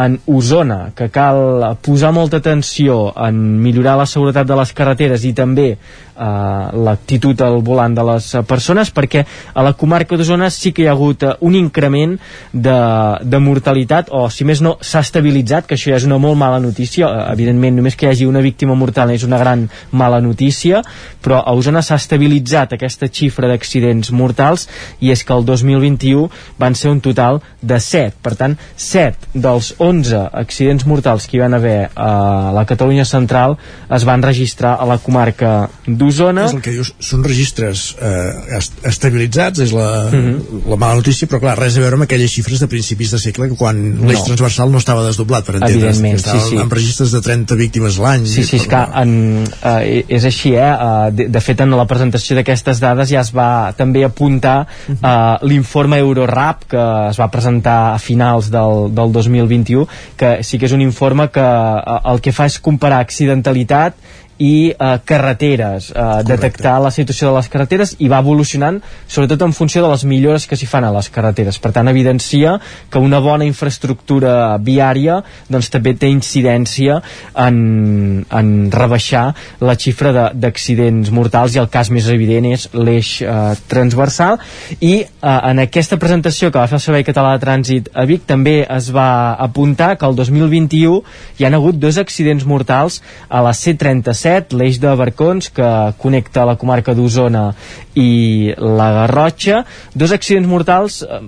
en Osona, que cal posar molta atenció en millorar la seguretat de les carreteres i també l'actitud al volant de les persones perquè a la comarca d'Osona sí que hi ha hagut uh, un increment de, de mortalitat o si més no s'ha estabilitzat que això ja és una molt mala notícia. Evidentment només que hi hagi una víctima mortal és una gran mala notícia però a Osona s'ha estabilitzat aquesta xifra d'accidents mortals i és que el 2021 van ser un total de 7 per tant 7 dels 11 accidents mortals que hi van haver a la Catalunya central es van registrar a la comarca d'Osona és el que dius, són registres eh, est estabilitzats, és la, uh Mhm. -huh. la mala notícia, però clar, res a veure amb aquelles xifres de principis de segle que quan l'eix No. transversal no estava desdoblat, per entendre's, estava sí, sí. amb registres de 30 víctimes l'any Sí, sí, és que en, eh, és així, eh? eh de, de fet, en la presentació d'aquestes dades ja es va també apuntar eh, l'informe Eurorap que es va presentar a finals del, del 2021, que sí que és un informe que eh, el que fa és comparar accidentalitat i eh, carreteres, eh, detectar la situació de les carreteres i va evolucionant sobretot en funció de les millores que s'hi fan a les carreteres. Per tant, evidencia que una bona infraestructura viària doncs, també té incidència en, en rebaixar la xifra de- d'accidents mortals i el cas més evident és l'eix eh, transversal i eh, en aquesta presentació que va fer el Servei Català de Trànsit a Vic també es va apuntar que el 2021 hi han hagut dos accidents mortals a la C37, l'eix de Barcons que connecta la comarca d'Osona i la Garrotxa. Dos accidents mortals eh,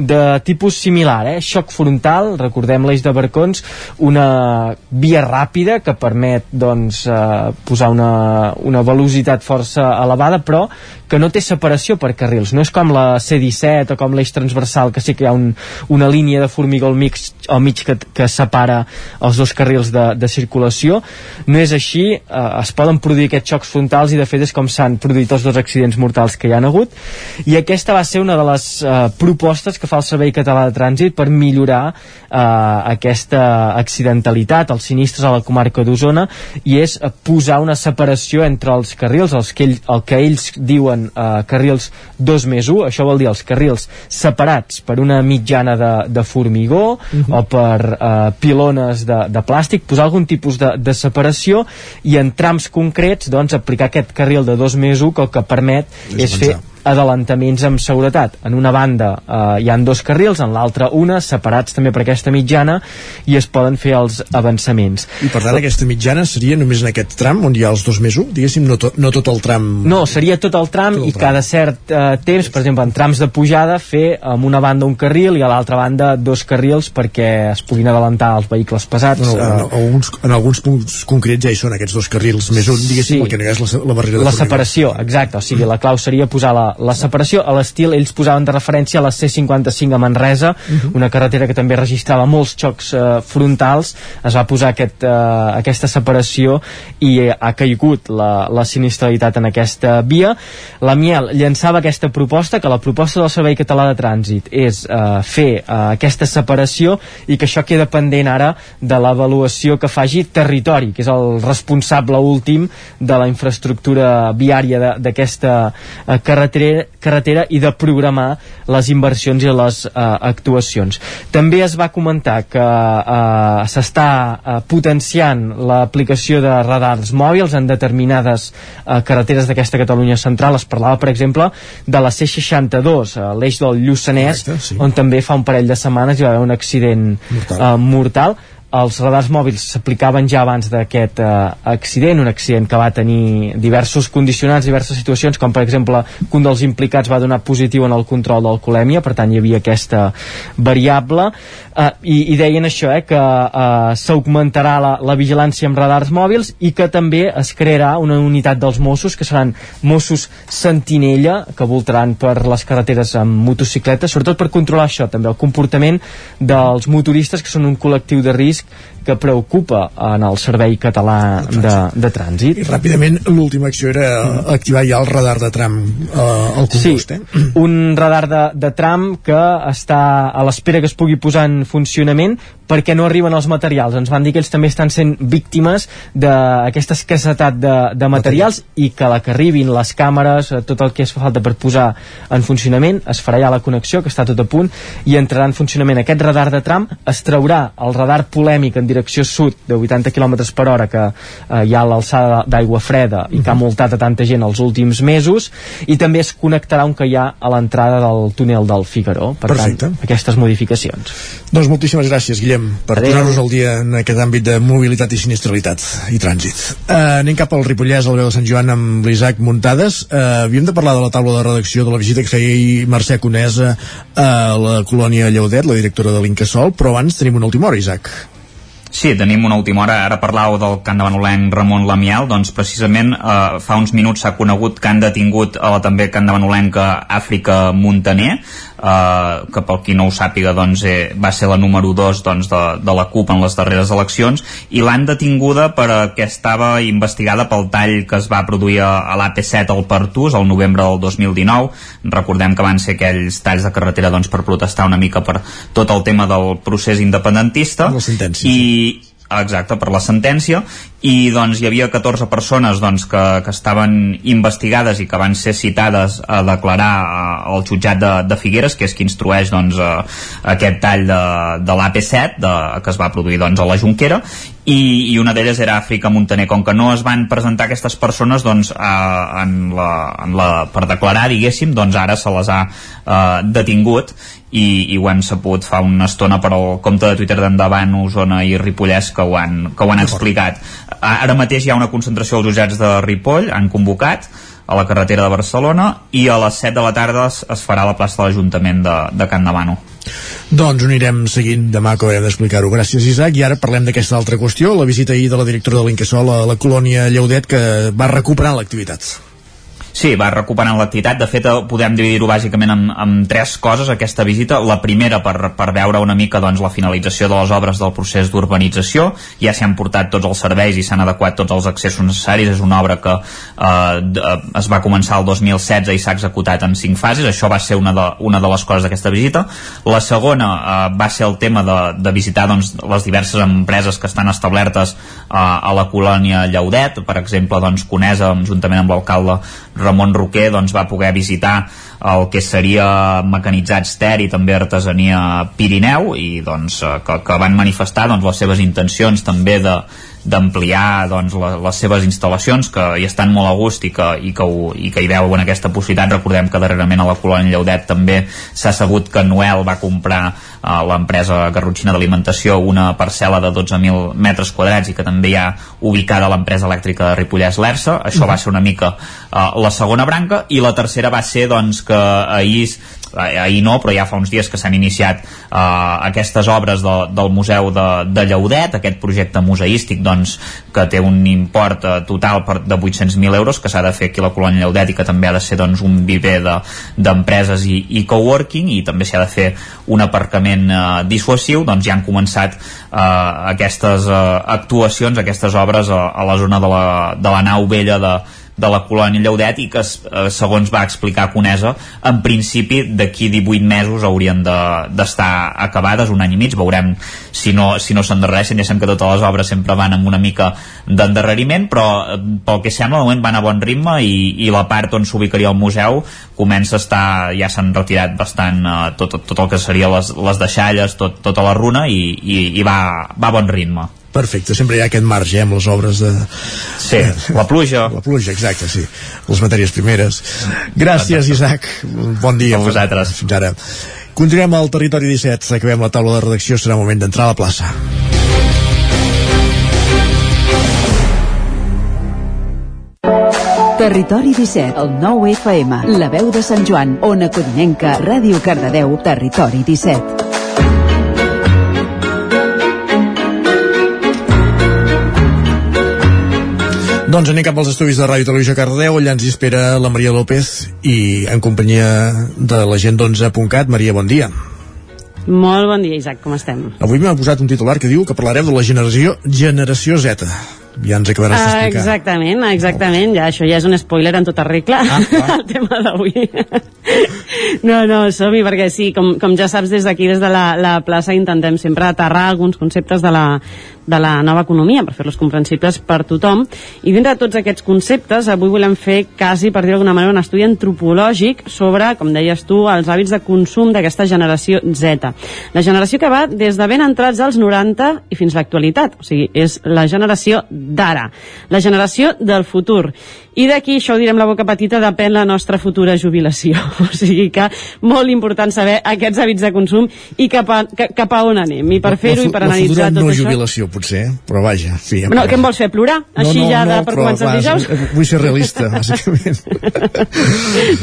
de tipus similar eh? xoc frontal, recordem l'eix de Barcons una via ràpida que permet doncs, eh, posar una, una velocitat força elevada però que no té separació per carrils. No és com la C-17 o com l'eix transversal que sí que hi ha un, una línia de formigó al mig, al mig que, que separa els dos carrils de, de circulació. No és així, eh, es poden produir aquests xocs frontals i de fet és com s'han produït els dos accidents mortals que hi han hagut. I aquesta va ser una de les eh, propostes que fa el Servei Català de Trànsit per millorar eh, aquesta accidentalitat, els sinistres a la comarca d'Osona i és eh, posar una separació entre els carrils, els que ell, el que ells diuen eh, carrils 2 més 1, això vol dir els carrils separats per una mitjana de, de formigó Mhm. o per eh, pilones de, de plàstic, posar algun tipus de, de separació i en trams concrets doncs aplicar aquest carril de 2 més 1 que el que permet És és fer. Adelantaments amb seguretat. En una banda eh, hi han dos carrils, en l'altra una, separats també per aquesta mitjana i es poden fer els avançaments. I per tant aquesta mitjana seria només en aquest tram on hi ha els dos més 1, diguéssim, no tot, no tot el tram... No, seria tot el tram Tot el i cada cert eh, temps, per exemple, en trams de pujada, fer amb una banda un carril i a l'altra banda dos carrils perquè es puguin adelantar els vehicles pesats. No, no, en, eh, alguns, en alguns punts concrets ja hi són aquests dos carrils més un, diguéssim, Sí. el que no hi ha és la, la barrera de la separació, exacte, o sigui, la clau seria posar la, la separació a l'estil, ells posaven de referència a la C55 a Manresa, Mhm. una carretera que també registrava molts xocs eh, frontals, es va posar aquest, eh, aquesta separació i eh, ha caigut la, la sinistralitat en aquesta via. La Miel llançava aquesta proposta, que la proposta del Servei Català de Trànsit és eh, fer eh, aquesta separació i que això queda pendent ara de l'avaluació que faci territori, que és el responsable últim de la infraestructura viària d'aquesta eh, carretera, carretera i de programar les inversions i les eh, actuacions. També es va comentar que eh, s'està eh, potenciant l'aplicació de radars mòbils en determinades eh, carreteres d'aquesta Catalunya central. Es parlava, per exemple, de la C62, eh, l'eix del Lluçanès, Correcte, sí. on també fa un parell de setmanes hi va haver un accident Mortal. eh, mortal els radars mòbils s'aplicaven ja abans d'aquest eh, accident, un accident que va tenir diversos condicionants, diverses situacions, com per exemple que un dels implicats va donar positiu en el control d'alcoholèmia, per tant hi havia aquesta variable, eh, i, i deien això, eh, que eh, s'augmentarà la, la vigilància amb radars mòbils i que també es crearà una unitat dels Mossos, que seran Mossos sentinella, que voltaran per les carreteres amb motocicletes, sobretot per controlar això, també el comportament dels motoristes, que són un col·lectiu de risc que preocupa en el Servei Català de, de Trànsit. I ràpidament l'última acció era activar ja el radar de tram eh, al congost, Sí, eh? un radar de, de tram que està a l'espera que es pugui posar en funcionament perquè no arriben els materials. Ens van dir que ells també estan sent víctimes d'aquesta escassetat de, de materials i que la que arribin les càmeres, eh, tot el que es fa falta per posar en funcionament, es farà ja la connexió, que està tot a punt, i entrarà en funcionament aquest radar de tram, es traurà el radar polèmic polèmic en direcció sud de 80 km per hora que eh, hi ha l'alçada d'aigua freda i que ha multat a tanta gent els últims mesos i també es connectarà un que hi ha a l'entrada del túnel del Figaró per Perfecte. tant, aquestes modificacions Doncs moltíssimes gràcies, Guillem, per posar-nos al dia en aquest àmbit de mobilitat i sinistralitat i trànsit. Uh, anem cap al Ripollès, al veu de Sant Joan, amb l'Isaac Muntades. Uh, havíem de parlar de la taula de redacció de la visita que feia ahir Mercè Conesa a la colònia Lleudet, la directora de l'Incasol, però abans tenim una última hora, Isaac. Sí, tenim una última hora. Ara parlàveu del can de Manolenc Ramon Lamial, doncs precisament eh, fa uns minuts s'ha conegut que han detingut a la també can de Manolenca Àfrica Montaner, eh, que pel qui no ho sàpiga doncs, eh, va ser la número 2 doncs, de, de la CUP en les darreres eleccions, i l'han detinguda perquè estava investigada pel tall que es va produir a, a l'AP7 al Pertús el novembre del 2019. Recordem que van ser aquells talls de carretera doncs, per protestar una mica per tot el tema del procés independentista. La sentència. I exacte, per la sentència i doncs hi havia 14 persones doncs, que, que estaven investigades i que van ser citades a declarar al jutjat de, de Figueres que és qui instrueix doncs, eh, aquest tall de, de l'AP7 de, que es va produir doncs, a la Junquera i, i una d'elles era Àfrica Montaner com que no es van presentar aquestes persones doncs, eh, en la, en la, per declarar diguéssim, doncs ara se les ha eh, detingut i, i ho hem sabut fa una estona per al compte de Twitter d'Endavant, Osona i Ripollès que ho han, que ho han explicat. Ara mateix hi ha una concentració als jutjats de Ripoll, han convocat a la carretera de Barcelona i a les 7 de la tarda es, es farà a la plaça de l'Ajuntament de, de Can Demano. Doncs ho anirem seguint demà haurem d'explicar-ho. Gràcies, Isaac. I ara parlem d'aquesta altra qüestió, la visita ahir de la directora de l'Incasol a la colònia Lleudet, que va recuperant l'activitat. Sí, va recuperant l'activitat. De fet, eh, podem dividir-ho bàsicament en, en tres coses, aquesta visita. La primera, per, per veure una mica doncs, la finalització de les obres del procés d'urbanització. Ja s'hi han portat tots els serveis i s'han adequat tots els accessos necessaris. És una obra que eh, es va començar el 2016 i s'ha executat en cinc fases. Això va ser una de, una de les coses d'aquesta visita. La segona eh, va ser el tema de, de visitar doncs, les diverses empreses que estan establertes eh, a la colònia Llaudet. Per exemple, doncs, Conesa, juntament amb l'alcalde Ramon Roquer doncs, va poder visitar el que seria mecanitzats Ter i també artesania Pirineu i doncs, eh, que, que van manifestar doncs, les seves intencions també de, d'ampliar doncs, les, les seves instal·lacions que hi estan molt a gust i que, i que, ho, i que hi veuen aquesta possibilitat. Recordem que darrerament a la colònia Lleudet també s'ha sabut que Noel va comprar a eh, l'empresa Garrotxina d'Alimentació una parcel·la de 12.000 metres quadrats i que també hi ha ubicada l'empresa elèctrica de Ripollès l'ERSA. Això va ser una mica uh, la segona branca i la tercera va ser doncs, que ahir ahir no, però ja fa uns dies que s'han iniciat eh, aquestes obres de, del Museu de, de Lleudet, aquest projecte museístic doncs, que té un import eh, total per, de 800.000 euros que s'ha de fer aquí a la colònia Lleudet i que també ha de ser doncs, un viver d'empreses de, i, i coworking i també s'ha de fer un aparcament eh, dissuasiu, doncs ja han començat eh, aquestes eh, actuacions, aquestes obres a, a la zona de la, de la nau vella de, de la colònia Lleudet i que, eh, segons va explicar Conesa, en principi d'aquí 18 mesos haurien d'estar de, acabades, un any i mig, veurem si no, si no s'endarrereixen, ja sabem que totes les obres sempre van amb una mica d'endarreriment, però eh, pel que sembla, de moment van a bon ritme i, i la part on s'ubicaria el museu comença a estar, ja s'han retirat bastant eh, tot, tot el que seria les, les deixalles, tot, tota la runa i, i, i va, va a bon ritme. Perfecte, sempre hi ha aquest marge eh, amb les obres de... Sí, la pluja. La pluja, exacte, sí. Les matèries primeres. Gràcies, Isaac. Bon dia. A vosaltres. Fins ara. Continuem al Territori 17. Acabem la taula de redacció. Serà moment d'entrar a la plaça. Territori 17, el 9 FM, la veu de Sant Joan, Ona Codinenca, Ràdio Cardedeu, Territori 17. Doncs anem cap als estudis de Ràdio Televisió Cardeu, allà ens espera la Maria López i en companyia de la gent d'11.cat. Maria, bon dia. Molt bon dia, Isaac, com estem? Avui m'ha posat un titular que diu que parlarem de la generació Generació Z. ja ens acabaràs Ah, d'explicar exactament, exactament, ja, això ja és un spoiler en tota regla, ah, el tema d'avui. no, no, som-hi, perquè sí, com, com ja saps, des d'aquí, des de la, la plaça, intentem sempre aterrar alguns conceptes de la, de la nova economia per fer-los comprensibles per tothom i dintre de tots aquests conceptes avui volem fer quasi per dir d'alguna manera un estudi antropològic sobre, com deies tu, els hàbits de consum d'aquesta generació Z. La generació que va des de ben entrats als 90 i fins a l'actualitat, o sigui, és la generació d'ara, la generació del futur. I d'aquí, això ho direm la boca petita, depèn la nostra futura jubilació. O sigui que molt important saber aquests hàbits de consum i cap a, cap a on anem. I per fer-ho i per analitzar tot no això... jubilació, potser, però vaja. Sí, ja No, què em vols fer, plorar? Així ja de, per però, començar el dijous? clar, Vull ser realista, bàsicament.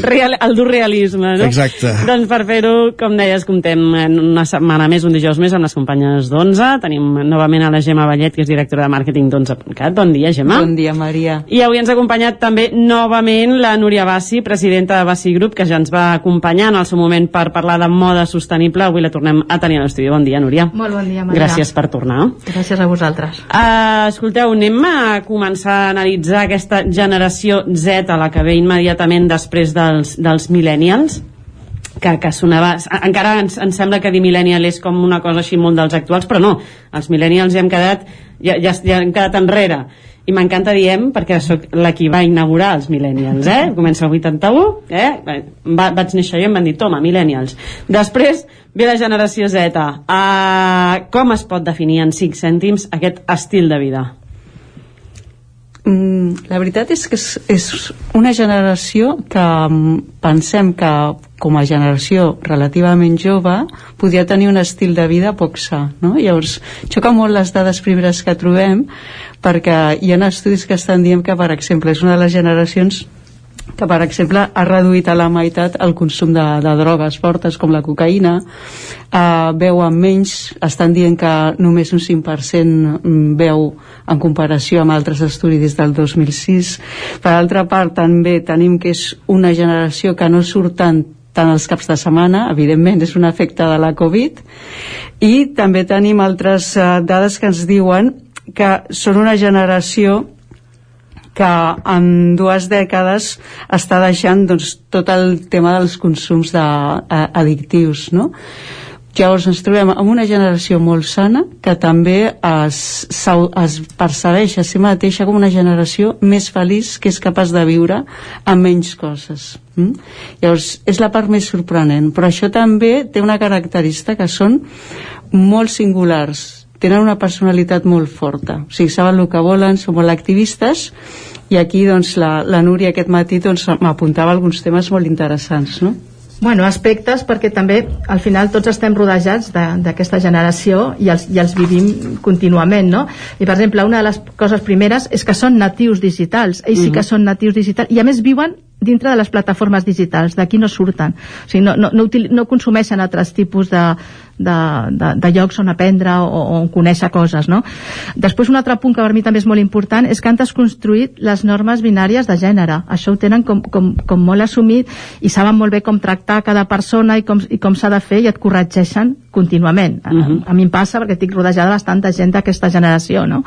Real, el dur realisme, no? Exacte. Doncs per fer-ho, com deies, comptem en una setmana més, un dijous més, amb les companyes d'11. Tenim novament a la Gemma Vallet, que és directora de màrqueting d'11.cat. Bon dia, Gemma. Bon dia, Maria. I avui ens ha acompanyat també novament la Núria Bassi, presidenta de Bassi Group, que ja ens va acompanyar en el seu moment per parlar de moda sostenible. Avui la tornem a tenir a l'estudi. Bon dia, Núria. Molt bon dia, Maria. Gràcies per tornar. Gràcies a vosaltres. Uh, escolteu, anem a començar a analitzar aquesta generació Z, a la que ve immediatament després dels, dels millennials que, que sonava... Encara ens, ens sembla que dir millennial és com una cosa així molt dels actuals, però no, els millennials ja hem quedat, ja, ja, ja hem quedat enrere. I m'encanta diem perquè sóc la qui va inaugurar els millennials, eh? Comença el 81, eh? Va, vaig néixer jo i em van dir, toma, millennials. Després ve la generació Z. Uh, com es pot definir en 5 cèntims aquest estil de vida? Mm, la veritat és que és, és una generació que mm, pensem que com a generació relativament jove podia tenir un estil de vida poc sa no? llavors xoca molt les dades primeres que trobem perquè hi ha estudis que estan dient que per exemple és una de les generacions que per exemple ha reduït a la meitat el consum de, de drogues fortes com la cocaïna. Eh, veuen menys estan dient que només un 5% veu en comparació amb altres estudis del 2006 per altra part també tenim que és una generació que no surt tant tant els caps de setmana, evidentment és un efecte de la Covid. I també tenim altres eh, dades que ens diuen que són una generació que en dues dècades està deixant doncs, tot el tema dels consums de, eh, addictius no? llavors ens trobem amb una generació molt sana que també es, es percebeix a si mateixa com una generació més feliç que és capaç de viure amb menys coses mm? llavors és la part més sorprenent però això també té una característica que són molt singulars tenen una personalitat molt forta o sigui, saben el que volen, són molt activistes i aquí doncs, la, la Núria aquest matí doncs, m'apuntava alguns temes molt interessants no? Bueno, aspectes perquè també al final tots estem rodejats d'aquesta generació i els, i els vivim contínuament, no? I per exemple, una de les coses primeres és que són natius digitals, ells mm -hmm. sí que són natius digitals i a més viuen dintre de les plataformes digitals, d'aquí no surten o sigui, no, no, no, no consumeixen altres tipus de, de, de, de llocs on aprendre o, o on conèixer coses no? després un altre punt que per mi també és molt important és que han desconstruït les normes binàries de gènere, això ho tenen com, com, com molt assumit i saben molt bé com tractar cada persona i com, i com s'ha de fer i et corregeixen contínuament uh -huh. a, a mi em passa perquè estic rodejada de bastanta gent d'aquesta generació no?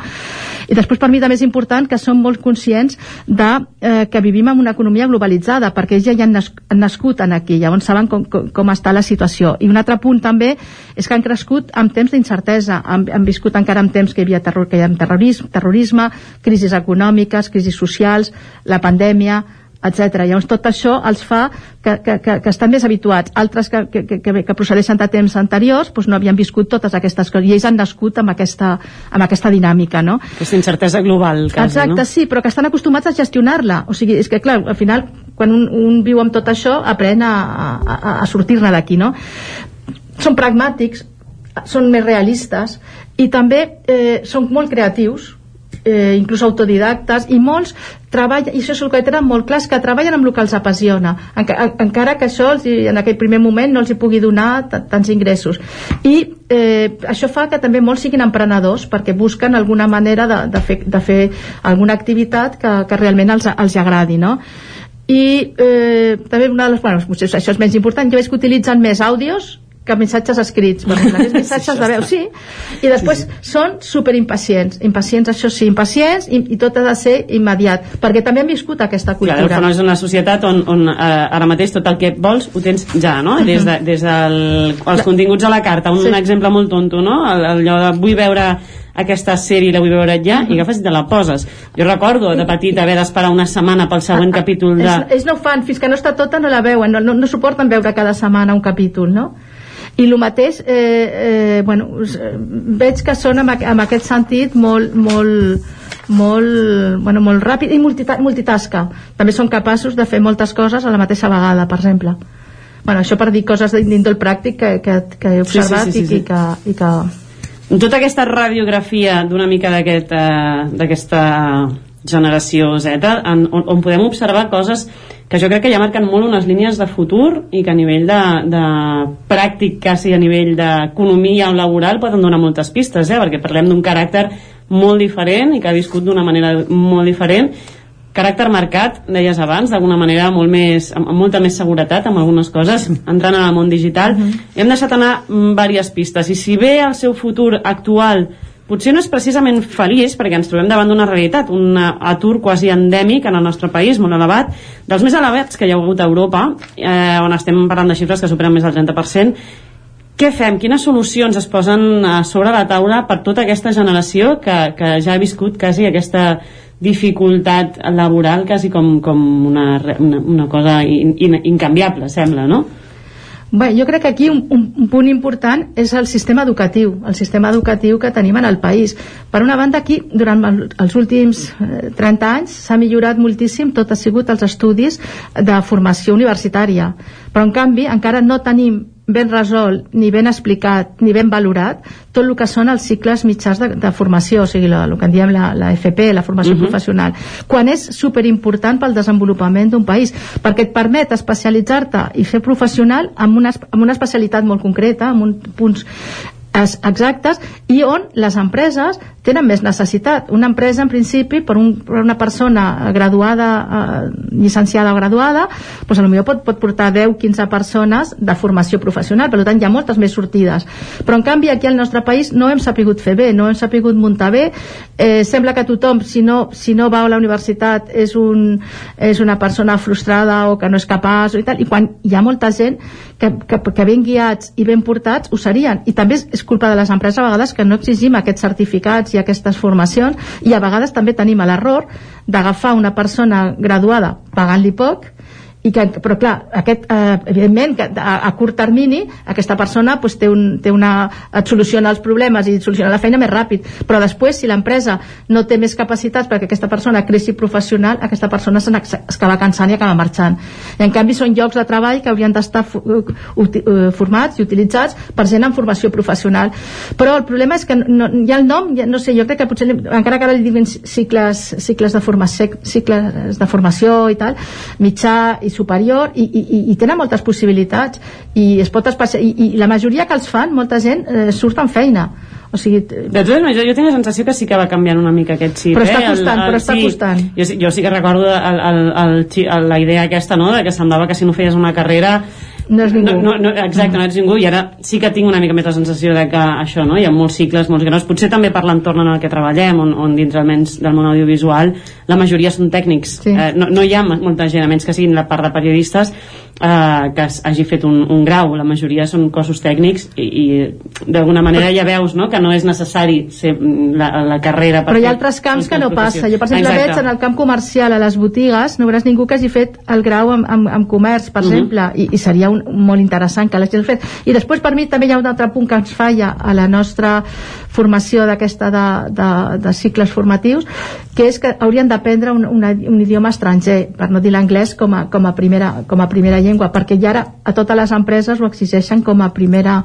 i després per mi també és important que som molt conscients de eh, que vivim en una economia globalitzada perquè ells ja han, nas han nascut en aquí llavors saben com, com, com està la situació i un altre punt també és que han crescut amb temps d'incertesa han, han viscut encara en temps que hi havia, terror, que hi havia terrorisme, terrorisme crisis econòmiques, crisis socials la pandèmia etc. Llavors tot això els fa que, que, que, que estan més habituats. Altres que, que, que, que procedeixen de temps anteriors doncs no havien viscut totes aquestes coses i ells han nascut amb aquesta, amb aquesta dinàmica, no? Aquesta incertesa global, quasi, Exacte, no? sí, però que estan acostumats a gestionar-la. O sigui, és que clar, al final quan un, un viu amb tot això aprèn a, a, a sortir-ne d'aquí, no? Són pragmàtics, són més realistes i també eh, són molt creatius eh, inclús autodidactes i molts treballen, i això és el que tenen molt clar que treballen amb el que els apassiona enca, encara que això els, en aquell primer moment no els hi pugui donar tants ingressos i eh, això fa que també molts siguin emprenedors perquè busquen alguna manera de, de, fer, de fer alguna activitat que, que realment els, els agradi no? i eh, també una de les, bueno, això és menys important jo veig que utilitzen més àudios que missatges escrits, més missatges de veu, sí, i després són super impacients, això sí, impacients, i, i tot ha de ser immediat, perquè també hem viscut aquesta Clar, cultura. el és una societat on, on eh, ara mateix tot el que vols ho tens ja, no? Des, de, des dels de, continguts a la carta. Un Sí. exemple molt tonto, no? El- Allò de vull veure aquesta sèrie la vull veure ja i agafes i te la poses. Jo recordo de petit haver d'esperar una setmana pel següent capítol de... Ells, ells no ho fan, fins que no està tota no la veuen, no, no, no suporten veure cada setmana un capítol, no? I el mateix, eh, eh, bueno, eh, veig que són en, aqu- en aquest sentit molt, molt, molt, bueno, molt ràpid i multita multitasca. També són capaços de fer moltes coses a la mateixa vegada, per exemple. Bueno, això per dir coses d'índol pràctic que, que, que he Sí, sí, observat sí, sí, i, sí. i, que, i que tota aquesta radiografia d'una mica eh, d'aquesta generació Z en, on, on podem observar coses que jo crec que ja marquen molt unes línies de futur i que a nivell de, de pràctic quasi a nivell d'economia o laboral poden donar moltes pistes eh? perquè parlem d'un caràcter molt diferent i que ha viscut d'una manera molt diferent caràcter marcat, deies abans, d'alguna manera molt més, amb, amb molta més seguretat amb algunes coses, entrant en el món digital. Hem deixat anar mm, diverses pistes i si bé el seu futur actual potser no és precisament feliç perquè ens trobem davant d'una realitat, un eh, atur quasi endèmic en el nostre país, molt elevat, dels més elevats que hi ha hagut a Europa, eh, on estem parlant de xifres que superen més del 30%, què fem? Quines solucions es posen a sobre la taula per tota aquesta generació que, que ja ha viscut quasi aquesta dificultat laboral quasi com, com una, una, una cosa in, in, incanviable, sembla, no? Bé, jo crec que aquí un, un, un punt important és el sistema educatiu, el sistema educatiu que tenim en el país. Per una banda, aquí, durant el, els últims eh, 30 anys, s'ha millorat moltíssim tot ha sigut els estudis de formació universitària. Però, en canvi, encara no tenim ben resolt, ni ben explicat, ni ben valorat tot el que són els cicles mitjans de, de formació, o sigui, la, el que en diem la, la FP, la formació Mhm. professional, quan és superimportant pel desenvolupament d'un país, perquè et permet especialitzar-te i fer professional amb una, amb una especialitat molt concreta, amb uns punts exactes i on les empreses tenen més necessitat. Una empresa, en principi, per, un, per una persona graduada, eh, llicenciada o graduada, doncs potser pot, pot portar 10-15 persones de formació professional, per tant hi ha moltes més sortides. Però en canvi aquí al nostre país no hem sapigut fer bé, no hem sapigut muntar bé, eh, sembla que tothom, si no, si no va a la universitat, és, un, és una persona frustrada o que no és capaç o i tal, i quan hi ha molta gent que, que, que ben guiats i ben portats ho serien, i també és, culpa de les empreses a vegades que no exigim aquests certificats i aquestes formacions, i a vegades també tenim l'error d'agafar una persona graduada pagant-li poc i que, però clar, aquest, eh, evidentment que a, a curt termini aquesta persona pues, té, un, té una, et soluciona els problemes i et soluciona la feina més ràpid. Però després si l'empresa no té més capacitats perquè aquesta persona creixi professional aquesta persona se n'ac- es acaba cansant i acaba marxant. I en canvi són llocs de treball que haurien d'estar eh, formats i utilitzats per gent en formació professional. Però el problema és que no, ja el nom ja, no sé, jo crec que potser encara que ara li diuen cicles, cicles, de formació, cicles de formació i tal mitjà i superior i, i, i- i tenen moltes possibilitats i es pot especial... I, i la majoria que els fan, molta gent eh, surt amb feina o sigui, t- De totes maneres, jo tinc la sensació que sí que va canviant una mica aquest xip. Però eh? està costant, però està sí, costant. Jo, sí- jo sí que recordo el, el, el, el, la idea aquesta, no?, de que semblava que si no feies una carrera no és ningú. No, no, exacte, no ets ningú, i ara sí que tinc una mica més la sensació de que això, no?, hi ha molts cicles, molts graus, potser també per l'entorn en el que treballem, on, on dins almenys del món audiovisual la majoria són tècnics. Sí. Eh, no, no hi ha molta gent, a menys que siguin la part de periodistes, eh, que hagi fet un, un grau, la majoria són cossos tècnics i, i d'alguna manera ja veus no? que no és necessari ser mm, la, la carrera per però hi ha altres camps que no passa. Jo, per exemple, professions. veig en el camp comercial a les botigues, no veuràs ningú que hagi fet el grau en, en, en comerç, per Mhm. exemple, i, i seria un, molt interessant que l'hagi fet. I després, per mi, també hi ha un altre punt que ens falla a la nostra formació d'aquesta de, de, de cicles formatius, que és que haurien d'aprendre un, una, un idioma estranger, per no dir l'anglès com, a, com, a primera, com a primera llengua, perquè ja ara a totes les empreses ho exigeixen com a primera,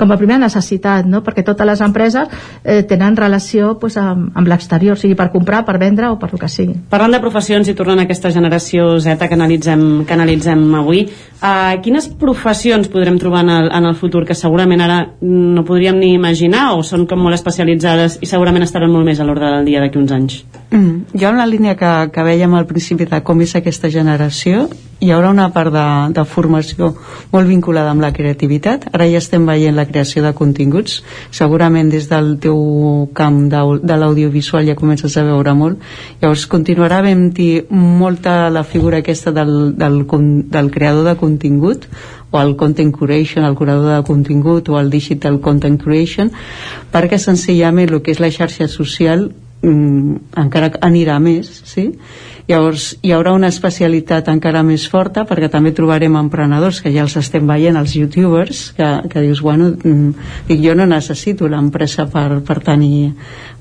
com a primera necessitat, no? perquè totes les empreses eh, tenen relació pues, amb, amb l'exterior, sigui per comprar, per vendre o per el que sigui. Parlant de professions i tornant a aquesta generació Z que analitzem, que analitzem avui, uh, quines professions podrem trobar en el, en el futur que segurament ara no podríem ni imaginar o són com molt especialitzades i segurament estaran molt més a l'ordre del dia d'aquí uns anys? Mm, jo en la línia que, que vèiem al principi de com és aquesta generació hi haurà una part de, de formació molt vinculada amb la creativitat. Ara ja estem veient la creació de continguts. Segurament des del teu camp de, de l'audiovisual ja comences a veure molt. Llavors continuarà havent-hi molta la figura aquesta del, del, del creador de contingut o el content curation, el curador de contingut o el digital content creation perquè senzillament el que és la xarxa social mm, encara anirà més sí? Llavors hi haurà una especialitat encara més forta perquè també trobarem emprenedors que ja els estem veient, els youtubers que, que dius, bueno, mm, dic, jo no necessito l'empresa per, per tenir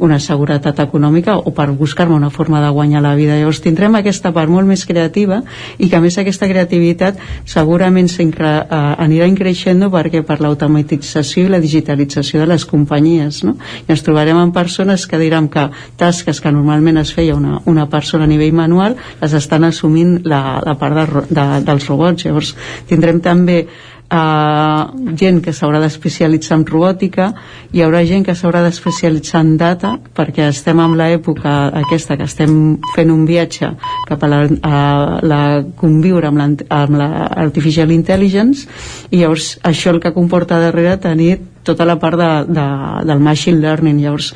una seguretat econòmica o per buscar-me una forma de guanyar la vida llavors tindrem aquesta part molt més creativa i que a més aquesta creativitat segurament uh, anirà increixent perquè per l'automatització i la digitalització de les companyies no? i ens trobarem amb persones que diran que tasques que normalment es feia una, una persona a nivell manual manual les estan assumint la, la part de, de, dels robots. Llavors tindrem també uh, gent que s'haurà d'especialitzar en robòtica hi haurà gent que s'haurà d'especialitzar en data perquè estem en l'època aquesta que estem fent un viatge cap a la, a la conviure amb l'artificial la intelligence i llavors això el que comporta darrere tenir tota la part de, de, del machine learning. Llavors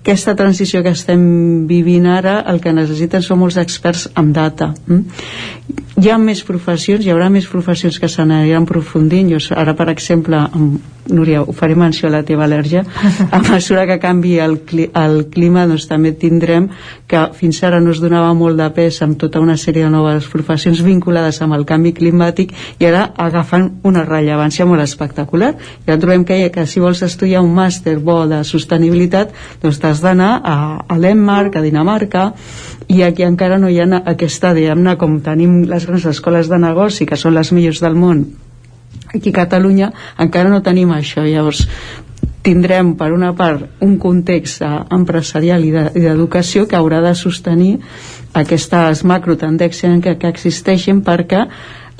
aquesta transició que estem vivint ara el que necessiten són molts experts en data mm? hi ha més professions, hi haurà més professions que s'aniran aprofundint jo ara per exemple amb, Núria, ho faré menció a la teva al·lèrgia. A mesura que canvi el, cli el clima doncs també tindrem que fins ara no es donava molt de pes amb tota una sèrie de noves professions vinculades amb el canvi climàtic i ara agafen una rellevància molt espectacular. I ara trobem que, que si vols estudiar un màster bo de sostenibilitat doncs t'has d'anar a, a a Dinamarca i aquí encara no hi ha aquesta diguem-ne com tenim les grans escoles de negoci que són les millors del món. Aquí a Catalunya encara no tenim això. Llavors tindrem per una part un context empresarial i d'educació que haurà de sostenir aquestes macrotendències que, que existeixen perquè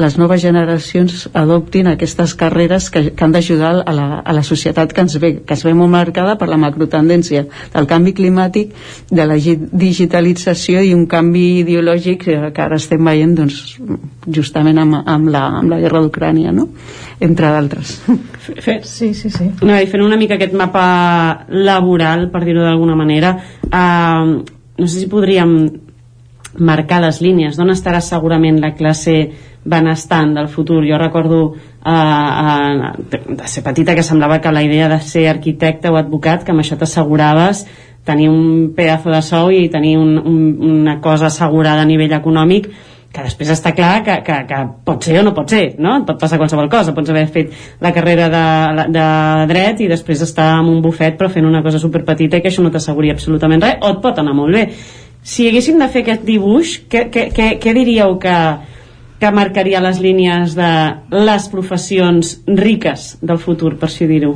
les noves generacions adoptin aquestes carreres que, que han d'ajudar a, la, a la societat que ens ve, que es ve molt marcada per la macrotendència del canvi climàtic, de la digitalització i un canvi ideològic que ara estem veient doncs, justament amb, amb, la, amb la guerra d'Ucrània, no? entre d'altres. Sí, sí, sí. No, i fent una mica aquest mapa laboral, per dir-ho d'alguna manera, eh, no sé si podríem marcar les línies d'on estarà segurament la classe benestant del futur. Jo recordo eh, eh, de ser petita que semblava que la idea de ser arquitecte o advocat, que amb això t'asseguraves tenir un pedazo de sou i tenir un, un, una cosa assegurada a nivell econòmic que després està clar que, que, que pot ser o no pot ser, no? Pot passar qualsevol cosa, pots haver fet la carrera de, de dret i després estar en un bufet però fent una cosa superpetita i que això no t'asseguri absolutament res, o et pot anar molt bé. Si haguéssim de fer aquest dibuix, què, què, què, què diríeu que, que marcaria les línies de les professions riques del futur, per si dir-ho?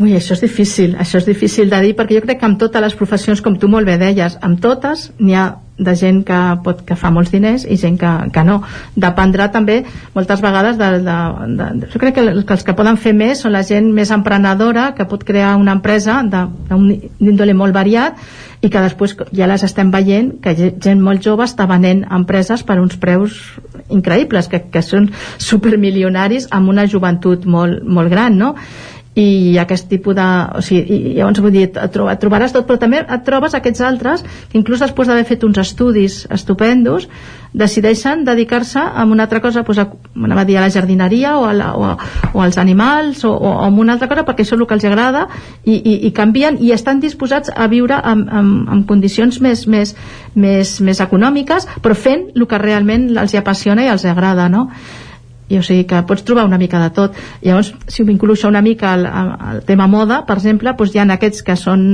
Ui, això és difícil, això és difícil de dir perquè jo crec que amb totes les professions, com tu molt bé deies, amb totes n'hi ha de gent que, pot, que fa molts diners i gent que, que no. Dependrà també moltes vegades de, de, de, de jo crec que, que els que poden fer més són la gent més emprenedora que pot crear una empresa d'un índole molt variat i que després ja les estem veient que gent molt jove està venent empreses per uns preus increïbles, que, que són supermilionaris amb una joventut molt, molt gran, no? I aquest tipus de... O sigui, i llavors vull dir, et, trobaràs tot, però també et trobes aquests altres que inclús després d'haver fet uns estudis estupendos decideixen dedicar-se a una altra cosa doncs a, a, dir, a la jardineria o, a la, o, a, o als animals o, o a una altra cosa perquè això és el que els agrada i, i, i canvien i estan disposats a viure en, en, en condicions més, més, més, més econòmiques però fent el que realment els apassiona i els agrada no? I o sigui que pots trobar una mica de tot. Llavors si ho vinculo això una mica al, al tema moda per exemple doncs hi ha aquests que són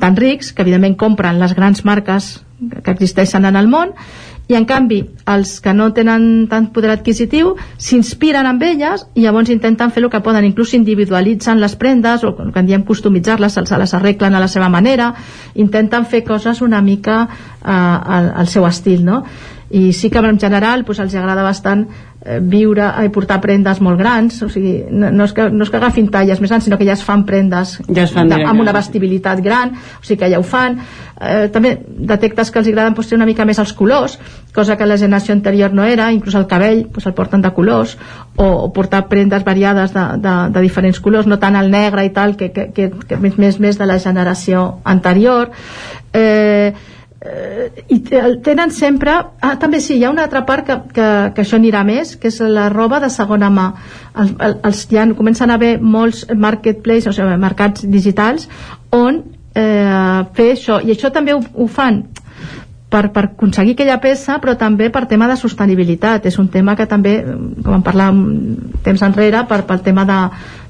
tan rics que evidentment compren les grans marques que existeixen en el món i en canvi els que no tenen tant poder adquisitiu s'inspiren amb elles i llavors intenten fer el que poden. Inclús individualitzen les prendes o que en diem customitzar-les se les arreglen a la seva manera. Intenten fer coses una mica eh, al, al seu estil no? i sí que en general doncs, els agrada bastant viure i portar prendes molt grans o sigui, no, no, és que, no és que agafin talles més grans sinó que ja es fan prendes ja es fan de, amb una vestibilitat gran o sigui que ja ho fan. Eh, també detectes que els agraden pues, una mica més els colors cosa que la generació anterior no era inclús el cabell pues, el porten de colors o, o portar prendes variades de, de, de diferents colors, no tant el negre i tal que, que, que, que més, més, més de la generació anterior. Eh, eh, i tenen sempre ah, també sí, hi ha una altra part que, que, que això anirà més, que és la roba de segona mà. Els, els, ja comencen a haver molts marketplaces, o sigui, mercats digitals on eh, fer això, i això també ho, ho fan per, per aconseguir aquella peça però també per tema de sostenibilitat. És un tema que també, com en parlàvem temps enrere, per, pel tema de,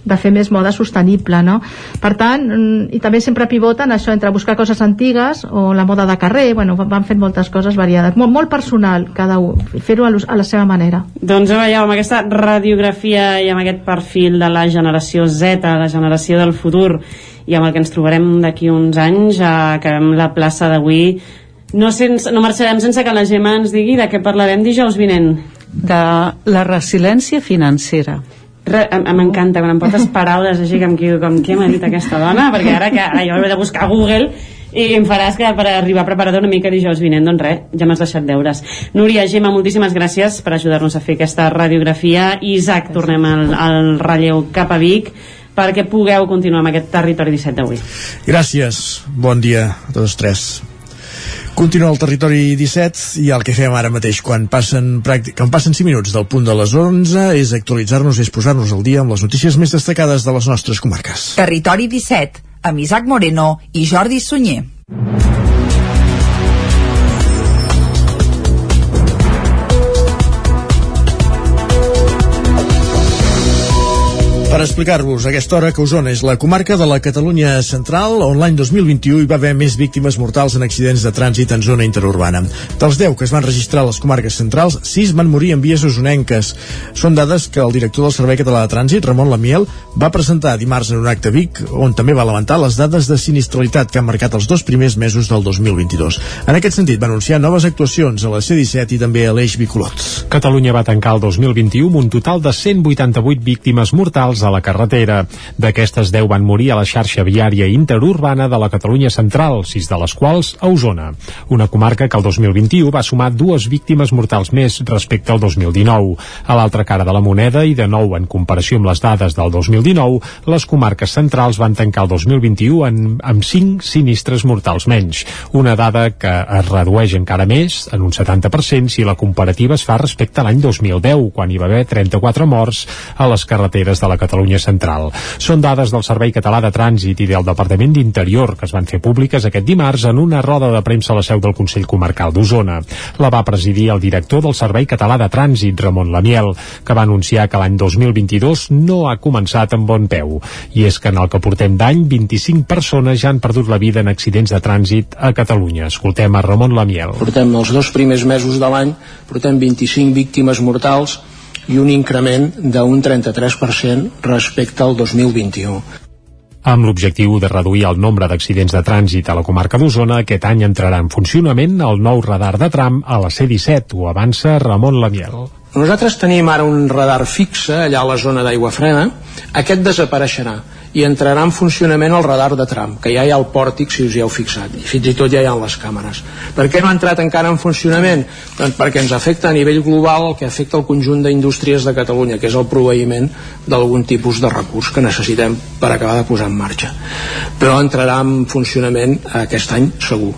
de fer més moda sostenible no? per tant, mm, i també sempre pivoten això entre buscar coses antigues o la moda de carrer, bueno, van fent moltes coses variades, molt, molt personal cada un, fer-ho a, a la seva manera doncs veieu, amb aquesta radiografia i amb aquest perfil de la generació Z la generació del futur i amb el que ens trobarem d'aquí uns anys eh, acabem la plaça d'avui no, sense, no marxarem sense que la Gemma ens digui de què parlarem dijous vinent. De la resiliència financera. M'encanta quan em portes paraules així com, com què m'ha dit aquesta dona perquè ara que ara jo he de buscar a Google i em faràs que per arribar preparat una mica dijous vinent, doncs res, ja m'has deixat deures. Núria, Gemma, moltíssimes gràcies per ajudar-nos a fer aquesta radiografia. Isaac, tornem al, al relleu cap a Vic perquè pugueu continuar amb aquest territori 17 d'avui. Gràcies, bon dia a tots tres. Continua el territori 17 i el que fem ara mateix quan passen, quan passen 5 minuts del punt de les 11 és actualitzar-nos, és posar-nos al dia amb les notícies més destacades de les nostres comarques. Territori 17, amb Isaac Moreno i Jordi Sunyer. Per explicar-vos aquesta hora que Osona és la comarca de la Catalunya central on l'any 2021 hi va haver més víctimes mortals en accidents de trànsit en zona interurbana. Dels 10 que es van registrar a les comarques centrals, 6 van morir en vies osonenques. Són dades que el director del Servei Català de Trànsit, Ramon Lamiel, va presentar dimarts en un acte Vic, on també va lamentar les dades de sinistralitat que han marcat els dos primers mesos del 2022. En aquest sentit, va anunciar noves actuacions a la C-17 i també a l'Eix Bicolot. Catalunya va tancar el 2021 amb un total de 188 víctimes mortals a la carretera. D'aquestes 10 van morir a la xarxa viària interurbana de la Catalunya central, sis de les quals a Osona. Una comarca que el 2021 va sumar dues víctimes mortals més respecte al 2019. A l'altra cara de la moneda i de nou en comparació amb les dades del 2019, les comarques centrals van tancar el 2021 en, amb 5 sinistres mortals menys. Una dada que es redueix encara més, en un 70%, si la comparativa es fa respecte a l'any 2010, quan hi va haver 34 morts a les carreteres de la Catalunya Catalunya Central. Són dades del Servei Català de Trànsit i del Departament d'Interior que es van fer públiques aquest dimarts en una roda de premsa a la seu del Consell Comarcal d'Osona. La va presidir el director del Servei Català de Trànsit, Ramon Lamiel, que va anunciar que l'any 2022 no ha començat amb bon peu. I és que en el que portem d'any, 25 persones ja han perdut la vida en accidents de trànsit a Catalunya. Escoltem a Ramon Lamiel. Portem els dos primers mesos de l'any, portem 25 víctimes mortals i un increment d'un 33% respecte al 2021 amb l'objectiu de reduir el nombre d'accidents de trànsit a la comarca d'Osona, aquest any entrarà en funcionament el nou radar de tram a la C-17, ho avança Ramon Lamiel. Nosaltres tenim ara un radar fixe allà a la zona d'aigua frena, aquest desapareixerà i entrarà en funcionament el radar de tram, que ja hi ha el pòrtic si us hi heu fixat, i fins i tot ja hi ha les càmeres. Per què no ha entrat encara en funcionament? Doncs perquè ens afecta a nivell global el que afecta el conjunt d'indústries de Catalunya, que és el proveïment d'algun tipus de recurs que necessitem per acabar de posar en marxa. Però entrarà en funcionament aquest any segur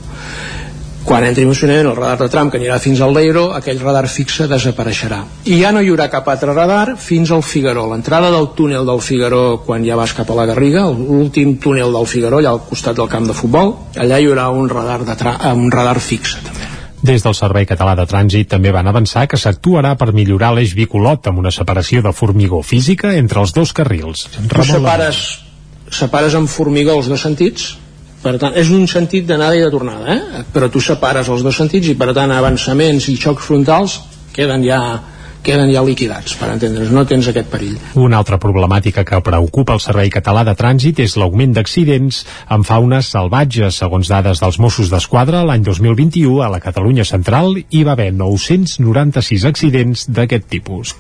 quan entri en funcionament el radar de tram que anirà fins al Leiro, aquell radar fixe desapareixerà. I ja no hi haurà cap altre radar fins al Figaró. L'entrada del túnel del Figaró quan ja vas cap a la Garriga, l'últim túnel del Figaró, allà al costat del camp de futbol, allà hi haurà un radar, de tra un radar fixe també. Des del Servei Català de Trànsit també van avançar que s'actuarà per millorar l'eix bicolot amb una separació de formigó física entre els dos carrils. Tu separes, separes amb formigó els dos sentits, per tant, és un sentit d'anada i de tornada eh? però tu separes els dos sentits i per tant avançaments i xocs frontals queden ja queden ja liquidats, per entendre's, no tens aquest perill. Una altra problemàtica que preocupa el Servei Català de Trànsit és l'augment d'accidents amb fauna salvatge. Segons dades dels Mossos d'Esquadra, l'any 2021 a la Catalunya central hi va haver 996 accidents d'aquest tipus.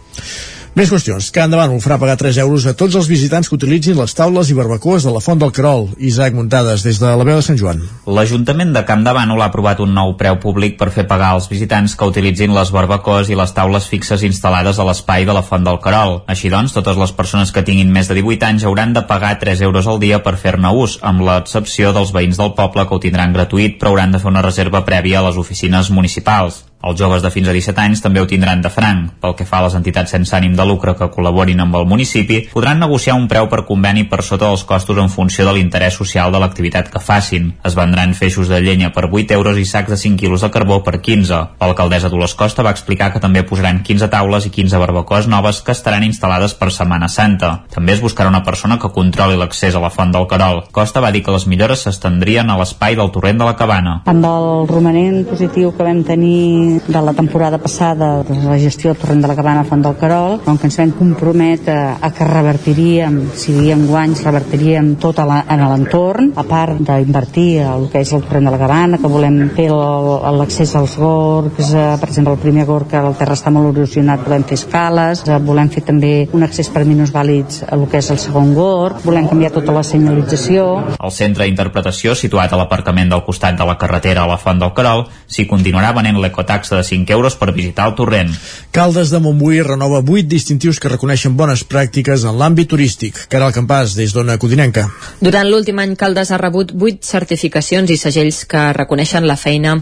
Més qüestions. Cada endavant farà pagar 3 euros a tots els visitants que utilitzin les taules i barbacoes de la Font del Carol. Isaac Muntades, des de la veu de Sant Joan. L'Ajuntament de Camp de Bànol ha aprovat un nou preu públic per fer pagar als visitants que utilitzin les barbacoes i les taules fixes instal·lades a l'espai de la Font del Carol. Així doncs, totes les persones que tinguin més de 18 anys hauran de pagar 3 euros al dia per fer-ne ús, amb l'excepció dels veïns del poble que ho tindran gratuït però hauran de fer una reserva prèvia a les oficines municipals. Els joves de fins a 17 anys també ho tindran de franc. Pel que fa a les entitats sense ànim de lucre que col·laborin amb el municipi, podran negociar un preu per conveni per sota dels costos en funció de l'interès social de l'activitat que facin. Es vendran feixos de llenya per 8 euros i sacs de 5 quilos de carbó per 15. L'alcaldessa Dolors Costa va explicar que també posaran 15 taules i 15 barbacoes noves que estaran instal·lades per Setmana Santa. També es buscarà una persona que controli l'accés a la Font del Carol. Costa va dir que les millores s'estendrien a l'espai del torrent de la Cabana. Amb el romanent positiu que vam tenir de la temporada passada de la gestió del torrent de la Cabana Font del Carol, on que ens vam comprometre a que revertiríem, si havia guanys, revertiríem tot a la, en l'entorn, a part d'invertir el que és el torrent de la Cabana, que volem fer l'accés als gorgs, eh, per exemple, el primer gorg que el terra està molt erosionat, volem fer escales, eh, volem fer també un accés per minusvàlids a el que és el segon gorg, volem canviar tota la senyalització, El centre d'interpretació, situat a l'aparcament del costat de la carretera a la Font del Carol, s'hi continuarà venent l'ecotaxa de 5 euros per visitar el torrent. Caldes de Montbui renova 8 distintius que reconeixen bones pràctiques en l'àmbit turístic. Caral Campàs, des d'Ona Codinenca. Durant l'últim any, Caldes ha rebut 8 certificacions i segells que reconeixen la feina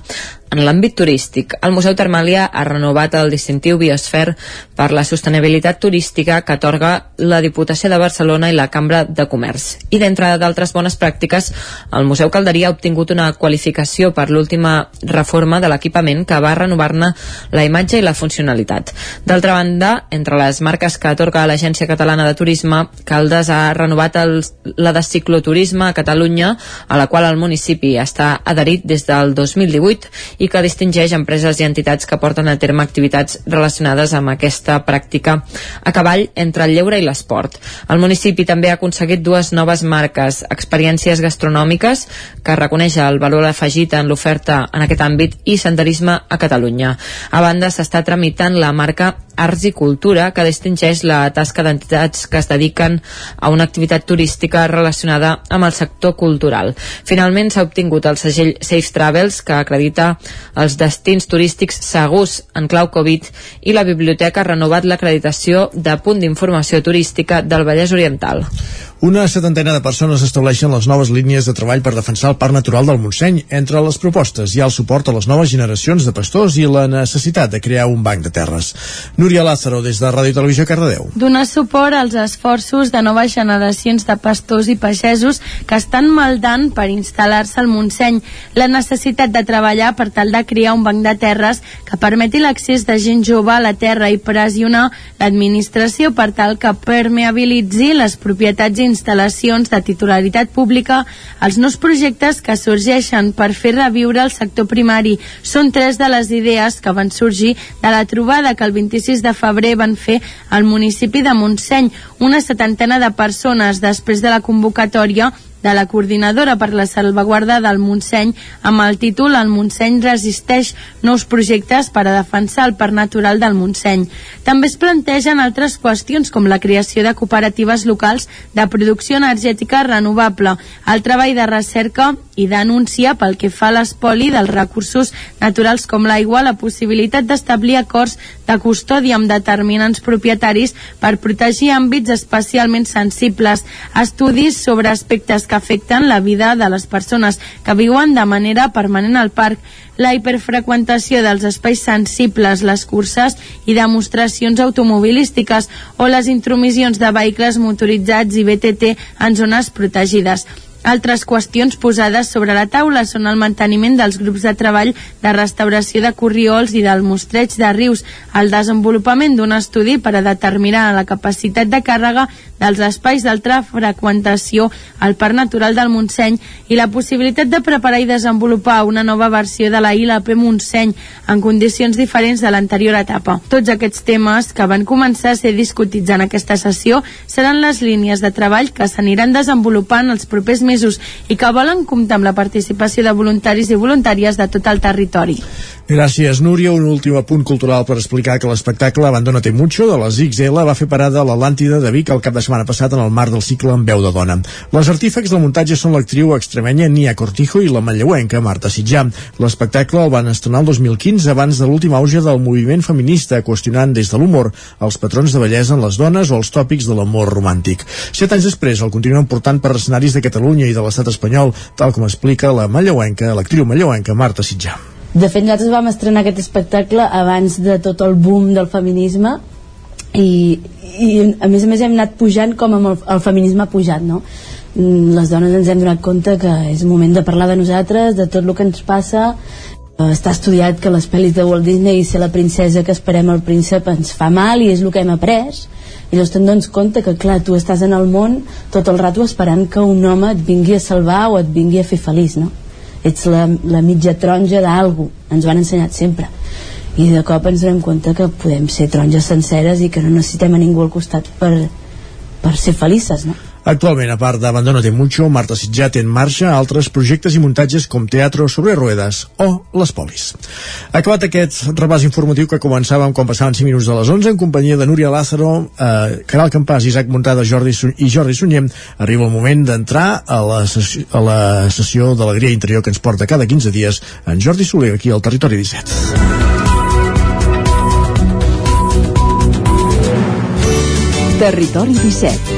en l'àmbit turístic. El Museu Termàlia ha renovat el distintiu Biosfer per la sostenibilitat turística que atorga la Diputació de Barcelona i la Cambra de Comerç. I d'entre d'altres bones pràctiques, el Museu Calderia ha obtingut una qualificació per l'última reforma de l'equipament que va renovar-ne la imatge i la funcionalitat. D'altra banda, entre les marques que atorga l'Agència Catalana de Turisme, Caldes ha renovat el, la de cicloturisme a Catalunya, a la qual el municipi està adherit des del 2018 i que distingeix empreses i entitats que porten a terme activitats relacionades amb aquesta pràctica a cavall entre el lleure i l'esport. El municipi també ha aconseguit dues noves marques, experiències gastronòmiques, que reconeix el valor afegit en l'oferta en aquest àmbit i senderisme a Catalunya. A banda, s'està tramitant la marca Arts i Cultura, que distingeix la tasca d'entitats que es dediquen a una activitat turística relacionada amb el sector cultural. Finalment s'ha obtingut el segell Safe Travels, que acredita els destins turístics segurs en clau Covid i la biblioteca ha renovat l'acreditació de punt d'informació turística del Vallès Oriental. Una setantena de persones estableixen les noves línies de treball per defensar el Parc Natural del Montseny. Entre les propostes hi ha el suport a les noves generacions de pastors i la necessitat de crear un banc de terres. Núria Lázaro, des de Ràdio Televisió Cardedeu. donar suport als esforços de noves generacions de pastors i pagesos que estan maldant per instal·lar-se al Montseny, la necessitat de treballar per tal de crear un banc de terres que permeti l'accés de gent jove a la terra i pressionar l'administració per tal que permeabilitzi les propietats instal·lacions de titularitat pública als nous projectes que sorgeixen per fer reviure el sector primari. Són tres de les idees que van sorgir de la trobada que el 26 de febrer van fer al municipi de Montseny. Una setantena de persones després de la convocatòria de la coordinadora per la salvaguarda del Montseny amb el títol El Montseny resisteix nous projectes per a defensar el parc natural del Montseny. També es plantegen altres qüestions com la creació de cooperatives locals de producció energètica renovable, el treball de recerca i denúncia pel que fa a l'espoli dels recursos naturals com l'aigua, la possibilitat d'establir acords de custòdia amb determinants propietaris per protegir àmbits especialment sensibles, estudis sobre aspectes que afecten la vida de les persones que viuen de manera permanent al parc, la hiperfreqüentació dels espais sensibles, les curses i demostracions automobilístiques o les intromissions de vehicles motoritzats i BTT en zones protegides. Altres qüestions posades sobre la taula són el manteniment dels grups de treball de restauració de corriols i del mostreig de rius, el desenvolupament d'un estudi per a determinar la capacitat de càrrega dels espais d'altra freqüentació al Parc Natural del Montseny i la possibilitat de preparar i desenvolupar una nova versió de la ILP Montseny en condicions diferents de l'anterior etapa. Tots aquests temes que van començar a ser discutits en aquesta sessió seran les línies de treball que s'aniran desenvolupant els propers mesos i que volen comptar amb la participació de voluntaris i voluntàries de tot el territori. Gràcies, Núria. Un últim apunt cultural per explicar que l'espectacle Abandónate Mucho de les XL va fer parada a l'Atlàntida de Vic el cap de setmana passat en el marc del cicle en veu de dona. Les artífecs del muntatge són l'actriu extremenya Nia Cortijo i la manlleuenca Marta Sitjà. L'espectacle el van estrenar el 2015 abans de l'últim auge del moviment feminista, qüestionant des de l'humor els patrons de bellesa en les dones o els tòpics de l'amor romàntic. Set anys després el continuen portant per escenaris de Catalunya i de l'estat espanyol, tal com explica la manlleuenca, l'actriu manlleuenca Marta Sitjà. De fet, nosaltres vam estrenar aquest espectacle abans de tot el boom del feminisme i, i a més a més hem anat pujant com amb el, el feminisme ha pujat, no? Mm, les dones ens hem donat compte que és moment de parlar de nosaltres, de tot el que ens passa eh, està estudiat que les pel·lis de Walt Disney ser la princesa que esperem el príncep ens fa mal i és el que hem après i llavors te'n dones compte que clar, tu estàs en el món tot el rato esperant que un home et vingui a salvar o et vingui a fer feliç no? Ets la, la mitja taronja d'algú ens ho han ensenyat sempre i de cop ens donem compte que podem ser taronges senceres i que no necessitem a ningú al costat per, per ser felices no? Actualment, a part d'Abandónate Mucho, Marta Sitjà té en marxa altres projectes i muntatges com Teatro sobre Ruedas o Les Polis. Acabat aquest repàs informatiu que començàvem quan passaven 5 minuts de les 11 en companyia de Núria Lázaro, eh, Caral Campàs, Isaac Montada Jordi i Jordi Sunyem, arriba el moment d'entrar a, la a la sessió d'Alegria Interior que ens porta cada 15 dies en Jordi Soler, aquí al Territori 17. Territori 17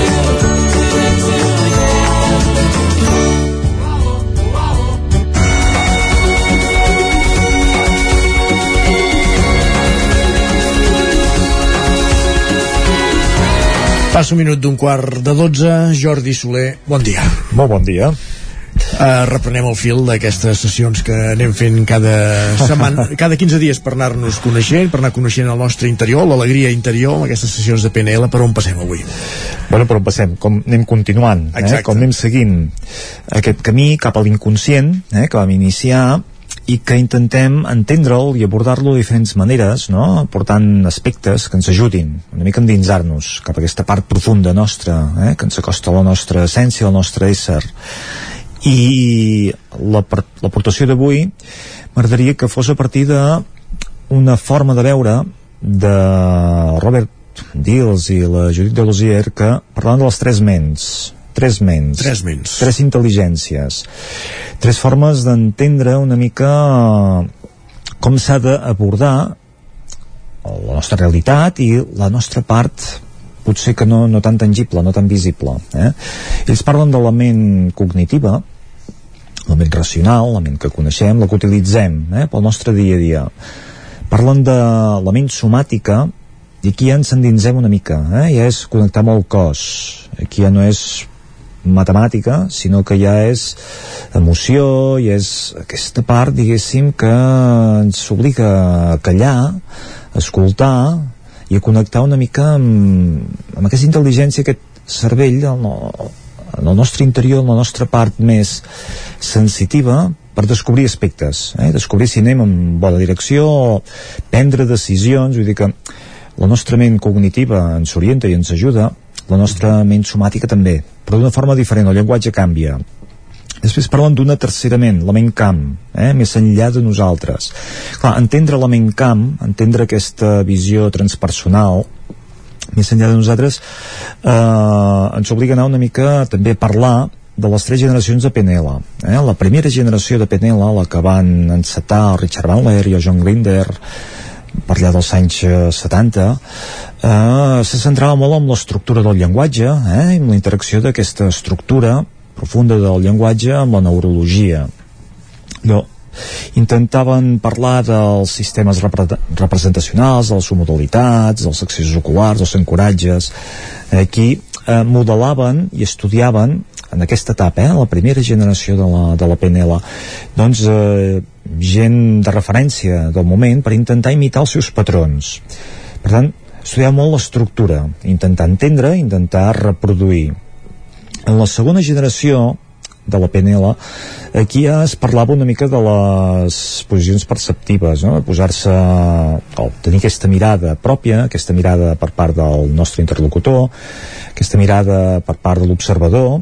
Passa un minut d'un quart de 12. Jordi Soler, bon dia. Molt bon dia. Uh, reprenem el fil d'aquestes sessions que anem fent cada setmana, cada 15 dies per anar-nos coneixent, per anar coneixent el nostre interior, l'alegria interior, amb aquestes sessions de PNL, per on passem avui? Bueno, per on passem? Com anem continuant, eh? com anem seguint aquest camí cap a l'inconscient, eh? que vam iniciar, i que intentem entendre'l i abordar-lo de diferents maneres, no? portant aspectes que ens ajudin una mica a endinsar-nos cap a aquesta part profunda nostra, eh? que ens acosta a la nostra essència, al nostre ésser. I l'aportació d'avui m'agradaria que fos a partir de una forma de veure de Robert Dills i la Judith de Losier que parlaven de les tres ments tres ments, tres ments, tres intel·ligències, tres formes d'entendre una mica com s'ha d'abordar la nostra realitat i la nostra part potser que no, no tan tangible, no tan visible. Eh? Ells parlen de la ment cognitiva, la ment racional, la ment que coneixem, la que utilitzem eh, pel nostre dia a dia. Parlen de la ment somàtica, i aquí ja ens endinsem una mica, eh? ja és connectar amb el cos. Aquí ja no és matemàtica, sinó que ja és emoció, i és aquesta part, diguéssim, que ens obliga a callar, a escoltar i a connectar una mica amb, amb aquesta intel·ligència, aquest cervell en el, en el nostre interior, en la nostra part més sensitiva, per descobrir aspectes, eh? descobrir si anem en bona direcció, prendre decisions, vull dir que la nostra ment cognitiva ens orienta i ens ajuda, la nostra ment somàtica també, però d'una forma diferent, el llenguatge canvia. Després parlen d'una tercera ment, la ment camp, eh? més enllà de nosaltres. Clar, entendre la ment camp, entendre aquesta visió transpersonal, més enllà de nosaltres, eh, ens obliga a anar una mica també a parlar de les tres generacions de PNL. Eh? La primera generació de PNL, la que van encetar el Richard Bandler i el John Grinder, per allà dels anys 70 eh, se centrava molt en l'estructura del llenguatge eh, en la interacció d'aquesta estructura profunda del llenguatge amb la neurologia. Allò, intentaven parlar dels sistemes repre representacionals, de les submodalitats, dels accessos oculars, dels encoratges. Aquí eh, modelaven i estudiaven en aquesta etapa, eh, la primera generació de la, de la PNL, doncs eh, gent de referència del moment per intentar imitar els seus patrons. Per tant, estudiar molt l'estructura, intentar entendre, intentar reproduir. En la segona generació de la PNL, aquí ja es parlava una mica de les posicions perceptives, no? posar-se, o tenir aquesta mirada pròpia, aquesta mirada per part del nostre interlocutor, aquesta mirada per part de l'observador,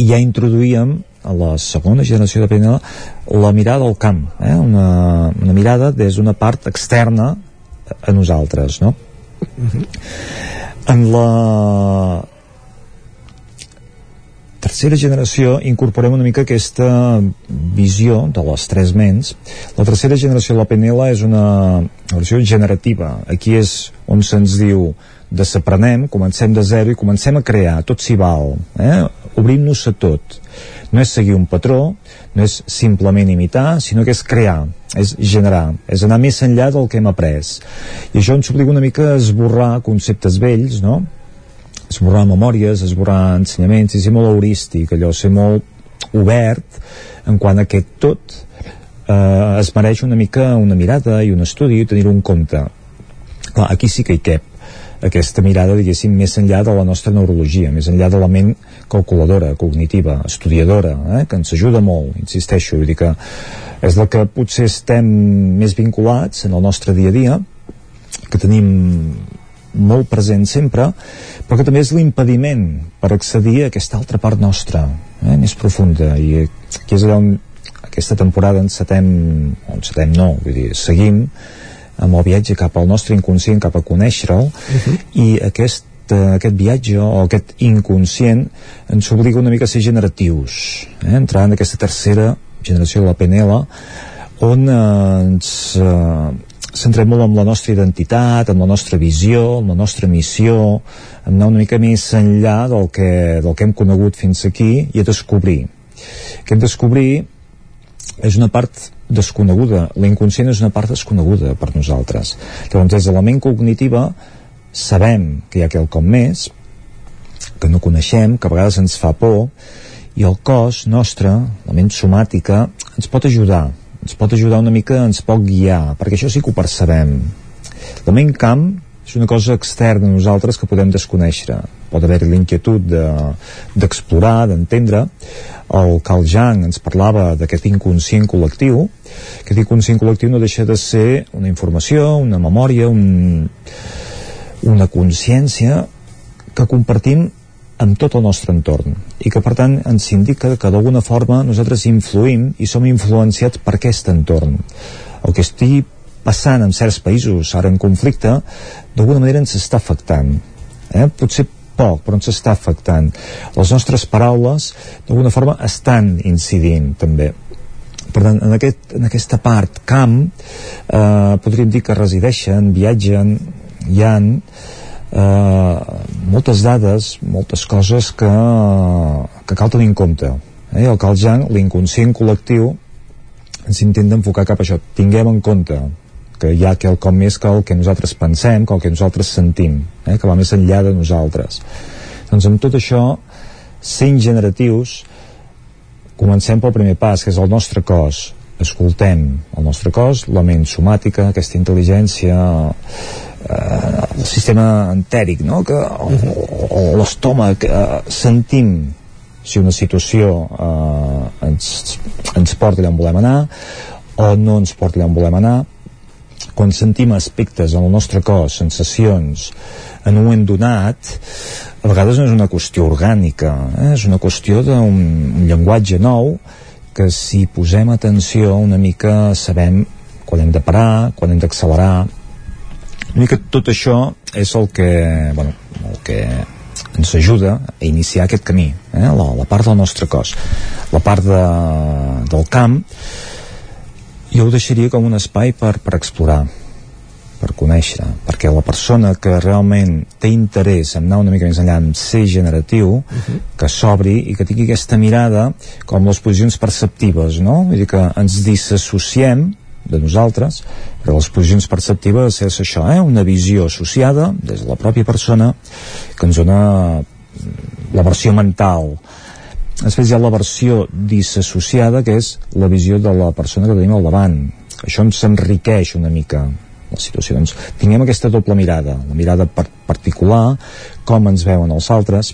i ja introduïem a la segona generació de PNL la mirada al camp, eh? una, una mirada des d'una part externa a nosaltres, no? En la tercera generació incorporem una mica aquesta visió de les tres ments. La tercera generació de la PNL és una versió generativa. Aquí és on se'ns diu desaprenem, comencem de zero i comencem a crear, tot s'hi val. Eh? Obrim-nos a tot. No és seguir un patró, no és simplement imitar, sinó que és crear, és generar, és anar més enllà del que hem après. I això ens obliga una mica a esborrar conceptes vells, no? esborrar memòries, esborrar ensenyaments, i ser molt heurístic, allò, ser molt obert en quant a que tot eh, es mereix una mica una mirada i un estudi i tenir-ho en compte. Clar, aquí sí que hi cap aquesta mirada, diguéssim, més enllà de la nostra neurologia, més enllà de la ment calculadora, cognitiva, estudiadora, eh, que ens ajuda molt, insisteixo, vull dir que és la que potser estem més vinculats en el nostre dia a dia, que tenim molt present sempre, però que també és l'impediment per accedir a aquesta altra part nostra, eh, més profunda, i aquí és allà on aquesta temporada encetem, o encetem no, vull dir, seguim amb el viatge cap al nostre inconscient, cap a conèixer-lo, uh -huh. i aquest aquest viatge o aquest inconscient ens obliga una mica a ser generatius eh? entrar en aquesta tercera generació de la PNL on eh, ens eh, centrem molt en la nostra identitat, en la nostra visió, en la nostra missió, en anar una mica més enllà del que, del que hem conegut fins aquí i a descobrir. Aquest descobrir és una part desconeguda, l'inconscient és una part desconeguda per nosaltres. Llavors, des de la ment cognitiva sabem que hi ha quelcom més, que no coneixem, que a vegades ens fa por, i el cos nostre, la ment somàtica, ens pot ajudar ens pot ajudar una mica, ens pot guiar, perquè això sí que ho percebem. La ment camp és una cosa externa a nosaltres que podem desconèixer. Pot haver-hi l'inquietud d'explorar, de, d'entendre. El Carl Jung ens parlava d'aquest inconscient col·lectiu. Aquest inconscient col·lectiu no deixa de ser una informació, una memòria, un, una consciència que compartim amb tot el nostre entorn i que per tant ens indica que d'alguna forma nosaltres influïm i som influenciats per aquest entorn el que estigui passant en certs països ara en conflicte d'alguna manera ens està afectant eh? potser poc però ens està afectant les nostres paraules d'alguna forma estan incidint també per tant, en, aquest, en aquesta part camp eh, podríem dir que resideixen, viatgen hi han eh, moltes dades, moltes coses que, que cal tenir en compte. Eh? El Carl Jung, l'inconscient col·lectiu, ens intenta enfocar cap a això. Tinguem en compte que hi ha quelcom més que el que nosaltres pensem, que el que nosaltres sentim, eh? que va més enllà de nosaltres. Doncs amb tot això, sent generatius, comencem pel primer pas, que és el nostre cos. Escoltem el nostre cos, la ment somàtica, aquesta intel·ligència eh, el sistema entèric no? que, o, o l'estómac eh, sentim si una situació eh, ens, ens porta allà on volem anar o no ens porta allà on volem anar quan sentim aspectes en el nostre cos, sensacions en un moment donat a vegades no és una qüestió orgànica eh? és una qüestió d'un llenguatge nou que si posem atenció una mica sabem quan hem de parar, quan hem d'accelerar una mica tot això és el que, bueno, el que ens ajuda a iniciar aquest camí, eh? la, la part del nostre cos. La part de, del camp jo ho deixaria com un espai per, per explorar. per conèixer, perquè la persona que realment té interès en anar una mica més enllà, en ser generatiu, uh -huh. que s'obri i que tingui aquesta mirada com les posicions perceptives, no? Vull dir que ens disassociem de nosaltres, però les posicions perceptives és això, eh? una visió associada des de la pròpia persona que ens dona la versió mental després hi ha la versió disassociada que és la visió de la persona que tenim al davant això ens enriqueix una mica la situació. Doncs tinguem aquesta doble mirada, la mirada per particular, com ens veuen els altres,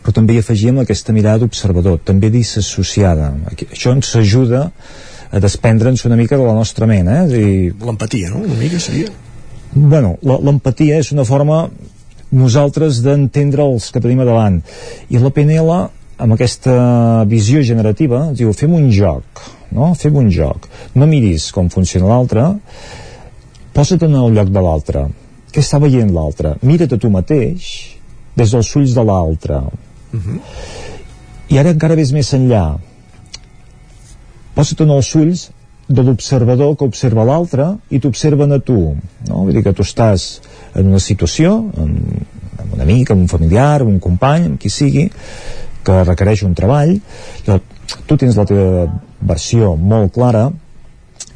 però també hi afegim aquesta mirada d'observador, també disassociada. Això ens ajuda a desprendre'ns una mica de la nostra ment, eh? Dir... L'empatia, no? Una mica seria? Bueno, l'empatia és una forma nosaltres d'entendre els que tenim a davant. I la PNL, amb aquesta visió generativa, diu, fem un joc, no? Fem un joc. No miris com funciona l'altre, posa't en el lloc de l'altre què està veient l'altre mira't a tu mateix des dels ulls de l'altre uh -huh. i ara encara ves més enllà posa't en els ulls de l'observador que observa l'altre i t'observen a tu no? vull dir que tu estàs en una situació amb, amb un amic, amb un familiar, amb un company amb qui sigui que requereix un treball tu tens la teva versió molt clara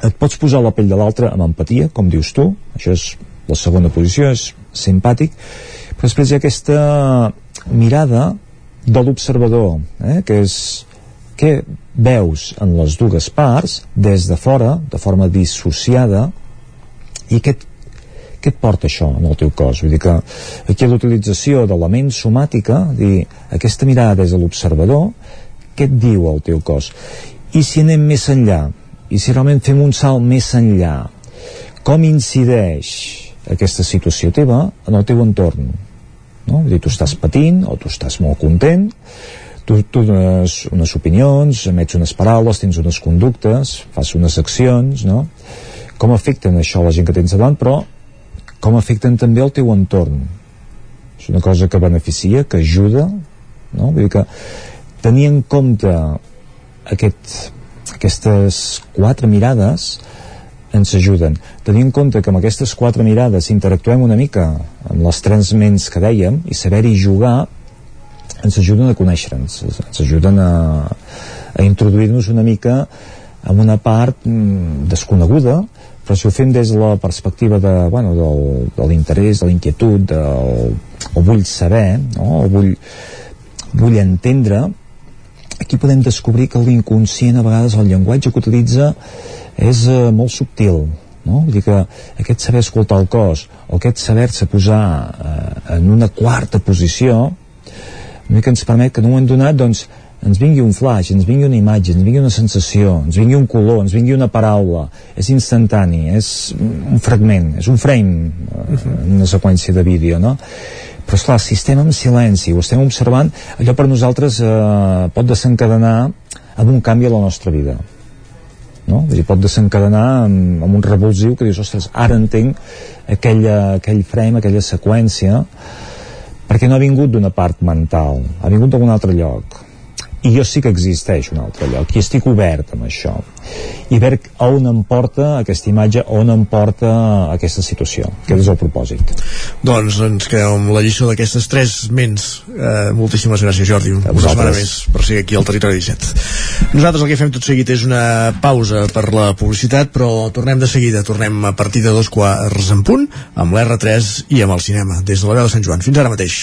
et pots posar la pell de l'altre amb empatia, com dius tu, això és la segona posició, és simpàtic, però després hi ha aquesta mirada de l'observador, eh, que és què veus en les dues parts des de fora, de forma dissociada, i què què et porta això en el teu cos? Vull dir que aquí l'utilització de la ment somàtica, dir, aquesta mirada des de l'observador, què et diu el teu cos? I si anem més enllà, i si realment fem un salt més enllà com incideix aquesta situació teva en el teu entorn no? Vull dir, tu estàs patint o tu estàs molt content tu, tu dones unes opinions emets unes paraules, tens unes conductes fas unes accions no? com afecten això la gent que tens davant però com afecten també el teu entorn és una cosa que beneficia, que ajuda no? Vull dir que tenir en compte aquest aquestes quatre mirades ens ajuden. Tenir en compte que amb aquestes quatre mirades interactuem una mica amb les tres ments que dèiem i saber-hi jugar ens ajuden a conèixer-nos, ens ajuden a, a introduir-nos una mica en una part mm, desconeguda, però si ho fem des de la perspectiva de, bueno, del, de l'interès, de l'inquietud, o vull saber, no? o vull, vull entendre, aquí podem descobrir que l'inconscient a vegades el llenguatge que utilitza és eh, molt subtil no? Vull dir que aquest saber escoltar el cos o aquest saber-se posar eh, en una quarta posició una mica ens permet que en un moment donat doncs, ens vingui un flash, ens vingui una imatge, ens vingui una sensació, ens vingui un color, ens vingui una paraula, és instantani, és un fragment, és un frame en una seqüència de vídeo, no? però esclar, si estem en silenci ho estem observant, allò per nosaltres eh, pot desencadenar amb un canvi a la nostra vida no? Vull dir, pot desencadenar amb, amb un revulsiu que dius, ostres, ara entenc aquella, aquell frame, aquella seqüència perquè no ha vingut d'una part mental ha vingut d'algun altre lloc i jo sí que existeix un altre lloc i estic obert amb això. I veure on em porta aquesta imatge on em porta aquesta situació? Aquest és el propòsit. Doncs ens quedem amb la lliçó d'aquestes tres ments. Eh, moltíssimes gràcies Jordi. Una setmana més per ser aquí al Territori 17 nosaltres el que fem tot seguit és una pausa per la publicitat però tornem de seguida. Tornem a partir de dos quarts en punt amb l'R3 i amb el cinema. Des de la veu de Sant Joan. Fins ara mateix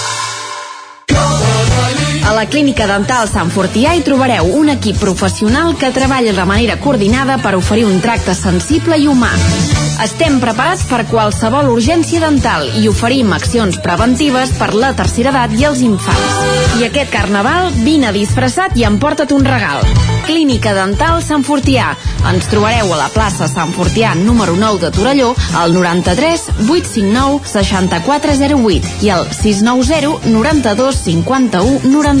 A la Clínica Dental Sant Fortià hi trobareu un equip professional que treballa de manera coordinada per oferir un tracte sensible i humà. Estem preparats per qualsevol urgència dental i oferim accions preventives per la tercera edat i els infants. I aquest carnaval, vine disfressat i emporta't un regal. Clínica Dental Sant Fortià. Ens trobareu a la plaça Sant Fortià número 9 de Torelló al 93 859 6408 i al 690 92 51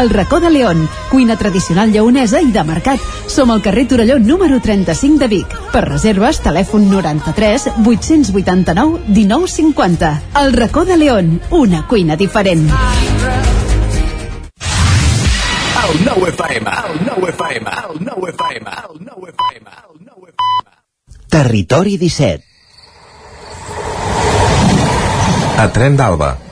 El racó de León, cuina tradicional lleonesa i de mercat. Som al carrer Torelló número 35 de Vic. Per reserves, telèfon 93 889 1950. El racó de León, una cuina diferent. El nou FM, el nou FM, el nou FM, el nou FM, el nou FM. Territori 17. A Tren d'Alba.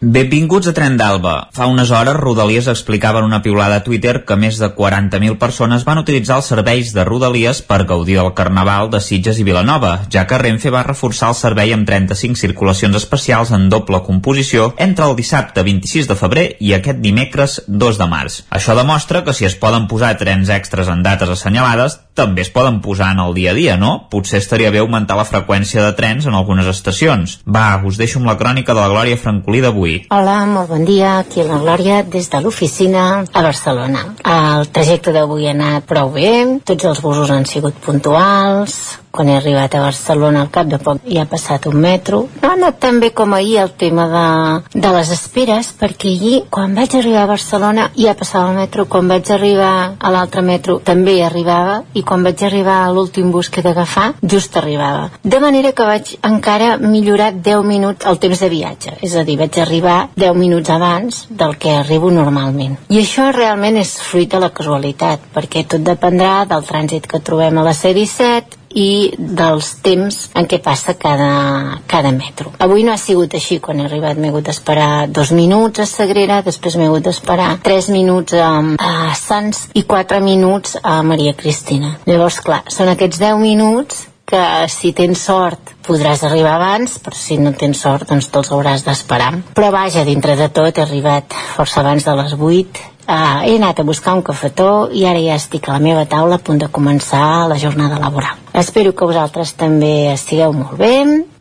Benvinguts a Tren d'Alba. Fa unes hores Rodalies explicava en una piulada a Twitter que més de 40.000 persones van utilitzar els serveis de Rodalies per gaudir del Carnaval de Sitges i Vilanova, ja que Renfe va reforçar el servei amb 35 circulacions especials en doble composició entre el dissabte 26 de febrer i aquest dimecres 2 de març. Això demostra que si es poden posar trens extras en dates assenyalades, també es poden posar en el dia a dia, no? Potser estaria bé augmentar la freqüència de trens en algunes estacions. Va, us deixo amb la crònica de la Glòria Francolí d'avui. Hola, molt bon dia. Aquí la Glòria des de l'oficina a Barcelona. El trajecte d'avui ha anat prou bé. Tots els busos han sigut puntuals quan he arribat a Barcelona al cap de poc ja ha passat un metro. No ha anat tan bé com ahir el tema de, de les esperes, perquè ahir, quan vaig arribar a Barcelona, ja passava el metro, quan vaig arribar a l'altre metro també hi arribava, i quan vaig arribar a l'últim bus que he d'agafar, just arribava. De manera que vaig encara millorar 10 minuts el temps de viatge, és a dir, vaig arribar 10 minuts abans del que arribo normalment. I això realment és fruit de la casualitat, perquè tot dependrà del trànsit que trobem a la C-17, i dels temps en què passa cada, cada metro. Avui no ha sigut així, quan he arribat m'he hagut d'esperar dos minuts a Sagrera, després m'he hagut d'esperar tres minuts a, a Sants i quatre minuts a Maria Cristina. Llavors, clar, són aquests deu minuts que si tens sort podràs arribar abans, però si no tens sort doncs te'ls hauràs d'esperar. Però vaja, dintre de tot he arribat força abans de les 8 Uh, he anat a buscar un cafetó i ara ja estic a la meva taula a punt de començar la jornada laboral. Espero que vosaltres també estigueu molt bé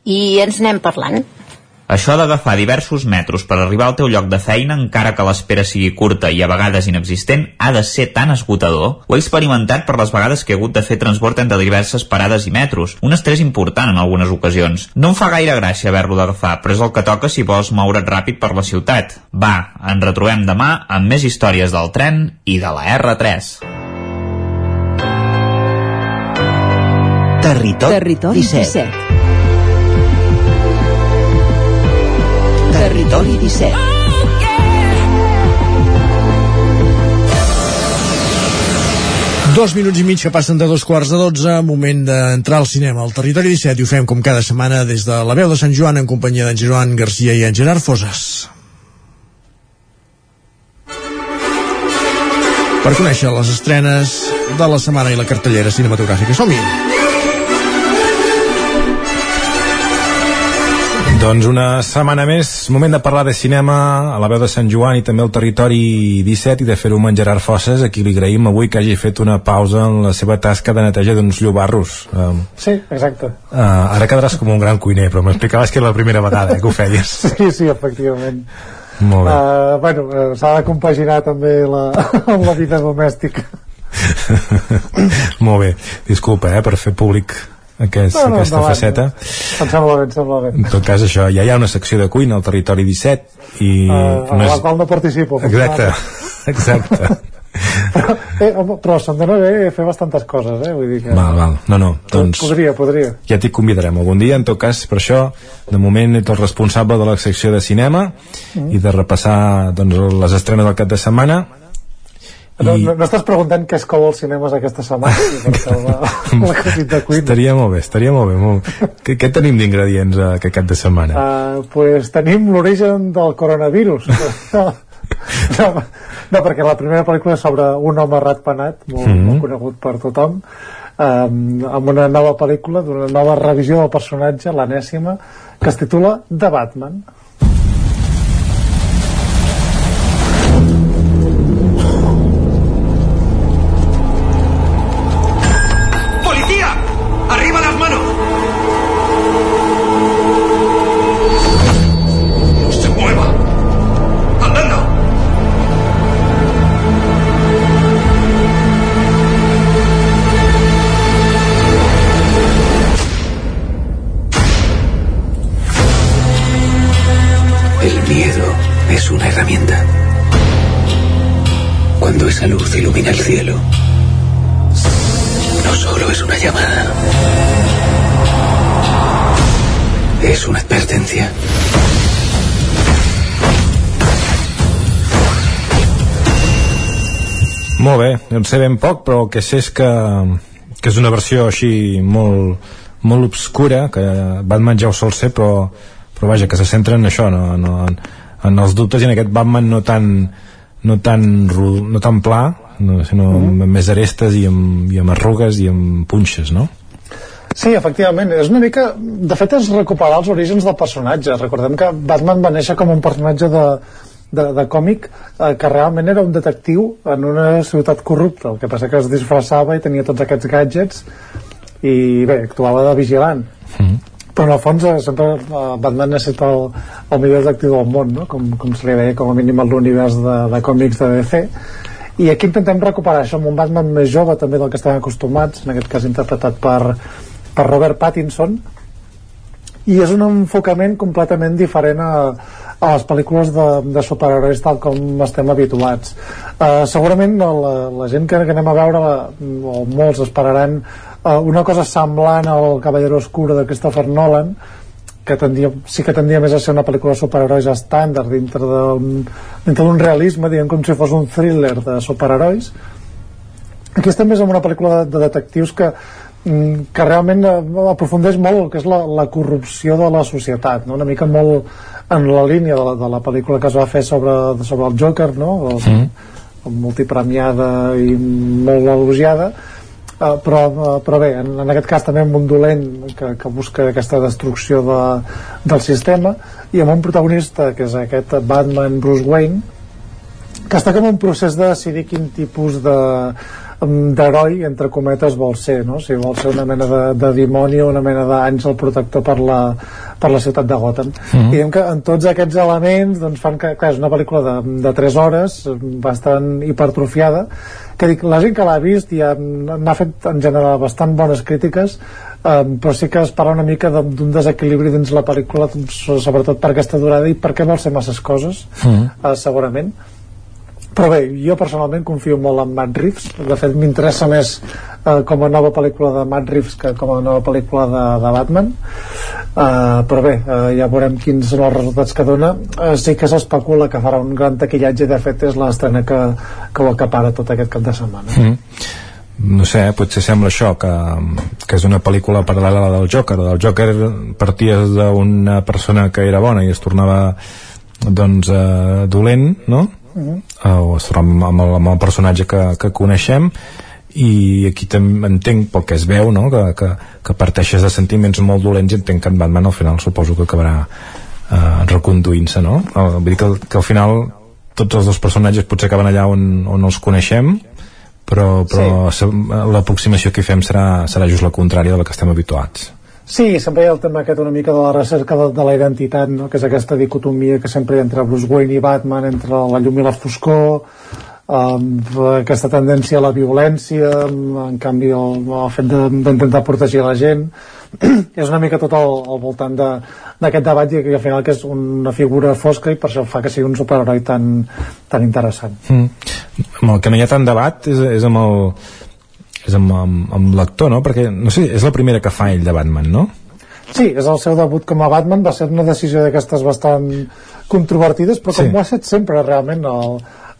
i ens anem parlant. Això d'agafar diversos metros per arribar al teu lloc de feina, encara que l'espera sigui curta i a vegades inexistent, ha de ser tan esgotador. Ho he experimentat per les vegades que he hagut de fer transport entre diverses parades i metros. Un estrès important en algunes ocasions. No em fa gaire gràcia haver-lo d'agafar, però és el que toca si vols moure't ràpid per la ciutat. Va, ens retrobem demà amb més històries del tren i de la R3. Territori, Territori 17. 17. Territori 17. Dos minuts i mig que passen de dos quarts de dotze, moment d'entrar al cinema al Territori 17 i ho fem com cada setmana des de la veu de Sant Joan en companyia d'en Joan Garcia i en Gerard Foses. Per conèixer les estrenes de la setmana i la cartellera cinematogràfica. Som-hi! Doncs una setmana més, moment de parlar de cinema a la veu de Sant Joan i també al territori 17 i de fer-ho amb en Gerard Fosses, a qui li agraïm avui que hagi fet una pausa en la seva tasca de neteja d'uns llobarros. Um, Sí, exacte. uh, ara quedaràs com un gran cuiner, però m'explicaves que era la primera vegada eh, que ho feies. Sí, sí, efectivament. Molt bé. Uh, bueno, uh, s'ha de compaginar també la, amb la vida domèstica. Molt bé. Disculpa, eh, per fer públic aquest, No, no, aquesta endavant. faceta. Em sembla bé, em sembla bé. En tot cas, això, ja hi ha una secció de cuina al territori 17 i... Uh, a la qual no participo. Exacte, exacte. Eh, home, però se'm dona bé fer bastantes coses, eh? Vull dir que... Val, val. No, no, doncs... Podria, podria. Ja t'hi convidarem algun dia, en tot cas, per això, de moment ets el responsable de la secció de cinema Mm. i de repassar doncs, les estrenes del cap de setmana. No, no, no estàs preguntant què es cou als cinemes aquesta setmana? La, la de cuina. Estaria molt bé, estaria molt bé. Molt... Què, què tenim d'ingredients uh, aquest cap de setmana? Uh, pues tenim l'origen del coronavirus. no, no, perquè la primera pel·lícula és sobre un home ratpenat, molt, mm. -hmm. molt conegut per tothom, um, amb una nova pel·lícula, d'una nova revisió del personatge, l'anèsima, que es titula The Batman. Molt bé, en sé ben poc, però el que sé és que, que és una versió així molt, molt obscura, que Batman ja ho sol ser, però, però vaja, que se centra en això, no, no, en, en els dubtes i en aquest Batman no tan, no tan, no tan pla, no, sinó amb més arestes i amb, i amb arrugues i amb punxes, no? Sí, efectivament, és una mica... De fet, és recuperar els orígens del personatge. Recordem que Batman va néixer com un personatge de, de, de còmic eh, que realment era un detectiu en una ciutat corrupta. El que passa que es disfressava i tenia tots aquests gadgets i bé, actuava de vigilant. Però en el fons eh, sempre eh, Batman sempre el, el millor detectiu del món, no? com, com se li deia com a mínim a l'univers de, de còmics de DC. I aquí intentem recuperar això amb un Batman més jove també del que estem acostumats, en aquest cas interpretat per, per Robert Pattinson i és un enfocament completament diferent a, a les pel·lícules de, de superherois tal com estem habituats uh, segurament la, la gent que, que anem a veure la, o molts esperaran uh, una cosa semblant al Cavallero Oscuro de Christopher Nolan que tendria, sí que tendria més a ser una pel·lícula de superherois estàndard dintre d'un realisme, diguem com si fos un thriller de superherois aquí estem més en una pel·lícula de, de detectius que mm, que realment eh, aprofundeix molt el que és la, la corrupció de la societat no? una mica molt en la línia de la, de la pel·lícula que es va fer sobre, sobre el Joker no? el, Mm. multipremiada i molt elogiada Uh, però, uh, però bé, en, en aquest cas també amb un dolent que, que busca aquesta destrucció de, del sistema i amb un protagonista que és aquest Batman Bruce Wayne que està com un procés de decidir quin tipus de d'heroi, entre cometes, vol ser, no? Si vol ser una mena de, de dimoni o una mena d'àngel protector per la, per la ciutat de Gotham. Mhm. I diguem que en tots aquests elements doncs, fan que, clar, és una pel·lícula de, de 3 hores, bastant hipertrofiada, que dic, la gent que l'ha vist ja n'ha fet en general bastant bones crítiques, eh, però sí que es parla una mica d'un desequilibri dins la pel·lícula, sobretot per aquesta durada i perquè vol ser masses coses, Mm. eh, segurament però bé, jo personalment confio molt en Matt Reeves. De fet m'interessa més eh, com a nova pel·lícula de Matt Reeves que com a nova pel·lícula de, de Batman. Eh, però bé, eh, ja veurem quins són els resultats que dona. Eh, sí que s'especula que farà un gran taquillatge. De fet és l'estrena que, que ho acapara tot aquest cap de setmana. Mm. no sé, eh, potser sembla això que, que és una pel·lícula paral·lela a la del Joker. El Joker partia d'una persona que era bona i es tornava doncs eh, dolent no? Mhm. eh, o es troba amb, el, amb el personatge que, que coneixem i aquí també entenc pel que es veu no? que, que, que parteixes de sentiments molt dolents i entenc que en Batman al final suposo que acabarà eh, reconduint-se no? El, vull dir que, que al final tots els dos personatges potser acaben allà on, on els coneixem però, però sí. l'aproximació que hi fem serà, serà just la contrària de la que estem habituats Sí, sempre hi ha el tema aquest una mica de la recerca de, de la identitat, no? que és aquesta dicotomia que sempre hi ha entre Bruce Wayne i Batman, entre la llum i la foscor, amb aquesta tendència a la violència, en canvi el, el fet d'intentar protegir la gent, és una mica tot al, al voltant d'aquest de, debat i que al final que és una figura fosca i per això fa que sigui un superheroi tan, tan interessant. Mm. Amb el que no hi ha tant debat és, és amb el és amb, amb, amb l'actor, no? Perquè, no sé, és la primera que fa ell de Batman, no? Sí, és el seu debut com a Batman, va ser una decisió d'aquestes bastant controvertides, però com sí. ho ha estat sempre, realment,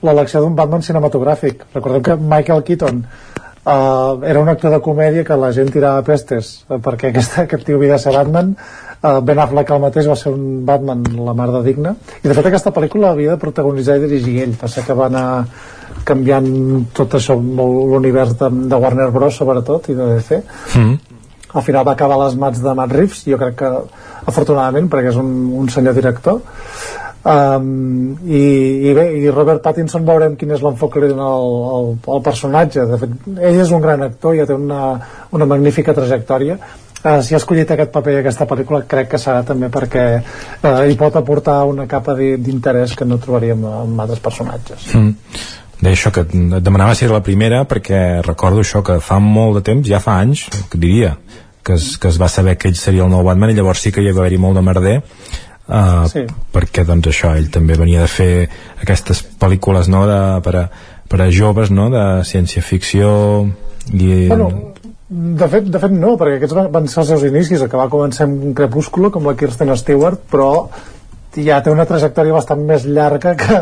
l'elecció d'un Batman cinematogràfic. Recordem que Michael Keaton uh, era un actor de comèdia que la gent tirava pestes, uh, perquè aquest, aquest tio havia de ser Batman, uh, Ben Affleck el mateix va ser un Batman la mar de digne, i de fet aquesta pel·lícula havia de protagonitzar i dirigir ell, ser que va anar canviant tot això l'univers de, de Warner Bros sobretot i de DC mm. al final va acabar les mans de Matt Reeves jo crec que afortunadament perquè és un, un senyor director. Um, i, i bé, i Robert Pattinson veurem quin és l'enfoc que li dona el, el, el personatge. De fet, ell és un gran actor i ja té una, una magnífica trajectòria Uh, si ha escollit aquest paper i aquesta pel·lícula crec que serà també perquè uh, hi pot aportar una capa d'interès que no trobaríem en altres personatges mm deia això que et demanava si era la primera perquè recordo això que fa molt de temps ja fa anys, que diria que es, que es va saber que ell seria el nou Batman i llavors sí que hi va haver-hi molt de merder uh, sí. perquè doncs això ell també venia de fer aquestes pel·lícules no, de, per, a, per a joves no, de ciència-ficció i... Bueno, de fet, de fet no, perquè aquests van, van ser els seus inicis, que va començar amb un crepúsculo com la Kirsten Stewart, però ja té una trajectòria bastant més llarga que,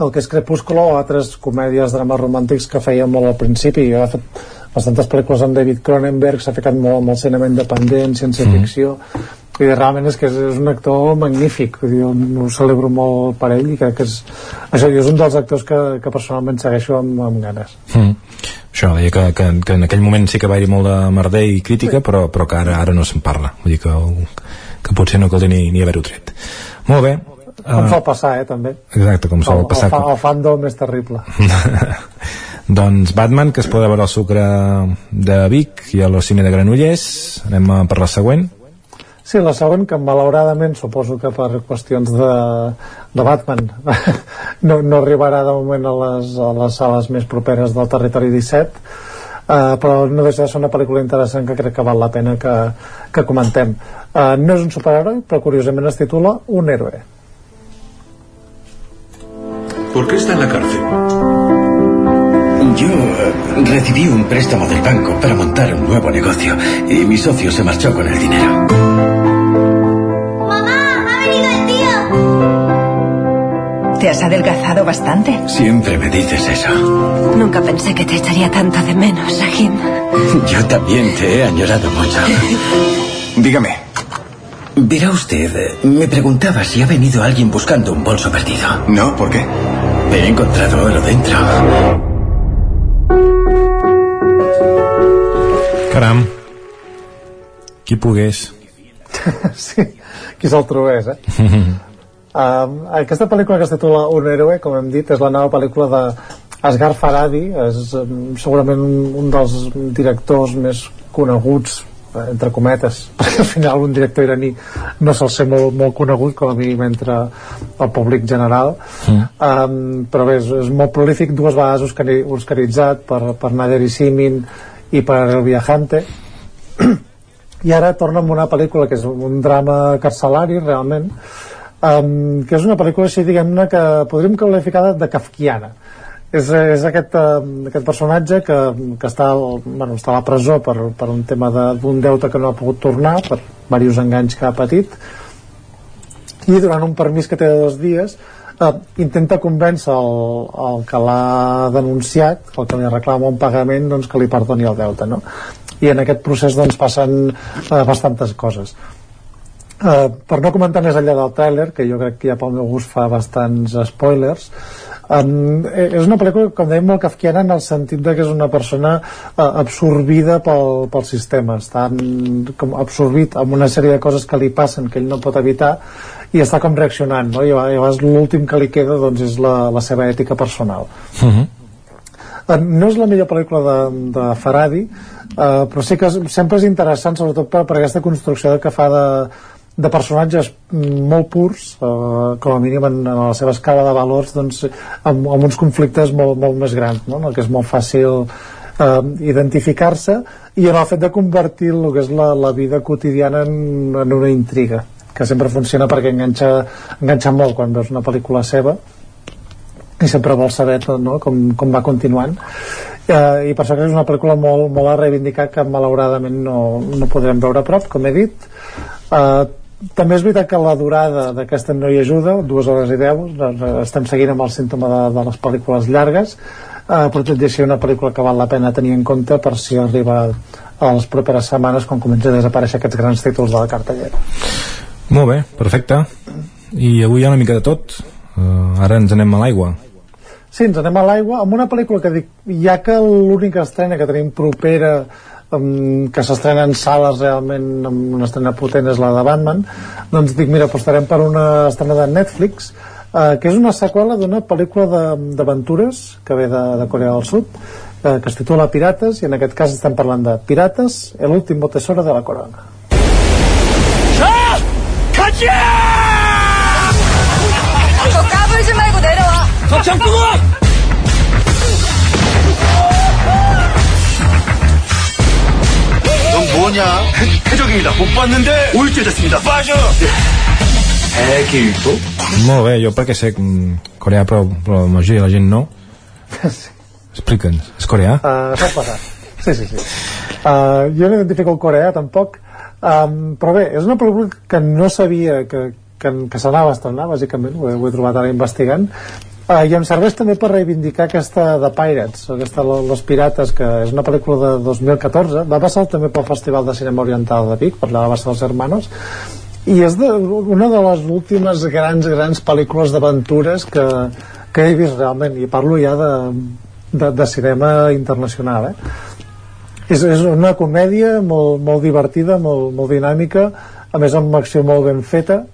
el que és Crepúsculo o altres comèdies, drames romàntics que feia molt al principi ha fet bastantes pel·lícules amb David Cronenberg s'ha ficat molt amb el cinema independent ciència-ficció mm. i realment és que és, és un actor magnífic jo ho celebro molt per ell i crec que és, això, és un dels actors que, que personalment segueixo amb, amb ganes mm. Això, deia que, que, que en aquell moment sí que va haver molt de merder i crítica però, però que ara, ara no se'n parla vull dir que, que potser no caldria ni, ni haver-ho tret molt bé, com uh, sol passar, eh, també. Exacte, com sol el, passar. El, el fandom és terrible. doncs Batman, que es pot veure al Sucre de Vic i a l'Ocine de Granollers. Anem per la següent. Sí, la següent, que malauradament suposo que per qüestions de, de Batman no, no arribarà de moment a les, a les sales més properes del territori 17 uh, però no deixa de ser una pel·lícula interessant que crec que val la pena que, que comentem uh, no és un superheroi però curiosament es titula Un héroe ¿Por qué está en la cárcel? Yo eh, recibí un préstamo del banco para montar un nuevo negocio y mi socio se marchó con el dinero. ¿Te has adelgazado bastante? Siempre me dices eso. Nunca pensé que te echaría tanto de menos, Rahim. Yo también te he añorado mucho. Dígame, Verá usted, me preguntaba si ha venido alguien buscando un bolso perdido. No, ¿por qué? He encontrado oro dentro. Caram. Qui pogués. sí, qui se'l trobés, eh? Um, aquesta pel·lícula que es titula Un héroe, com hem dit, és la nova pel·lícula de Asghar Faradi, és um, segurament un, un dels directors més coneguts entre cometes, perquè al final un director iraní no sol ser molt, molt conegut com a mínim entre el públic general. Mm. um, però bé, és, és molt prolífic dues vegades oscaritzat per, per Nader i Simin i per El Viajante. I ara torna amb una pel·lícula que és un drama carcelari realment um, que és una pel·lícula així diguem-ne que podríem qualificar de kafkiana. És, és aquest, uh, aquest personatge que, que està, bueno, està a la presó per, per un tema d'un de, deute que no ha pogut tornar per diversos enganys que ha patit. I durant un permís que té de dos dies uh, intenta convèncer el, el que l'ha denunciat el que li reclama un pagament doncs, que li perdoni el deute no? i en aquest procés doncs, passen uh, bastantes coses Uh, per no comentar més enllà del tràiler, que jo crec que ja pel meu gust fa bastants spoilers, um, és una pel·lícula, com dèiem, molt kafkiana en el sentit de que és una persona uh, absorbida pel, pel sistema, està en, com absorbit amb una sèrie de coses que li passen que ell no pot evitar i està com reaccionant, no? i llavors l'últim que li queda doncs, és la, la seva ètica personal. Uh -huh. Uh, no és la millor pel·lícula de, de Faradi, uh, però sí que sempre és interessant, sobretot per, per aquesta construcció que fa de, de personatges molt purs eh, com a mínim en, en la seva escala de valors doncs, amb, amb uns conflictes molt, molt més grans no? el que és molt fàcil eh, identificar-se i en el fet de convertir el que és la, la vida quotidiana en, en una intriga que sempre funciona perquè enganxa, enganxa molt quan veus una pel·lícula seva i sempre vols saber tot, no? com, com va continuant eh, i per això que és una pel·lícula molt, molt a reivindicar que malauradament no, no podrem veure a prop, com he dit eh, també és veritat que la durada d'aquesta no hi ajuda, dues hores i deu doncs, estem seguint amb el símptoma de, de les pel·lícules llargues eh, però tot i així una pel·lícula que val la pena tenir en compte per si arriba a les properes setmanes quan comença a desaparèixer aquests grans títols de la cartellera. Molt bé, perfecte. I avui hi ha una mica de tot. Uh, ara ens anem a l'aigua. Sí, ens anem a l'aigua amb una pel·lícula que dic, ja que l'única estrena que tenim propera um, que s'estrena en sales realment amb una estrena potent és la de Batman doncs dic, mira, apostarem per una estrena de Netflix uh, que és una seqüela d'una pel·lícula d'aventures que ve de, de Corea del Sud uh, que es titula Pirates i en aquest cas estem parlant de Pirates, el último tesoro de la corona 가자! 저 까불지 말고 내려와! 덕장 끄고! 넌 뭐냐? 해적입니다. 못 봤는데 오일째 됐습니다. 빠져! Equilto? Molt bé, jo perquè sé mm, coreà però, però la majoria de la gent no explica'ns, és coreà? Uh, pot passar, sí, sí, sí uh, jo no identifico el coreà tampoc um, però bé, és una pel·lícula que no sabia que, que, que s'anava a estrenar bàsicament, ho he, ho he trobat ara investigant uh, i em serveix també per reivindicar aquesta de Pirates, aquesta Los Pirates que és una pel·lícula de 2014 va passar també pel Festival de Cinema Oriental de Vic per la base dels Hermanos i és de, una de les últimes grans, grans pel·lícules d'aventures que, que he vist realment i parlo ja de, de, de cinema internacional eh? és, és una comèdia molt, molt divertida molt, molt dinàmica a més amb acció molt ben feta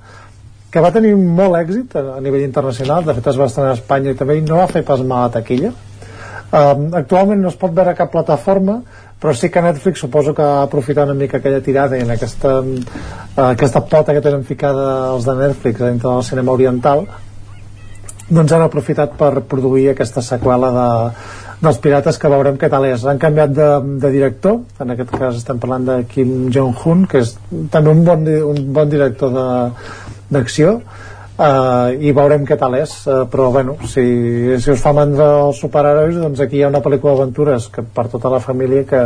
que va tenir molt èxit a, a nivell internacional de fet es va estrenar a Espanya i també no va fer pas mal a taquilla um, actualment no es pot veure cap plataforma però sí que Netflix suposo que ha aprofitat una mica aquella tirada i en aquesta, uh, aquesta pota que tenen ficada els de Netflix dintre del cinema oriental doncs han aprofitat per produir aquesta seqüela de, dels pirates que veurem què tal és. Han canviat de, de director, en aquest cas estem parlant de Kim Jong-un, que és també un bon, un bon director d'acció, uh, i veurem què tal és uh, però bueno, si, si us fa mandra els superherois, doncs aquí hi ha una pel·lícula d'aventures que per tota la família que,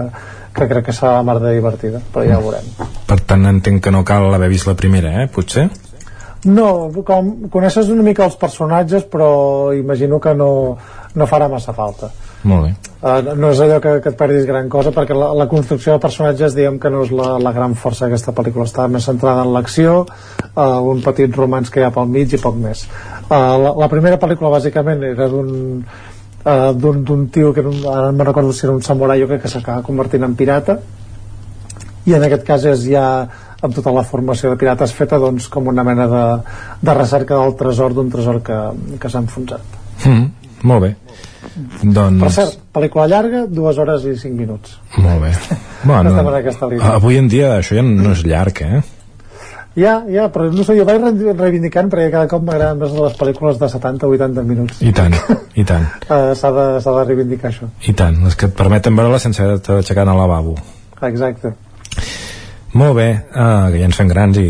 que crec que serà la mar de divertida però ja ho veurem. Per tant entenc que no cal haver vist la primera, eh? Potser? No, com coneixes una mica els personatges però imagino que no, no farà massa falta molt bé. Uh, no és allò que, que et perdis gran cosa perquè la, la construcció de personatges diguem que no és la, la gran força d'aquesta pel·lícula. Està més centrada en l'acció uh, un petit romans que hi ha pel mig i poc més. Uh, la, la primera pel·lícula bàsicament era d'un uh, d'un tio que era un, ara no me'n recordo si era un samurai o que, que s'acaba convertint en pirata. I en aquest cas és ja amb tota la formació de pirates feta doncs, com una mena de, de recerca del tresor d'un tresor que, que s'ha enfonsat. Mm, molt bé doncs... Per cert, pel·lícula llarga, dues hores i cinc minuts. Molt bé. Bueno, avui en dia això ja no és llarg, eh? Ja, ja, però no sé, jo vaig reivindicant perquè cada cop m'agraden més les pel·lícules de 70-80 minuts. I tant, i tant. uh, S'ha de, de reivindicar això. I tant, les que et permeten veure-la sense aixecar al lavabo. Exacte. Molt bé, uh, que ja ens fem grans i...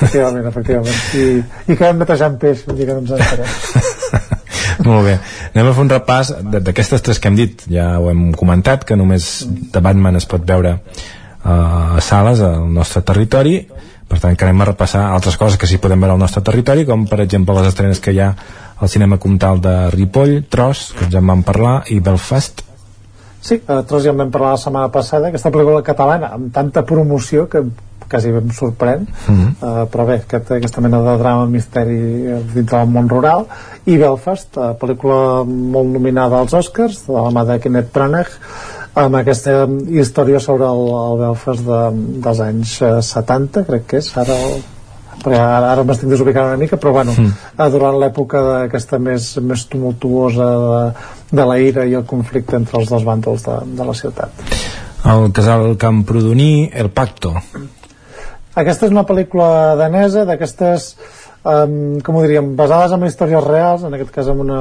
Efectivament, efectivament. I, i que vam netejant peix, un dia que no ens entenem. Molt bé. Anem a fer un repàs d'aquestes tres que hem dit. Ja ho hem comentat, que només de Batman es pot veure uh, a sales al nostre territori. Per tant, que anem a repassar altres coses que sí podem veure al nostre territori, com per exemple les estrenes que hi ha al cinema comtal de Ripoll, Tros, que ja en vam parlar, i Belfast. Sí, a Tros ja en vam parlar la setmana passada, aquesta pel·lícula catalana, amb tanta promoció que quasi em sorprèn Mhm. uh, però bé, aquest, aquesta mena de drama misteri eh, dintre del món rural i Belfast, uh, pel·lícula molt nominada als Oscars de la mà de Kenneth Branagh amb aquesta història sobre el, el Belfast de, dels anys eh, 70 crec que és ara el, perquè ara, ara m'estic desubicant una mica però bueno, Mm. durant l'època d'aquesta més, més tumultuosa de, de la ira i el conflicte entre els dos bàndols de, de la ciutat el casal Camprodoní El Pacto aquesta és una pel·lícula danesa d'aquestes um, com ho diríem, basades en històries reals en aquest cas en una,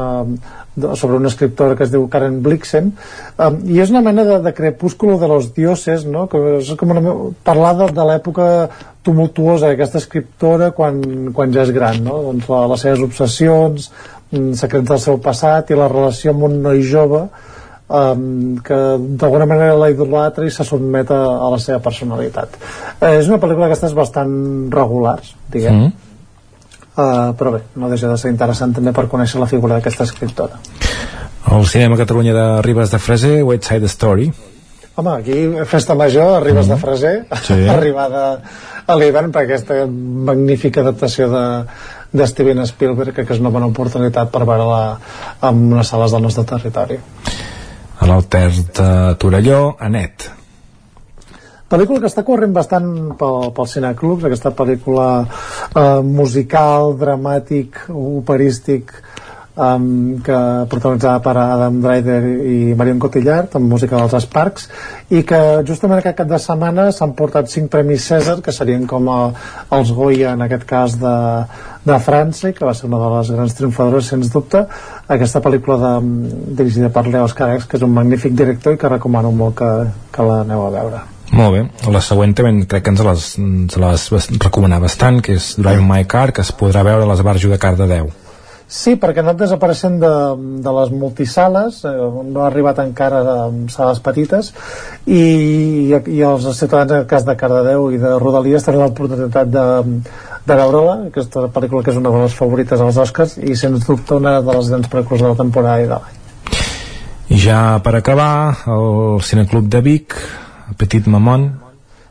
sobre una escriptora que es diu Karen Blixen um, i és una mena de, de crepúsculo de los dioses no? que és com una, parlar de, de l'època tumultuosa d'aquesta escriptora quan, quan ja és gran no? doncs la, les seves obsessions mm, secrets del seu passat i la relació amb un noi jove um, que d'alguna manera la idolatra i se sotmet a, a la seva personalitat. Eh, és una pel·lícula d'aquestes bastant regulars diguem. Mm. uh, però bé, no deixa de ser interessant també per conèixer la figura d'aquesta escriptora. El cinema Catalunya de Ribes de Freser West Side Story. Home, aquí festa major Ribes de Freser Sí. arribada a l'hivern per aquesta magnífica adaptació de, de Steven Spielberg que és una bona oportunitat per veure-la en unes sales del nostre territori a l'Alter de Torelló Anet. Pel·lícula que està corrent bastant pel, pel cineclubs, aquesta pel·lícula eh, musical, dramàtic, operístic, um, que protagonitzada per Adam Driver i Marion Cotillard, amb música dels Sparks, i que justament aquest cap de setmana s'han portat cinc premis César, que serien com a, els Goya, en aquest cas de, de França, que va ser una de les grans triomfadores, sens dubte, aquesta pel·lícula de, dirigida per Leo Scarex, que és un magnífic director i que recomano molt que, que l'aneu a veure. molt bé, la següent també crec que ens les, ens les recomanar bastant que és Drive My Car que es podrà veure a l'Esbarjo de Cardedeu Sí, perquè ha anat desapareixent de, de les multisales, eh, no ha arribat encara a sales petites, i, i els ciutadans, en el cas de Cardedeu i de Rodalies, tenen l'oportunitat de, de veure-la, aquesta pel·lícula que és una de les favorites als Oscars, i sens dubte una de les grans pel·lícules de la temporada i de l'any. i ja per acabar el Cineclub de Vic Petit Mamon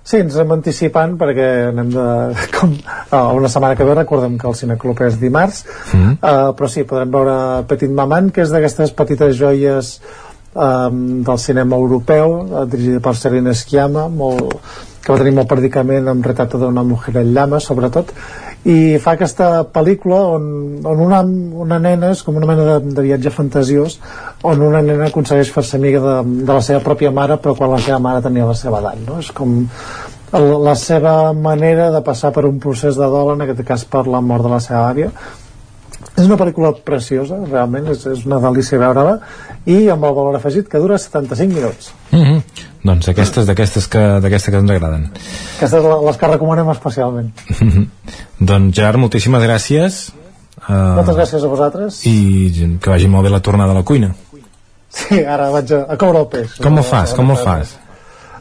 Sí, ens hem anticipant perquè anem de, com, a una setmana que ve recordem que el Cineclub és dimarts mm. uh, però sí, podrem veure Petit Maman que és d'aquestes petites joies um, del cinema europeu uh, dirigida per Serena Schiama molt, que va tenir molt predicament amb retrato d'una mujer en llama sobretot i fa aquesta pel·lícula on, on una, una nena és com una mena de, de viatge fantasiós on una nena aconsegueix fer-se amiga de, de la seva pròpia mare però quan la seva mare tenia la seva edat no? és com la seva manera de passar per un procés de dol en aquest cas per la mort de la seva àvia és una pel·lícula preciosa, realment, és, és una delícia veure-la, i amb el valor afegit que dura 75 minuts. mm -hmm. Doncs aquestes d'aquestes que, d'aquestes que ens agraden Aquestes les que recomanem especialment. doncs Gerard, moltíssimes gràcies uh, Moltes gràcies a vosaltres. i que vagi molt bé la tornada a la cuina Sí, ara vaig a, a coure el peix. com ho fas, com ho fas?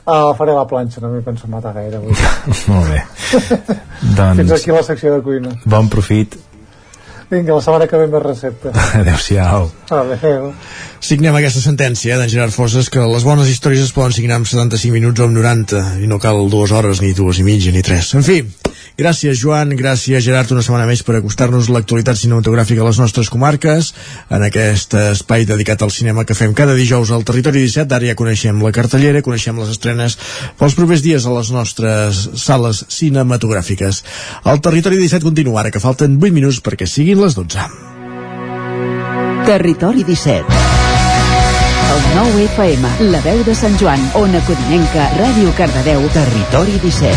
Uh, faré la planxa, no m'hi penso matar gaire avui. molt bé Fins doncs aquí la secció de cuina. bon profit Vinga, la setmana que ve més recepta. adeu-siau Adéu. Signem aquesta sentència eh, d'en Gerard Fosses que les bones històries es poden signar en 75 minuts o en 90 i no cal dues hores, ni dues i mitja, ni tres. En fi, gràcies Joan, gràcies Gerard una setmana més per acostar-nos l'actualitat cinematogràfica a les nostres comarques en aquest espai dedicat al cinema que fem cada dijous al Territori 17. Ara ja coneixem la cartellera, coneixem les estrenes pels propers dies a les nostres sales cinematogràfiques. El Territori 17 continua ara que falten 8 minuts perquè siguin les 12. Territori 17. El 9 FM, la veu de Sant Joan, Ona Codinenca, Ràdio Cardedeu, Territori 17.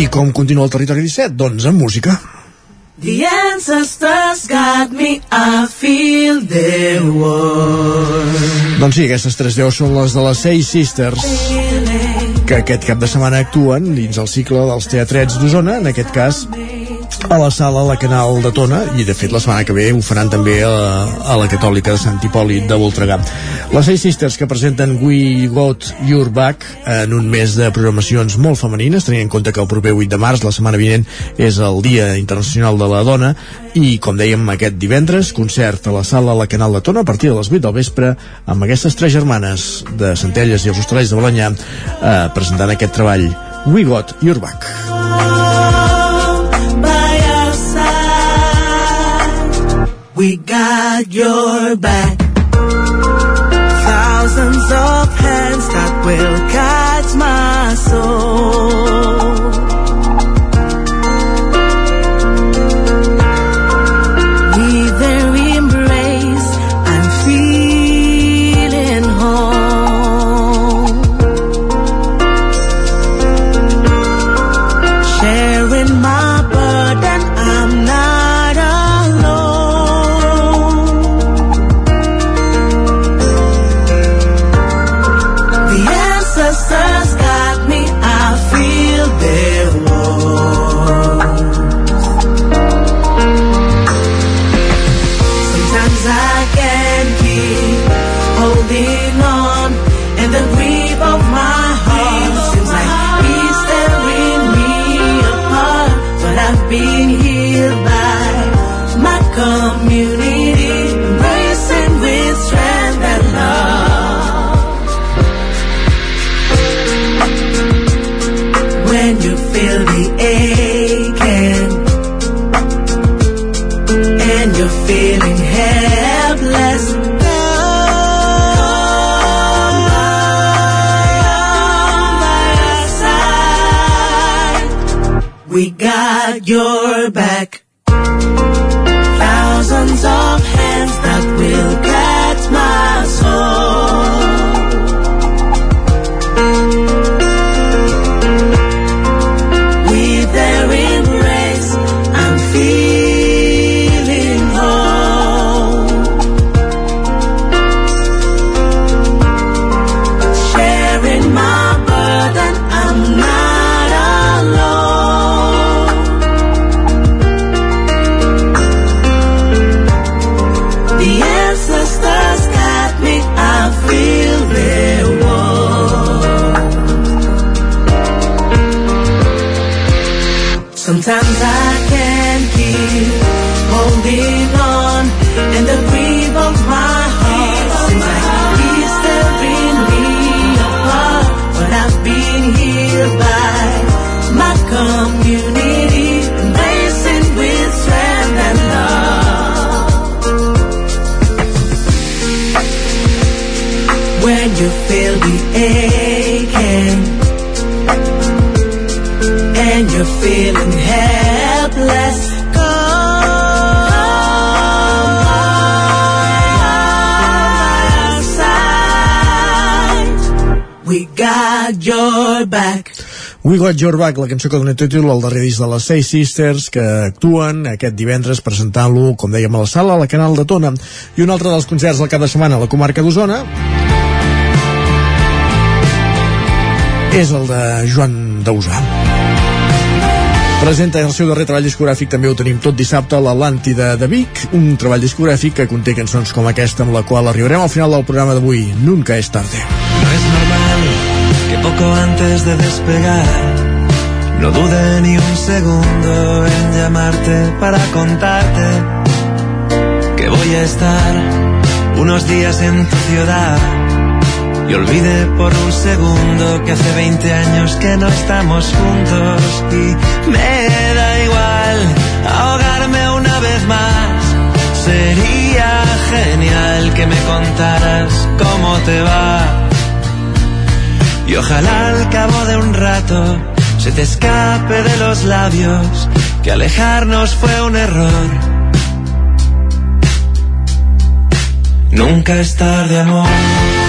I com continua el Territori 17? Doncs amb música. The ancestors got me, I feel their war. Doncs sí, aquestes tres veus són les de les Seis Sisters que aquest cap de setmana actuen dins el cicle dels teatrets d'Osona, en aquest cas a la sala La Canal de Tona i de fet la setmana que ve ho faran també a, a la Catòlica de Sant Hipòlit de Voltregà. Les Seis Sisters que presenten We Got Your Back en un mes de programacions molt femenines, tenint en compte que el proper 8 de març, la setmana vinent, és el Dia Internacional de la Dona i, com dèiem, aquest divendres, concert a la sala La Canal de Tona a partir de les 8 del vespre amb aquestes tres germanes de Centelles i els Hostalets de Balanyà eh, presentant aquest treball We Got Your Back. We got your back. Thousands of hands that will catch my soul. Got your back. Got Your Back, la cançó que dona títol al darrer disc de les Seis Sisters, que actuen aquest divendres presentant-lo, com dèiem, a la sala, a la Canal de Tona. I un altre dels concerts del cap de setmana a la comarca d'Osona és el de Joan Dausà. Presenta el seu darrer treball discogràfic, també ho tenim tot dissabte, a l'Atlàntida de Vic, un treball discogràfic que conté cançons com aquesta amb la qual arribarem al final del programa d'avui, Nunca es tarde. No es normal que poco antes de despegar no dude ni un segundo en llamarte para contarte que voy a estar unos días en tu ciudad y olvide por un segundo que hace 20 años que no estamos juntos y me da igual ahogarme una vez más. Sería genial que me contaras cómo te va. Y ojalá al cabo de un rato se te escape de los labios que alejarnos fue un error. Nunca es tarde, amor.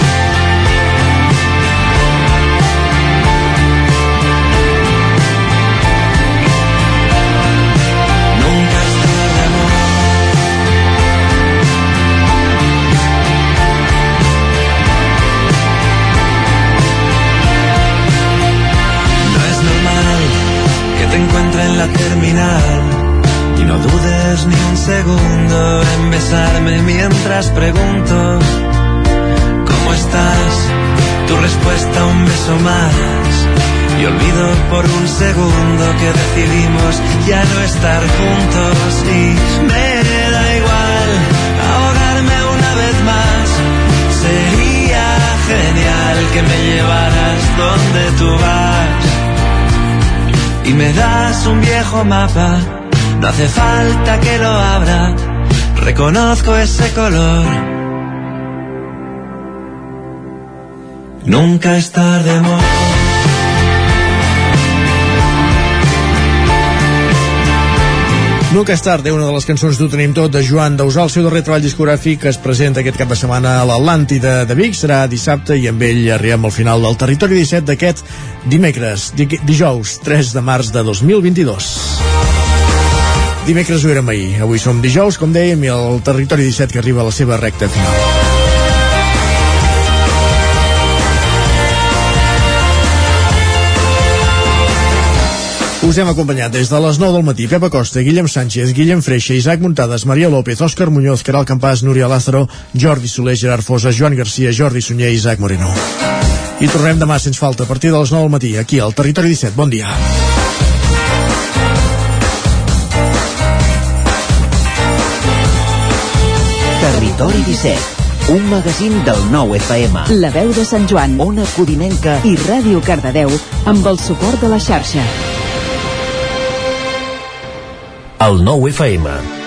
La y no dudes ni un segundo en besarme mientras pregunto cómo tu respuesta un beso más. Y olvido por un segundo que decidimos ya no estar juntos y me da igual ahogarme una vez más. Sería genial que me llevaras donde tú vas y me das un viejo mapa. No hace falta que lo abra, reconozco ese color. Nunca es tarde, amor. Nunca és tard, una de les cançons d'Ho tenim tot de Joan Dausà, el seu darrer treball discogràfic que es presenta aquest cap de setmana a l'Atlàntida de Vic, serà dissabte i amb ell arribem al final del Territori 17 d'aquest dimecres, di dijous 3 de març de 2022. Dimecres ho érem ahir, avui som dijous, com dèiem, i el Territori 17 que arriba a la seva recta final. Us hem acompanyat des de les 9 del matí Pepa Costa, Guillem Sánchez, Guillem Freixa, Isaac Muntades, Maria López, Òscar Muñoz, Caral Campàs, Núria Lázaro, Jordi Soler, Gerard Fosa, Joan Garcia, Jordi Sunyer i Isaac Moreno. I tornem demà, sense falta, a partir de les 9 del matí, aquí al Territori 17. Bon dia. Territori 17, un magazín del nou FM. La veu de Sant Joan, Ona Codinenca i Ràdio Cardedeu amb el suport de la xarxa. El nou FM.